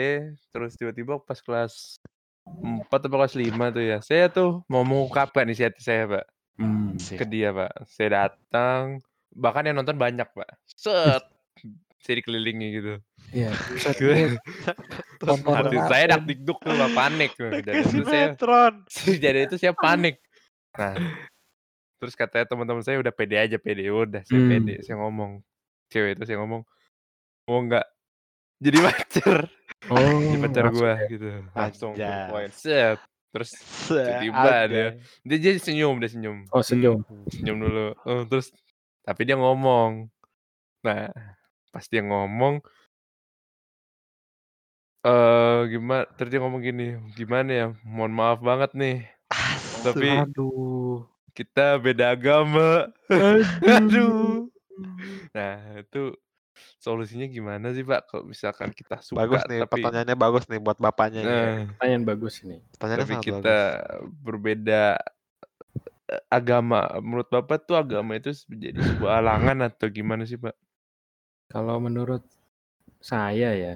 terus tiba-tiba pas kelas 4 atau kelas 5 tuh ya. Saya tuh mau mengungkapkan inisiatif saya, Pak, Hmm. ke dia, Pak. Saya datang, bahkan yang nonton banyak, Pak. Set. Saya dikelilingi gitu. Iya. Hati apa? saya dak dikduk tuh, Pak, panik. Kejadian itu saya kejadian itu saya panik. Nah, terus katanya teman-teman saya udah pede aja, pede. Udah, saya Hmm. pede. Saya ngomong. Cewek itu saya ngomong, mau nggak jadi pacar? Oh. Jadi pacar ya. gitu. Langsung point. Set. Terus tiba-tiba dia dia jadi senyum, dia senyum. Oh senyum. Senyum dulu. Oh, terus tapi dia ngomong. Nah, pas dia ngomong eh gimana terus dia ngomong gini, gimana ya? Mohon maaf banget nih. Tapi Aduh. kita beda agama. Aduh. Nah, itu solusinya gimana sih, Pak? Kalau misalkan kita suka Bagus nih, tapi pertanyaannya bagus nih buat bapaknya. nih. nah, Pertanyaan bagus ini. Pertanyaannya tapi kita bagus. berbeda eh, agama. Menurut Bapak tuh agama itu menjadi sebuah halangan atau gimana sih, Pak? Kalau menurut saya ya,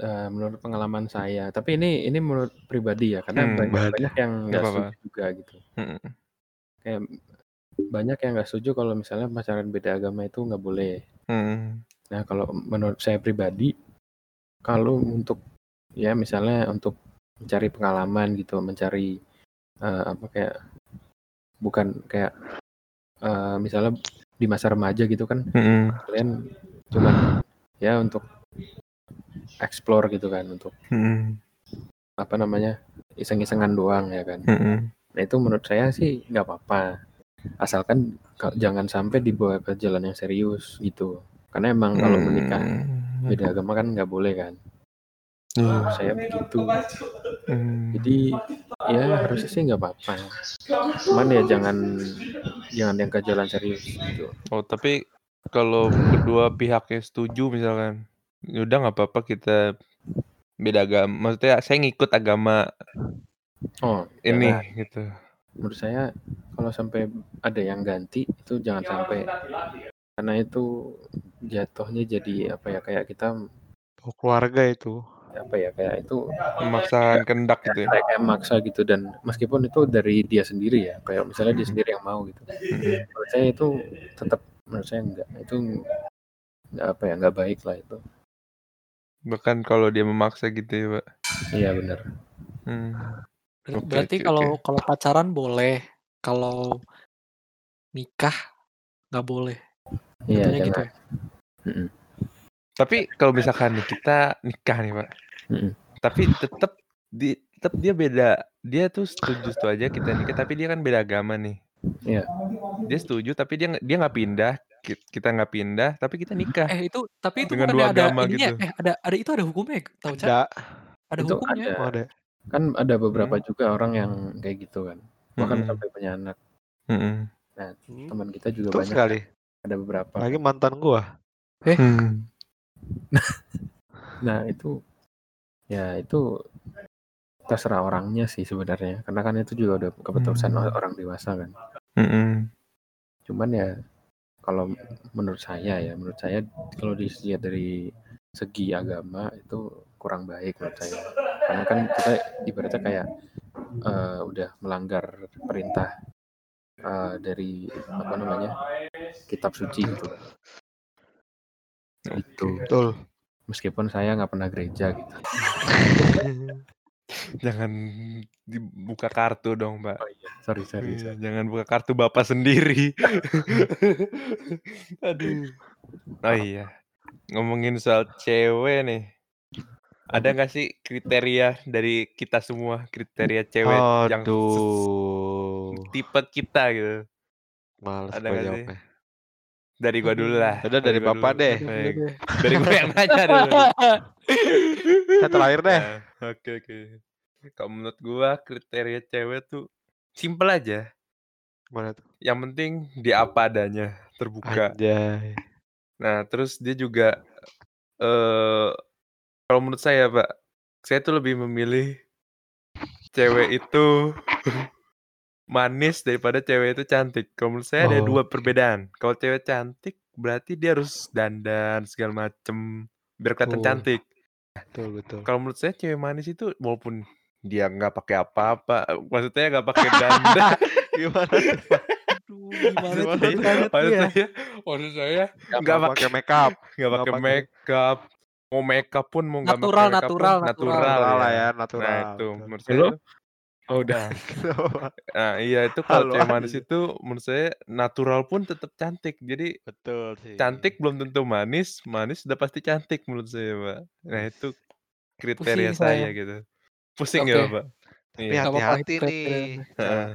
eh, menurut pengalaman saya. Tapi ini ini menurut pribadi ya, karena Hmm, banyak, banyak yang Nggak setuju juga gitu. Mm-mm. Kayak banyak yang nggak setuju kalau misalnya pacaran beda agama itu nggak boleh. Mm. Nah kalau menurut saya pribadi, kalau untuk ya misalnya untuk mencari pengalaman gitu, mencari eh, apa kayak bukan kayak eh, misalnya di masa remaja gitu kan Mm-mm. kalian cuman ya untuk explore gitu kan untuk Mm-mm. apa namanya iseng-isengan doang ya kan Mm-mm. nah itu menurut saya sih nggak apa-apa asalkan ka- jangan sampai dibawa ke jalan yang serius gitu karena emang kalau menikah Mm. beda agama kan nggak boleh kan Iya. Menurut saya begitu Mm. jadi ya harusnya sih nggak apa-apa cuman ya jangan jangan yang ke jalan serius gitu Oh, tapi kalau kedua pihaknya setuju misalkan, ya udah nggak apa-apa kita beda agama. Maksudnya saya ngikut agama oh ini jangan. gitu. Menurut saya kalau sampai ada yang ganti itu jangan sampai karena itu jatuhnya jadi apa ya kayak kita Oh, keluarga itu. apa ya kayak itu Memaksakan kehendak gitu ya. kayak, kayak maksa gitu dan meskipun itu dari dia sendiri ya kayak misalnya dia sendiri yang mau gitu menurut saya itu tetap menurut saya enggak itu nggak apa ya nggak baik lah itu Bahkan kalau dia memaksa gitu ya, Pak. iya benar Hmm. Ber- Oke, Berarti oke, kalau oke. kalau pacaran boleh, kalau nikah nggak boleh. iya Jatuhnya gitu ya. Tapi kalau misalkan kita nikah nih, Pak. Tapi tetap di tetap dia beda. Dia tuh setuju setuju aja kita nikah, tapi dia kan beda agama nih. Iya. Dia setuju tapi dia dia nggak pindah. Ki- Kita nggak pindah, tapi kita nikah. Eh itu tapi itu Dengan dua ada agama ininya, gitu. eh ada ada itu ada hukumnya, tahu Cak? Ada. Ada Itu hukumnya. ada. Oh, ada. Kan ada beberapa juga orang yang kayak gitu kan bahkan Mm-mm. sampai punya anak Mm-mm. teman kita juga Betul banyak sekali. ada beberapa. Lagi mantan gua. Hmm. Nah itu ya itu terserah orangnya sih sebenarnya karena kan itu juga udah keputusan Hmm. orang dewasa kan. Mm-mm. Cuman ya kalau menurut saya ya menurut saya kalau dilihat dari segi agama itu kurang baik menurut saya karena kan kita ibaratnya kayak eh, udah melanggar perintah eh, dari apa namanya kitab suci gitu itu Betul. meskipun saya nggak pernah gereja gitu Jangan dibuka kartu dong, Mbak. oh iya sorry sorry, Iya, sorry. jangan buka kartu bapak sendiri. Aduh. Oh iya, ngomongin soal cewek nih. Ada nggak sih kriteria dari kita semua kriteria cewek yang Aduh. tipe kita gitu? Males Ada nggak sih? jawabnya. Dari gua dulu lah. Udah, dari gua Bapak dulu. deh. Baik. Dari gua yang nanya dulu. Saya terakhir deh. Nah, Oke oke. Kalau menurut gua kriteria cewek tuh simple aja. Mana tuh? Yang penting dia apa adanya, terbuka. Anjay. Nah, terus dia juga eh kalau menurut saya, Pak, saya tuh lebih memilih cewek itu manis daripada cewek itu cantik. Kalau menurut saya ada Oh, dua oke. perbedaan. Kalau cewek cantik berarti dia harus dandan segala macem biar kelihatan Betul. cantik. Betul, betul. Kalau menurut saya cewek manis itu walaupun dia nggak pakai apa-apa, maksudnya nggak pakai dandan. Gimana? Aduh, gimana tuh maksud saya, ya? saya, maksud saya Nggak pakai make up. nggak pakai make up, mau make up pun mau nggak Natural, make up pun natural, natural. natural natural lah ya. ya, Nah natural. itu Betul. menurut saya itu. oh udah Kenapa? Nah iya itu kalau manis itu menurut saya natural pun tetap cantik. Jadi Betul sih. cantik belum tentu manis, manis sudah pasti cantik menurut saya, Pak. Nah Yes. itu kriteria Pusing saya saya. gitu. Pusing Oke. ya, Pak? Tapi Iya. Itu hati-hati nih. Heeh.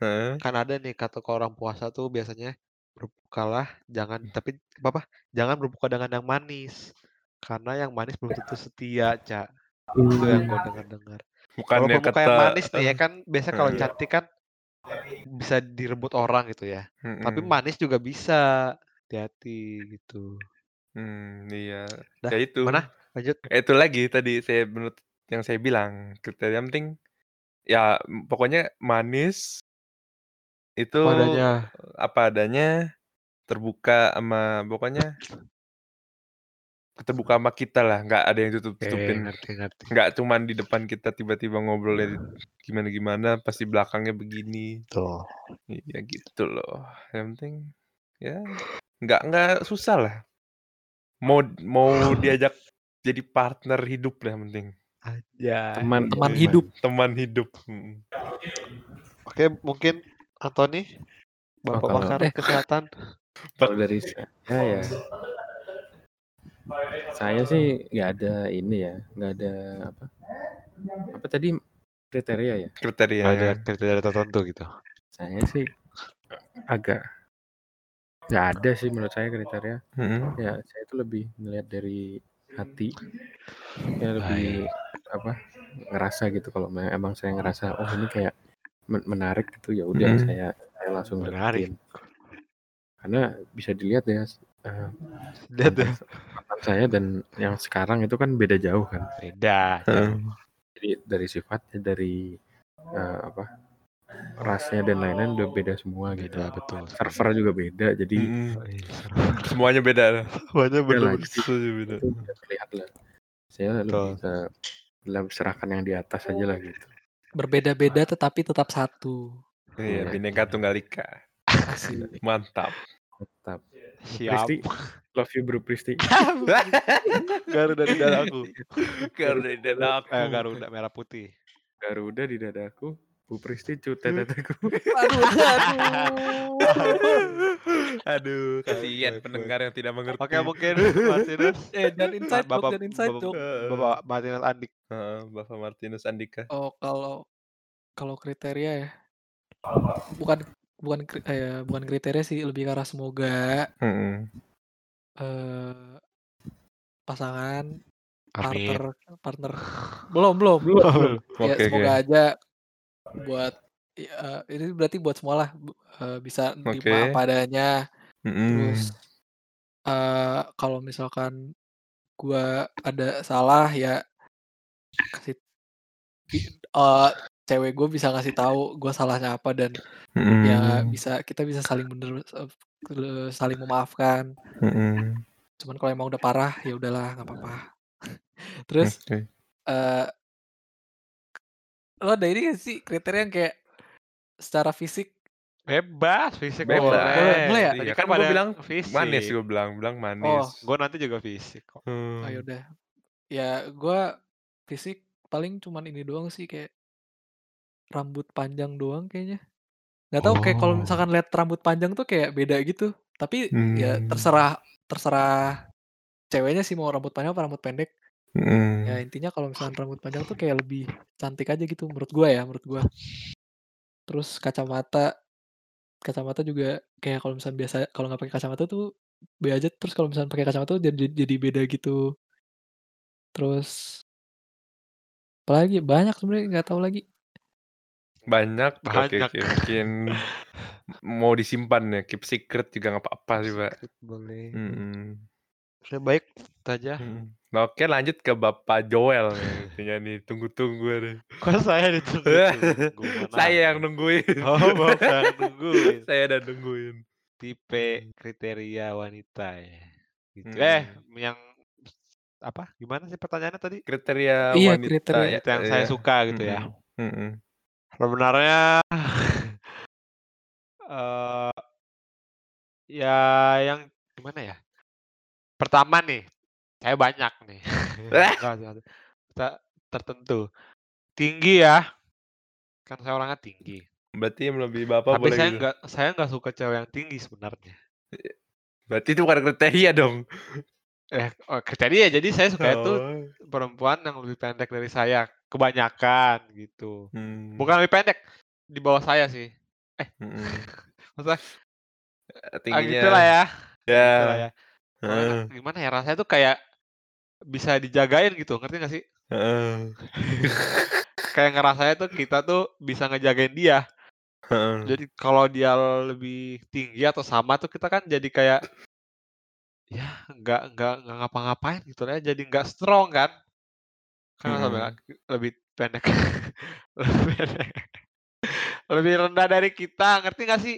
Heeh. Kan ada nih kata orang puasa tuh biasanya berbukalah jangan tapi apa apa jangan berbuka dengan yang manis karena yang manis belum tentu setia cak. Itu yang gue dengar dengar Bukan kalau yang berbuka yang kata manis nih ya kan biasa kalau Heeh. cantik kan bisa direbut orang gitu ya. Tapi Mm-mm. manis juga bisa. Hati-hati gitu. Hmm, iya. dah Ya itu. mana lanjut. Eh, Itu lagi tadi saya menurut yang saya bilang. Kriteria yang penting ya pokoknya manis itu padanya apa adanya terbuka sama pokoknya terbuka sama kita lah nggak ada yang tutup tutupin nggak cuman di depan kita tiba-tiba ngobrolnya gimana gimana pasti belakangnya begini. Tuh ya gitu loh. Yang penting ya nggak nggak susah lah. Mau mau diajak jadi partner hidup lah yang penting. Aja. Teman Teman teman. hidup. teman hidup Mm. oke mungkin Anthony bapak pakar Eh. kesehatan. Kalau dari saya ya saya sih nggak ada ini ya nggak ada apa? Apa tadi kriteria ya? Kriteria ada kriteria tertentu gitu. Saya sih agak nggak ada sih menurut saya kriteria. Mm-mm. ya saya itu lebih melihat dari hati. Ya lebih apa ngerasa gitu. Kalau emang saya ngerasa oh ini kayak men- menarik gitu ya udah Mm. saya saya langsung Menarik. deketin karena bisa dilihat ya eh, lihat mantan saya dan yang sekarang itu kan beda jauh kan? Beda jauh. jadi dari sifatnya dari eh, apa rasnya dan lain-lain udah beda semua gitu. Beda betul. Server juga beda jadi seru. semuanya beda lah semuanya Beda. Semuanya beda. Udah terlihat lah. Saya lebih ke dalam serahkan yang di atas aja lah gitu. Berbeda-beda tetapi tetap satu. iya Iya. bineka tunggal ika. Mantap. Tetap siap. Pristi love you bro Pristi Garuda di dadaku Garuda di dadaku. eh, Garuda merah putih. Garuda di dadaku Bu Pristi cutet dadaku Aduh, aduh. Aduh, kasihan pendengar yang tidak mengerti. oke mungkin Martinus Eh, inside joke, bapak jangan inside bapak, bapak Martinus Andik Heeh, Bapak Martinus Andika. Oh, kalau kalau kriteria ya. Bukan bukan eh, ya, bukan kriteria sih, lebih ke arah semoga Heeh. eh pasangan Amin partner partner belum belum belum ya Oke, semoga oke. aja buat ya, ini berarti buat semua lah eh, bisa nerima apa adanya Terus, Mhm. eee, kalau misalkan gua ada salah ya kasih eee, cewek gue bisa ngasih tahu gue salahnya apa dan ya Mhm. bisa kita bisa saling bener saling memaafkan. Mhm. Cuman kalau emang udah parah, ya udahlah nggak apa-apa. Terus, Oke. eee lo ada ini nggak sih kriteria yang kayak secara fisik Bebas, fisik Oh, boleh boleh. boleh ya? Tadi Iya, kan kan gue bilang manis, fisik. gue bilang bilang Oh. manis. Gue nanti juga fisik kok. Oh, Hmm. ya udah. Ya gua fisik paling cuman ini doang sih kayak rambut panjang doang kayaknya. Nggak tahu kayak kalau Oh. misalkan lihat rambut panjang tuh kayak beda gitu. Tapi ya Mmm. terserah terserah ceweknya sih mau rambut panjang apa rambut pendek. Ya Mhm. intinya kalau misalkan rambut panjang tuh kayak lebih cantik aja gitu menurut gua ya, menurut gua. Terus kacamata, kacamata juga kayak kalau misalnya biasa kalau nggak pakai kacamata tuh be aja, terus kalau misalnya pakai kacamata tuh jadi jadi beda gitu. Terus apalagi banyak sebenarnya nggak tahu lagi. Banyak, Banyak. oke mungkin mau disimpan ya, keep secret juga nggak apa-apa sih, Pak. Secret boleh. Mhm. Oke baik, itu aja. Mhm. Oke lanjut ke Bapak Joel nih, nih tunggu-tunggu nih. Kok saya? Mana Saya yang nungguin. Oh, Bapak yang nungguin. Saya udah nungguin. Tipe kriteria wanita ya, gitu. Eh, yang apa, gimana sih pertanyaannya tadi? Kriteria Iya, wanita kriteria. ya Itu yang saya ya. suka gitu ya. Mhm. Sebenarnya eee ya yang gimana ya, pertama nih, saya banyak nih. Te tertentu. Tinggi ya, kan saya orangnya tinggi. Berarti melebihi Bapak Tapi boleh saya gitu? nggak saya nggak suka cewek yang tinggi sebenarnya. Berarti itu bukan kriteria dong? Eh, oh kriteria, jadi saya sukanya tuh Oh. perempuan yang lebih pendek dari saya, kebanyakan gitu. Mmm. Bukan lebih pendek, di bawah saya sih. Eh, Mhm. maksudnya Eee, ah, tingginya gitulah ya, ya. gitulah ya. Heeh. gimana ya, rasanya tuh kayak bisa dijagain gitu, ngerti nggak sih? Heeh. Kayak ngerasanya tuh kita tuh bisa ngejagain dia. Heeh. Jadi kalau dia lebih tinggi atau sama tuh kita kan jadi kayak ya nggak nggak nggak ngapa-ngapain gitu lah ya, jadi nggak strong kan. Karena sampai Mhm. lebih pendek lebih pendek lebih rendah dari kita, ngerti nggak sih?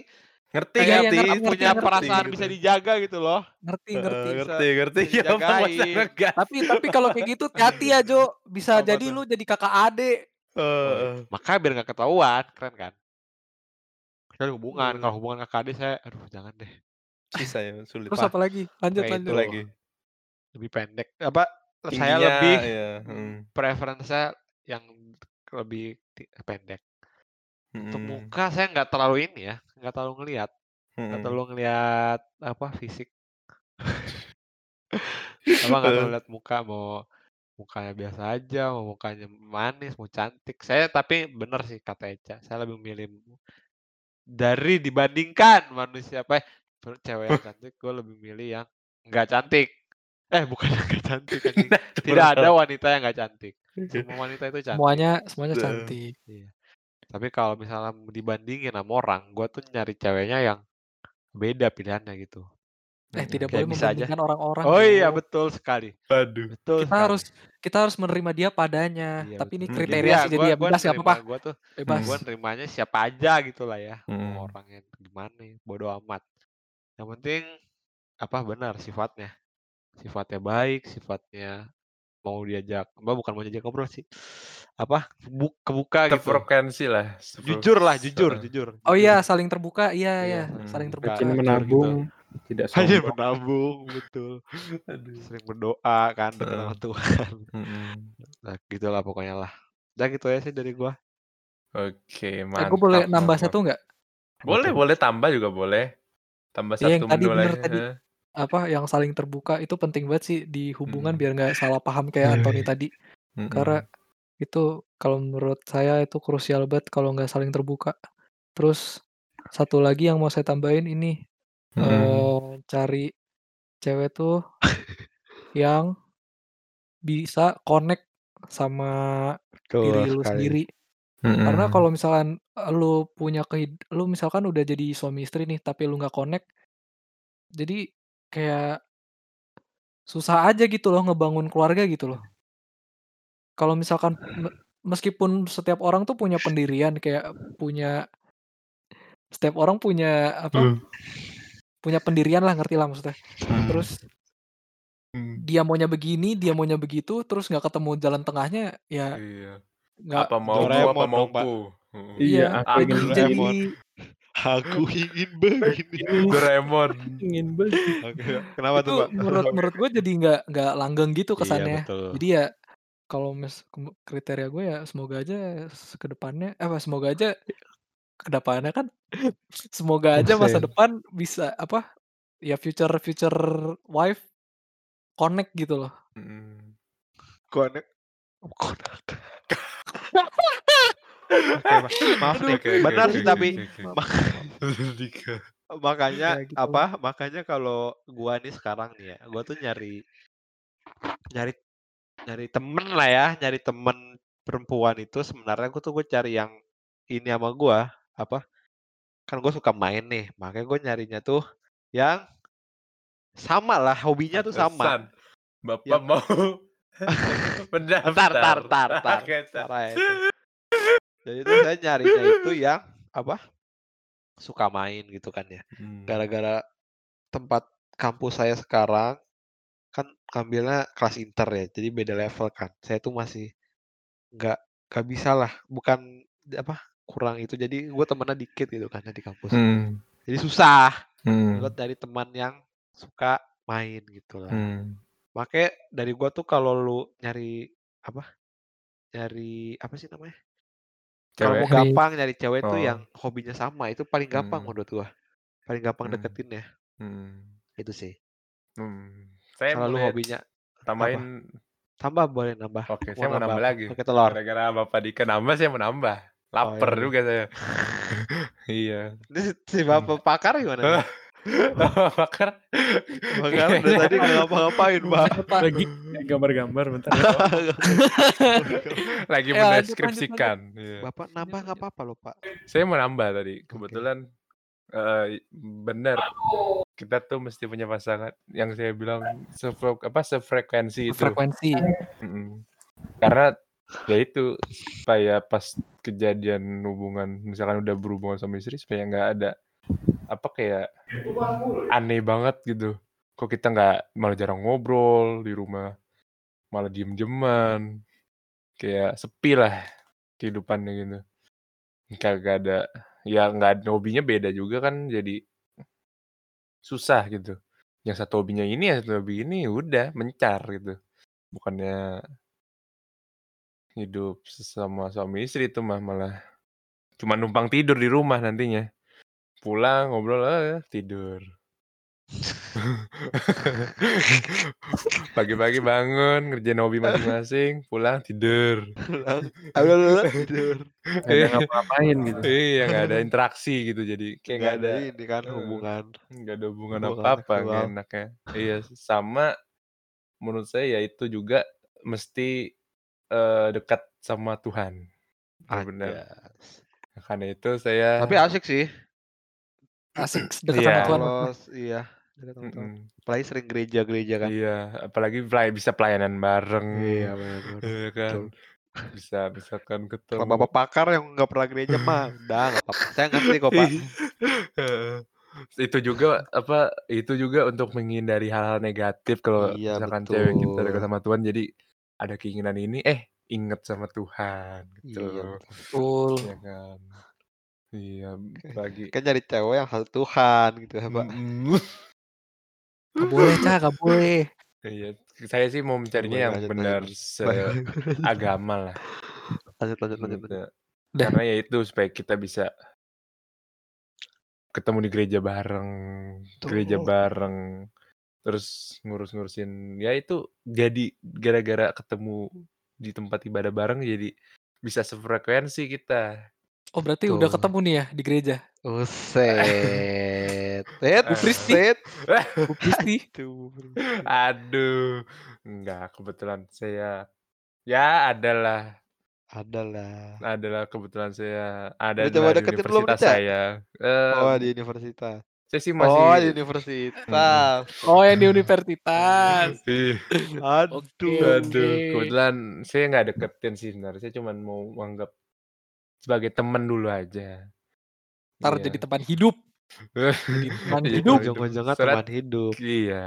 Ngerti Kayak ngerti, ngerti punya ngerti ngerti perasaan gitu. bisa dijaga gitu loh. Ngerti ngerti. Bisa ngerti ngerti. bisa Ya. Tapi tapi kalau kayak gitu hati-hati ya, Jo. Bisa Apa jadi tuh? lu jadi kakak adik. Heeh. makanya biar nggak ketahuan, keren kan? Kecuali hubungan, Eee. kalau hubungan kakak adik saya, aduh jangan deh. Susah ya, sulit. Terus Apa? lagi? Lanjut Kayak lanjut. itu Lagi. lebih pendek, apa, saya Tingginya lebih ya, mmm, mhm. preference-nya yang lebih pendek. Untuk Mhm. muka saya nggak terlalu ini ya, nggak terlalu ngelihat, nggak Mhm. terlalu ngelihat apa, fisik. Apa, nggak terlalu lihat muka, mau mukanya biasa aja, mau mukanya manis, mau cantik. Saya tapi bener sih kata Eca, saya lebih milih dari dibandingkan manusia apa, eh, cewek yang cantik, gue lebih milih yang nggak cantik. Eh, bukan yang nggak cantik anjing, tidak ada wanita yang nggak cantik. Semua wanita itu cantik. Semuanya semuanya Heeh. cantik. Iya. Tapi kalau misalnya dibandingin sama orang, gue tuh nyari ceweknya yang beda pilihannya gitu. Eh, Mhm. tidak boleh bisa aja membandingkan orang-orang, oh iya, Jo. betul sekali. Waduh. Betul Kita sekali. harus kita harus menerima dia padanya. Iya, Tapi ini betul. Mhm. Jadi kriteria ya sih, jadi ya bebas nggak nerima apa-apa. gue tuh Bebas. gue nerimanya siapa aja gitu lah ya, Mhm. orangnya gimana, bodo amat. Yang penting apa, benar sifatnya. Sifatnya baik, sifatnya mau diajak apa, bukan mau diajak ngobrol sih, apa, buk kebuka gitu. Sefrekuensi lah, Jujur lah, jujur jujur Oh iya, saling terbuka. Iya Iya, iya, Mhm. saling terbuka, jujur gitu. menabung, tidak Rajin sombong. menabung, betul. Aduh. Sering berdoa kan, dekat Heeh. sama Tuhan. Mhm. Nah, gitulah pokoknya lah. Udah gitu aja sih dari gua. Oke, Eh, gue boleh nambah satu nggak? Boleh boleh, tambah juga boleh. Tambah Iya, yang 1 tadi bener lagi, tadi. Apa, yang saling terbuka itu penting banget sih di hubungan Mhm. biar nggak salah paham kayak Anthony tadi. Karena Mhm. itu kalau menurut saya itu krusial banget kalau nggak saling terbuka. Terus satu lagi yang mau saya tambahin ini, Mhm. eee, cari cewek tuh yang bisa connect sama Betul diri lu sekali. sendiri. Karena Mhm. kalau misalkan, eee, lu punya kehid lu misalkan udah jadi suami istri nih, tapi lu nggak connect Jadi kayak susah aja gitu loh ngebangun keluarga gitu loh. Kalau misalkan me meskipun setiap orang tuh punya pendirian kayak punya setiap orang punya apa, Hmm. punya pendirian lah ngerti lah maksudnya. Hmm. Terus Hmm. dia maunya begini, dia maunya begitu, terus nggak ketemu jalan tengahnya, ya Iya. nggak Apa mauku, apa mauku. Heeh. Iya, iya, aku Aku ingin jadi. Aku ingin begini. Doraemon. Ingin begini. Oke, kenapa tuh, itu Pak? menurut menurut gue jadi nggak nggak langgeng gitu Iya, kesannya. betul. Jadi ya kalau mis kem kriteria gue ya semoga aja s ke depannya apa, semoga aja ke depannya kan semoga aja masa depan bisa apa, ya future future wife connect gitu loh. Mhm. Konek konak. Maaf nih. Benar sih tapi makanya Ya gitu. apa, makanya kalau gua nih sekarang nih ya, gua tuh nyari nyari nyari temen lah ya, nyari temen perempuan itu sebenarnya gua tuh gue cari yang ini sama gua, apa, kan gue suka main nih, makanya gue nyarinya tuh yang sama lah, hobinya tuh sama. Bapak Yang mau mendaftar. entar. entar aja itu. Jadi tuh saya nyarinya itu yang apa, suka main gitu kan ya. Hmm. Gara-gara tempat kampus saya sekarang kan ngambilnya kelas inter ya, jadi beda level kan. Saya tuh masih nggak nggak bisa lah, bukan apa, kurang itu. Jadi gue temennya dikit gitu kan ya di kampus. Hmm. Jadi susah Hmm. buat dari teman yang suka main gitu lah. Hmm. Makanya dari gua tuh kalau lu nyari apa, nyari apa sih namanya? Kalau mau Nyari gampang nyari cewek tuh Oh. yang hobinya sama, itu paling gampang Hmm. menurut gua. Paling gampang Hmm. deketinnya, Hmm. itu sih. Hmm. Saya Kalau hobinya apa? tambahin Tambah boleh nambah. Oke, Mau saya mau nambah nambah apa? lagi. Pakai telur. Gara-gara Bapak Dika nambah, saya mau nambah. Oh Laper ya. juga saya. Iya. Ini si si Hmm. Bapak pakar gimana Bakar. Pakar dari tadi nggak ngapa-ngapain, Pak. Pak. Lagi gambar-gambar bentar ya. lagi Eh, lanjut, lanjut, mendeskripsikan. Iya. Bapak nambah nggak apa-apa loh, Pak. Saya mau nambah tadi. Kebetulan eh benar kita tuh mesti punya pasangan yang saya bilang sefre apa sefrekuensi itu. Frekuensi. Mm-mm. Karena ya itu supaya pas kejadian hubungan misalkan udah berhubungan sama istri supaya nggak ada apa kayak aneh banget gitu. Kok kita nggak malah jarang ngobrol di rumah, malah diem-dieman, kayak sepi lah kehidupannya gitu. Kagak ada, ya nggak hobinya beda juga kan jadi susah gitu. Yang satu hobinya ini, yang satu hobi ini, udah mencar gitu. Bukannya hidup sesama suami istri itu mah malah cuma numpang tidur di rumah nantinya. Pulang ngobrol, eh, tidur. Pagi-pagi bangun, ngerjain hobi masing-masing, pulang tidur. Pulang, tidur. Nggak ada Iya, ngapa-ngapain gitu. iya nggak ada interaksi gitu jadi kayak Nggak ada ini kan eh, hubungan nggak ada hubungan apa-apa nggak seksual. enaknya. Iya sama menurut saya ya itu juga mesti eh, dekat sama Tuhan. Anjas. Karena itu saya Tapi asik sih. Asik dekat sama Iya. Tuhan. Kalau iya, dekat sama Tuhan. Mm-mm. Apalagi sering gereja-gereja kan. Iya, apalagi pelay- bisa pelayanan bareng, Iya, benar. iya kan, Betul. bisa misalkan Kalau ketemu. bapak pakar yang nggak pernah gereja mah, udah nggak apa-apa. Saya ngerti kok pak. Heeh. itu juga apa itu juga untuk menghindari hal-hal negatif kalau Iya misalkan cewek kita dekat betul. sama Tuhan jadi ada keinginan ini eh inget sama Tuhan gitu Iya Betul. ya kan iya bagi Kan nyari cewek yang hal Tuhan gitu ya pak. Gak boleh, Cah, gak boleh. iya saya sih mau mencarinya yang lanjut, benar lanjut. Lanjut. seagama lah Lanjut, lanjut, lanjut. Gitu. Karena ya itu supaya kita bisa ketemu di gereja bareng gereja bareng terus ngurus-ngurusin ya itu jadi gara-gara ketemu di tempat ibadah bareng jadi bisa sefrekuensi kita Oh berarti udah Tuh. ketemu nih ya di gereja. Uset. Set, Bu Pristi. set. Bu Pristi. Tuh. aduh enggak kebetulan saya ya adalah Adalah. adalah kebetulan saya ada Udah coba di deketin belum universitas Cak? saya Eh, Oh di universitas. Saya sih Oh, masih universitas. Oh, yang di universitas. Iya. Aduh. Aduh, oke. kebetulan saya nggak deketin sih sebenarnya. Saya cuma mau menganggap sebagai teman dulu aja. Ntar Iya. jadi teman hidup. Jadi teman Iya, hidup. Surat- teman hidup. Iya.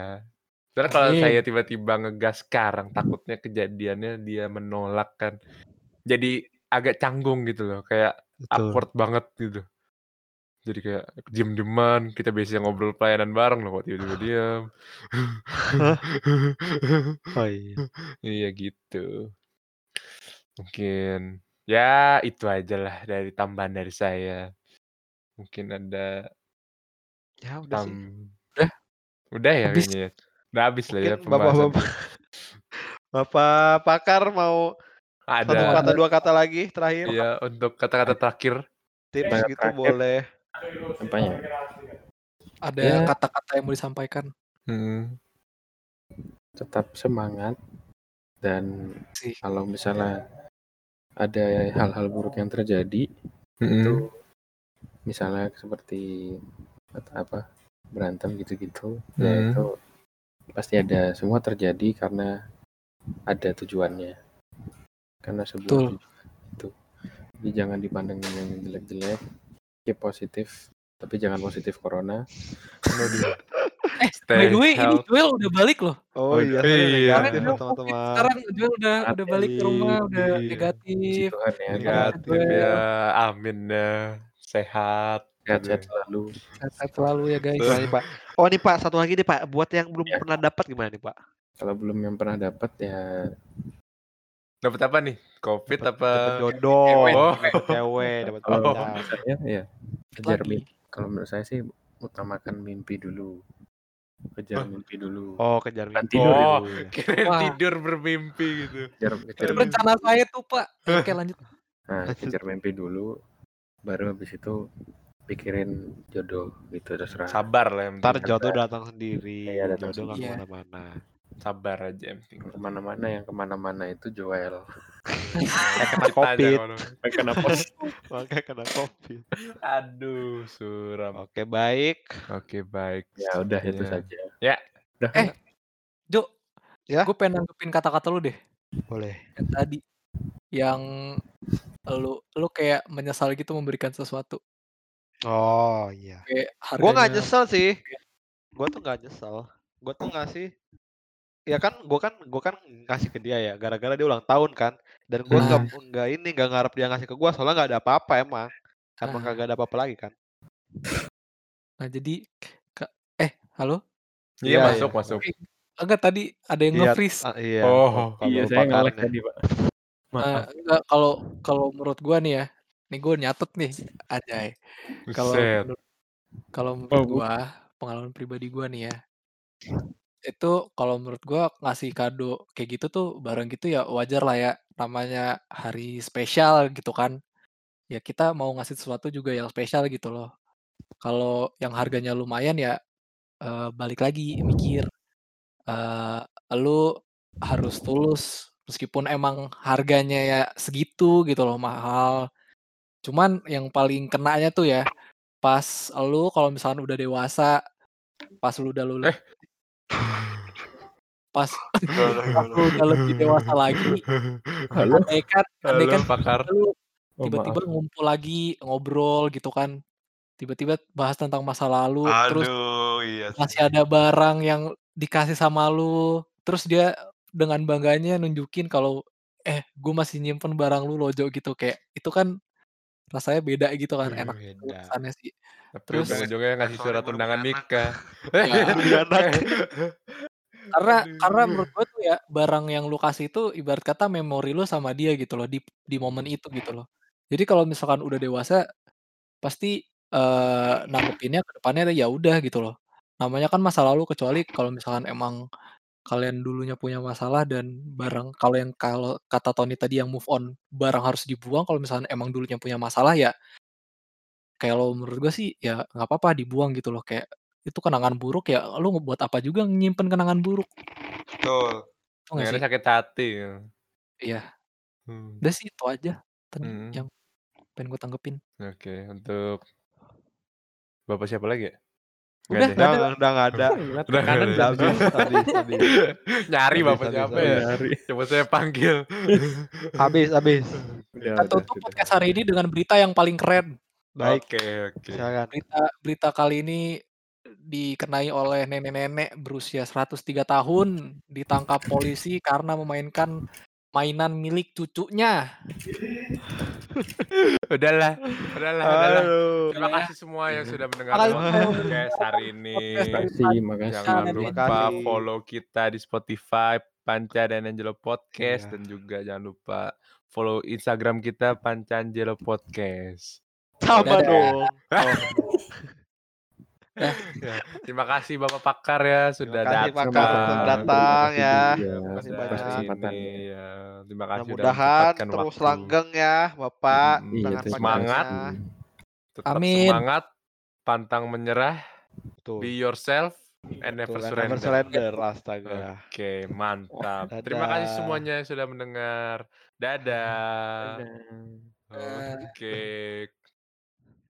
Soalnya kalau Amin. saya tiba-tiba ngegas sekarang, takutnya kejadiannya dia menolak kan. Jadi agak canggung gitu loh, kayak Betul. awkward banget gitu. Jadi kayak diem-dieman, kita biasanya ngobrol pelayanan bareng loh, kok tiba-tiba diam. Oh iya. Iya gitu. Mungkin ya itu aja lah dari tambahan dari saya. Mungkin ada Ya udah tam sih. Udah? Udah ya Habis? kayaknya ya. Udah habis lah ya pembahasan. bapak-bapak Bapak pakar mau satu Ada kata dua kata lagi terakhir ya untuk kata-kata terakhir. tips Kata gitu terakhir. boleh. Apanya? Ada Ya. kata-kata yang mau disampaikan. Hmm. Tetap semangat dan Sih. kalau misalnya ada hal-hal buruk yang terjadi Mm-mm. itu misalnya seperti apa berantem gitu-gitu ya Hmm. itu pasti ada semua terjadi karena ada tujuannya karena sebuah Betul. tujuan itu jadi jangan dipandang yang jelek-jelek keep positif tapi jangan positif corona. Eh, Stay by the way, ini. Joel udah balik loh. Oh iya, iya. ya Joel COVID, teman-teman. sekarang Joel udah udah balik ke rumah, udah Iya. Negatif. Tuhan ya Negatif ya. Amin ya. Sehat. sehat-sehat selalu Sehat selalu ya guys. Nih, Pak? Oh nih Pak, satu lagi nih Pak, buat yang belum Ya. pernah dapat gimana nih Pak? kalau belum yang pernah dapat ya Dapat apa nih? Covid Dapat apa? dapat jodoh, cewek. Oh. dapat cewek, dapat kalau Oh. pacar. menurut saya ya kejar mimpi kalau menurut saya sih utamakan mimpi dulu kejar Oh. mimpi dulu Oh, kejar mimpi. tidur Oh, dulu ya. Wah. tidur bermimpi gitu. kejar kejar Itu mimpi rencana saya tuh Pak. Oke lanjut. nah kejar mimpi dulu baru habis itu pikirin jodoh gitu terserah Sabar lah Ntar jodoh datang sendiri, Iya, datang jodoh sendiri. ke mana-mana. Sabar aja yang penting. ke mana-mana yang ke mana-mana itu Joel Kayak kena covid, kalau- kenapa makanya kena covid. Aduh, suram. Oke baik. Oke, baik. ya udah itu Iya. saja Ya. udah Eh. Jo, Ya? gue pengen nanggepin kata-kata lu deh Boleh. yang tadi, yang lu lu kayak menyesal gitu memberikan sesuatu. Oh iya. Kayak Gue nggak nyesel sih. Gue tuh nggak nyesel. Gue tuh ngasih. Ya kan, gue kan, gue kan ngasih ke dia ya. Gara-gara dia ulang tahun kan. Dan gue nggak, Nah. nggak ini, nggak ngarep dia ngasih ke gue. Soalnya nggak ada apa-apa emang. Karena Ah. kagak ada apa-apa lagi kan. Nah jadi, Kak, eh halo? Iya, Iya, masuk, iya. masuk. Enggak tadi ada yang Iya, nge-freeze. ah, iya. Oh, kalau iya saya ngelek pakarnya. tadi pak Eh, maaf enggak kalau kalau menurut gua nih ya, nih gua nyatet nih, anjay. Kalau Buset. menurut kalau menurut Oh, gua, pengalaman pribadi gua nih ya, itu kalau menurut gua ngasih kado kayak gitu tuh barang gitu ya wajar lah ya, namanya hari spesial gitu kan. Ya kita mau ngasih sesuatu juga yang spesial gitu loh. Kalau yang harganya lumayan ya, eee, balik lagi mikir, eee, lu harus tulus meskipun emang harganya ya segitu gitu loh, mahal. Cuman yang paling kenanya tuh ya, pas lu kalau misalkan udah dewasa, pas lu udah lulu Eh. Pas lu udah lebih dewasa lagi, halo andaikan Halo, andaikan pakar. lu oh, tiba-tiba maaf ngumpul lagi, ngobrol gitu kan, tiba-tiba bahas tentang masa lalu, terus Aduh, iya sih. masih ada barang yang dikasih sama lu, terus dia dengan bangganya nunjukin kalau, "Eh, gue masih nyimpen barang lu loh, Jo," gitu. Kayak itu kan rasanya beda gitu kan, Wih, enak beda. kesannya sih. Tapi Terus ujung-ujungnya ngasih Sorry, surat undangan nikah. Anak. karena karena menurut gue tuh ya, barang yang lu kasih itu ibarat kata memori lu sama dia gitu loh, di di momen itu gitu loh. Jadi kalau misalkan udah dewasa, pasti, eee, nanggepinnya ke depannya ya udah gitu loh. Namanya kan masa lalu, kecuali kalau misalkan emang kalian dulunya punya masalah dan barang kalau yang kalau kata Tony tadi yang move on, barang harus dibuang, kalau misalkan emang dulunya punya masalah ya kalau menurut gue sih ya nggak apa-apa dibuang gitu loh, kayak itu kenangan buruk ya lu buat apa juga nyimpen kenangan buruk. Betul. Akhirnya sih? sakit hati. Iya. Hmm. Udah sih itu aja Mhm. yang pengen gue tanggepin. Oke, untuk Bapak siapa lagi ya? Udah, ada. nggak ada. Udah, udah nggak ada. Udah Udah ada. Nyari bapak siapa ya? Nyari. Coba saya panggil. Habis, habis. Udah, Kita udah, tutup udah. podcast hari ini dengan berita yang paling keren. Baik, Oke, oke. silakan. Berita berita kali ini dikenai oleh nenek-nenek berusia 103 tahun ditangkap polisi karena memainkan mainan milik cucunya. Udahlah, udahlah, udahlah. Aduh. Terima Ya. kasih semua yang sudah mendengarkan podcast hari ini. Makasih, makasih. Jangan Terima lupa kasih. follow kita di Spotify Panca dan Angelo Podcast Iya. dan juga jangan lupa follow Instagram kita Panca Angelo Podcast. Sama Dadah. dong. Ya, terima kasih Bapak Pakar ya sudah Terima kasih, datang. Pakar, datang ya. Terima kasih banyak. ya. Terima kasih sudah Mudah-mudahan terus waktu. langgeng ya, Bapak. Mm, Iya, Semangat. Tetap Amin. semangat, pantang menyerah, Tuh. be yourself and never Tuh, surrender. never surrender, astaga. Oke, mantap. Dadah. Terima kasih semuanya yang sudah mendengar. Dadah. Dadah. Oke.